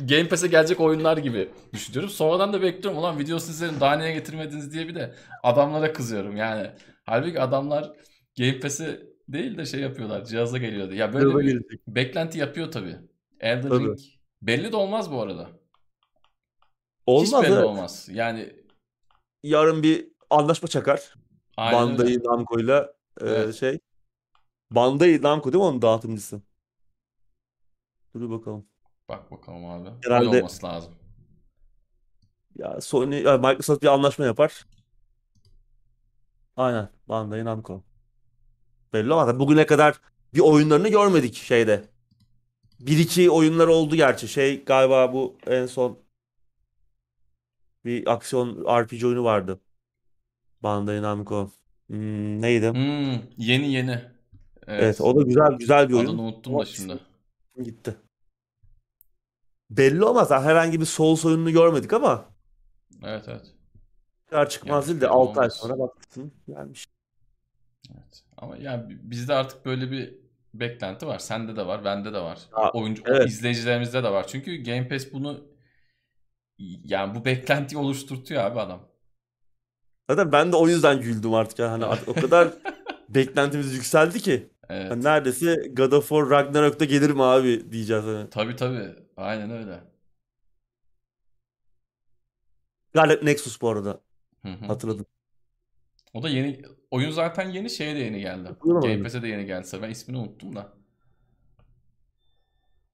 A: Game Pass'e gelecek oyunlar gibi düşünüyorum. Sonradan da bekliyorum ulan videosunu izledim daha niye getirmediniz diye bir de adamlara kızıyorum yani. Halbuki adamlar Game Pass'e değil de şey yapıyorlar cihaza geliyordu. Ya böyle bir
B: gelecek.
A: beklenti yapıyor tabii. Elden
B: Tabii.
A: Ring belli de olmaz bu arada. Hiç
B: Olmaz
A: belli
B: evet.
A: olmaz. Yani
B: Yarın bir anlaşma çakar.
A: aynen.
B: Bandai Namco'yla e,
A: Evet.
B: şey. Bandai Namco değil mi onun dağıtımcısı? Dur bakalım.
A: Bak bakalım abi.
B: Herhalde-
A: Öyle olması lazım.
B: Ya Sony, Microsoft bir anlaşma yapar. Aynen. Bandai Namco. Belli olmaz. Bugüne kadar bir oyunlarını görmedik şeyde. Bir iki oyunlar oldu gerçi. Şey galiba bu en son bir aksiyon RPG oyunu vardı. Bandai Namco. Hmm, neydi?
A: Hmm, yeni yeni. Evet.
B: Evet, o da güzel güzel bir oyun.
A: Adını unuttum da şimdi. (laughs)
B: Gitti. Belli olmaz. Ha, Herhangi bir Souls oyununu görmedik ama
A: Evet evet.
B: çıkar çıkmaz
A: Yani
B: değil de 6 ay
A: olmaz.
B: sonra bakmışsın gelmiş.
A: Evet. Ama yani bizde artık böyle bir beklenti var. Sende de var, bende de var.
B: Ya,
A: Oyuncu
B: evet.
A: izleyicilerimizde de var. Çünkü Game Pass bunu yani bu beklentiyi oluşturtuyor abi adam.
B: Zaten ben de o yüzden güldüm artık. Yani. Hani artık o kadar (laughs) beklentimiz yükseldi ki.
A: Evet.
B: Hani neredeyse God of War Ragnarok'ta gelir mi abi diyeceğiz. Hani.
A: Tabii tabii. Aynen öyle.
B: Scarlet Nexus bu arada.
A: Hı hı.
B: Hatırladım.
A: O da yeni oyun zaten yeni şeye de yeni geldi. Pass'e de yeni geldi. Ben ismini unuttum da.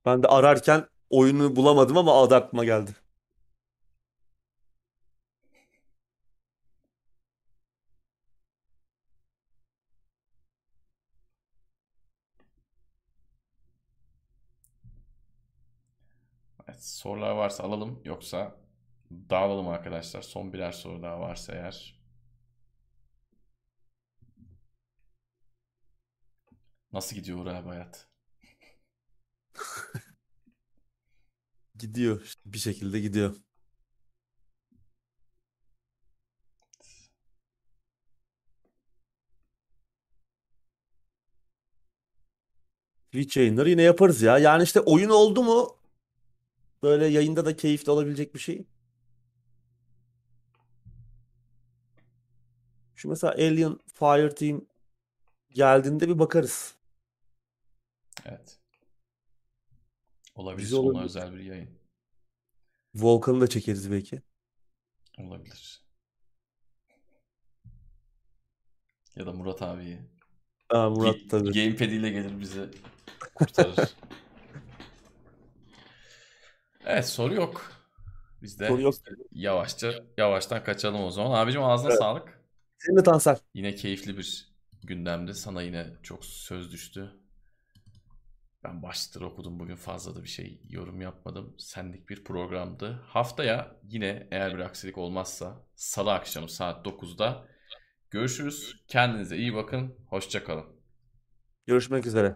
B: Ben de ararken oyunu bulamadım ama adı aklıma geldi.
A: Evet, sorular varsa alalım yoksa dağılalım arkadaşlar. Son birer soru daha varsa eğer. Nasıl gidiyor abi hayat? (laughs)
B: Gidiyor. Bir şekilde gidiyor. Twitch yayınları yine yaparız ya. Yani işte oyun oldu mu böyle yayında da keyifli olabilecek bir şey. Şu mesela Alien Fireteam geldiğinde bir bakarız.
A: Evet. Olabilir. Ona
B: olabilir.
A: özel bir yayın.
B: Volkan'ı da çekeriz belki.
A: Olabilir. Ya da Murat abiyi.
B: Aa, Murat
A: Ga-
B: tabii.
A: Gamepad ile gelir bizi kurtarır. (laughs) Evet soru yok. Biz de
B: Soru yok.
A: yavaşça yavaştan kaçalım o zaman. Abicim ağzına
B: Evet.
A: sağlık.
B: Senin de Tansel.
A: Yine keyifli bir gündemdi. Sana yine çok söz düştü. Ben başlıkları okudum bugün fazla da bir şey yorum yapmadım. Senlik bir programdı. Haftaya yine eğer bir aksilik olmazsa salı akşamı saat 9'da görüşürüz. Kendinize iyi bakın. Hoşça kalın.
B: Görüşmek üzere.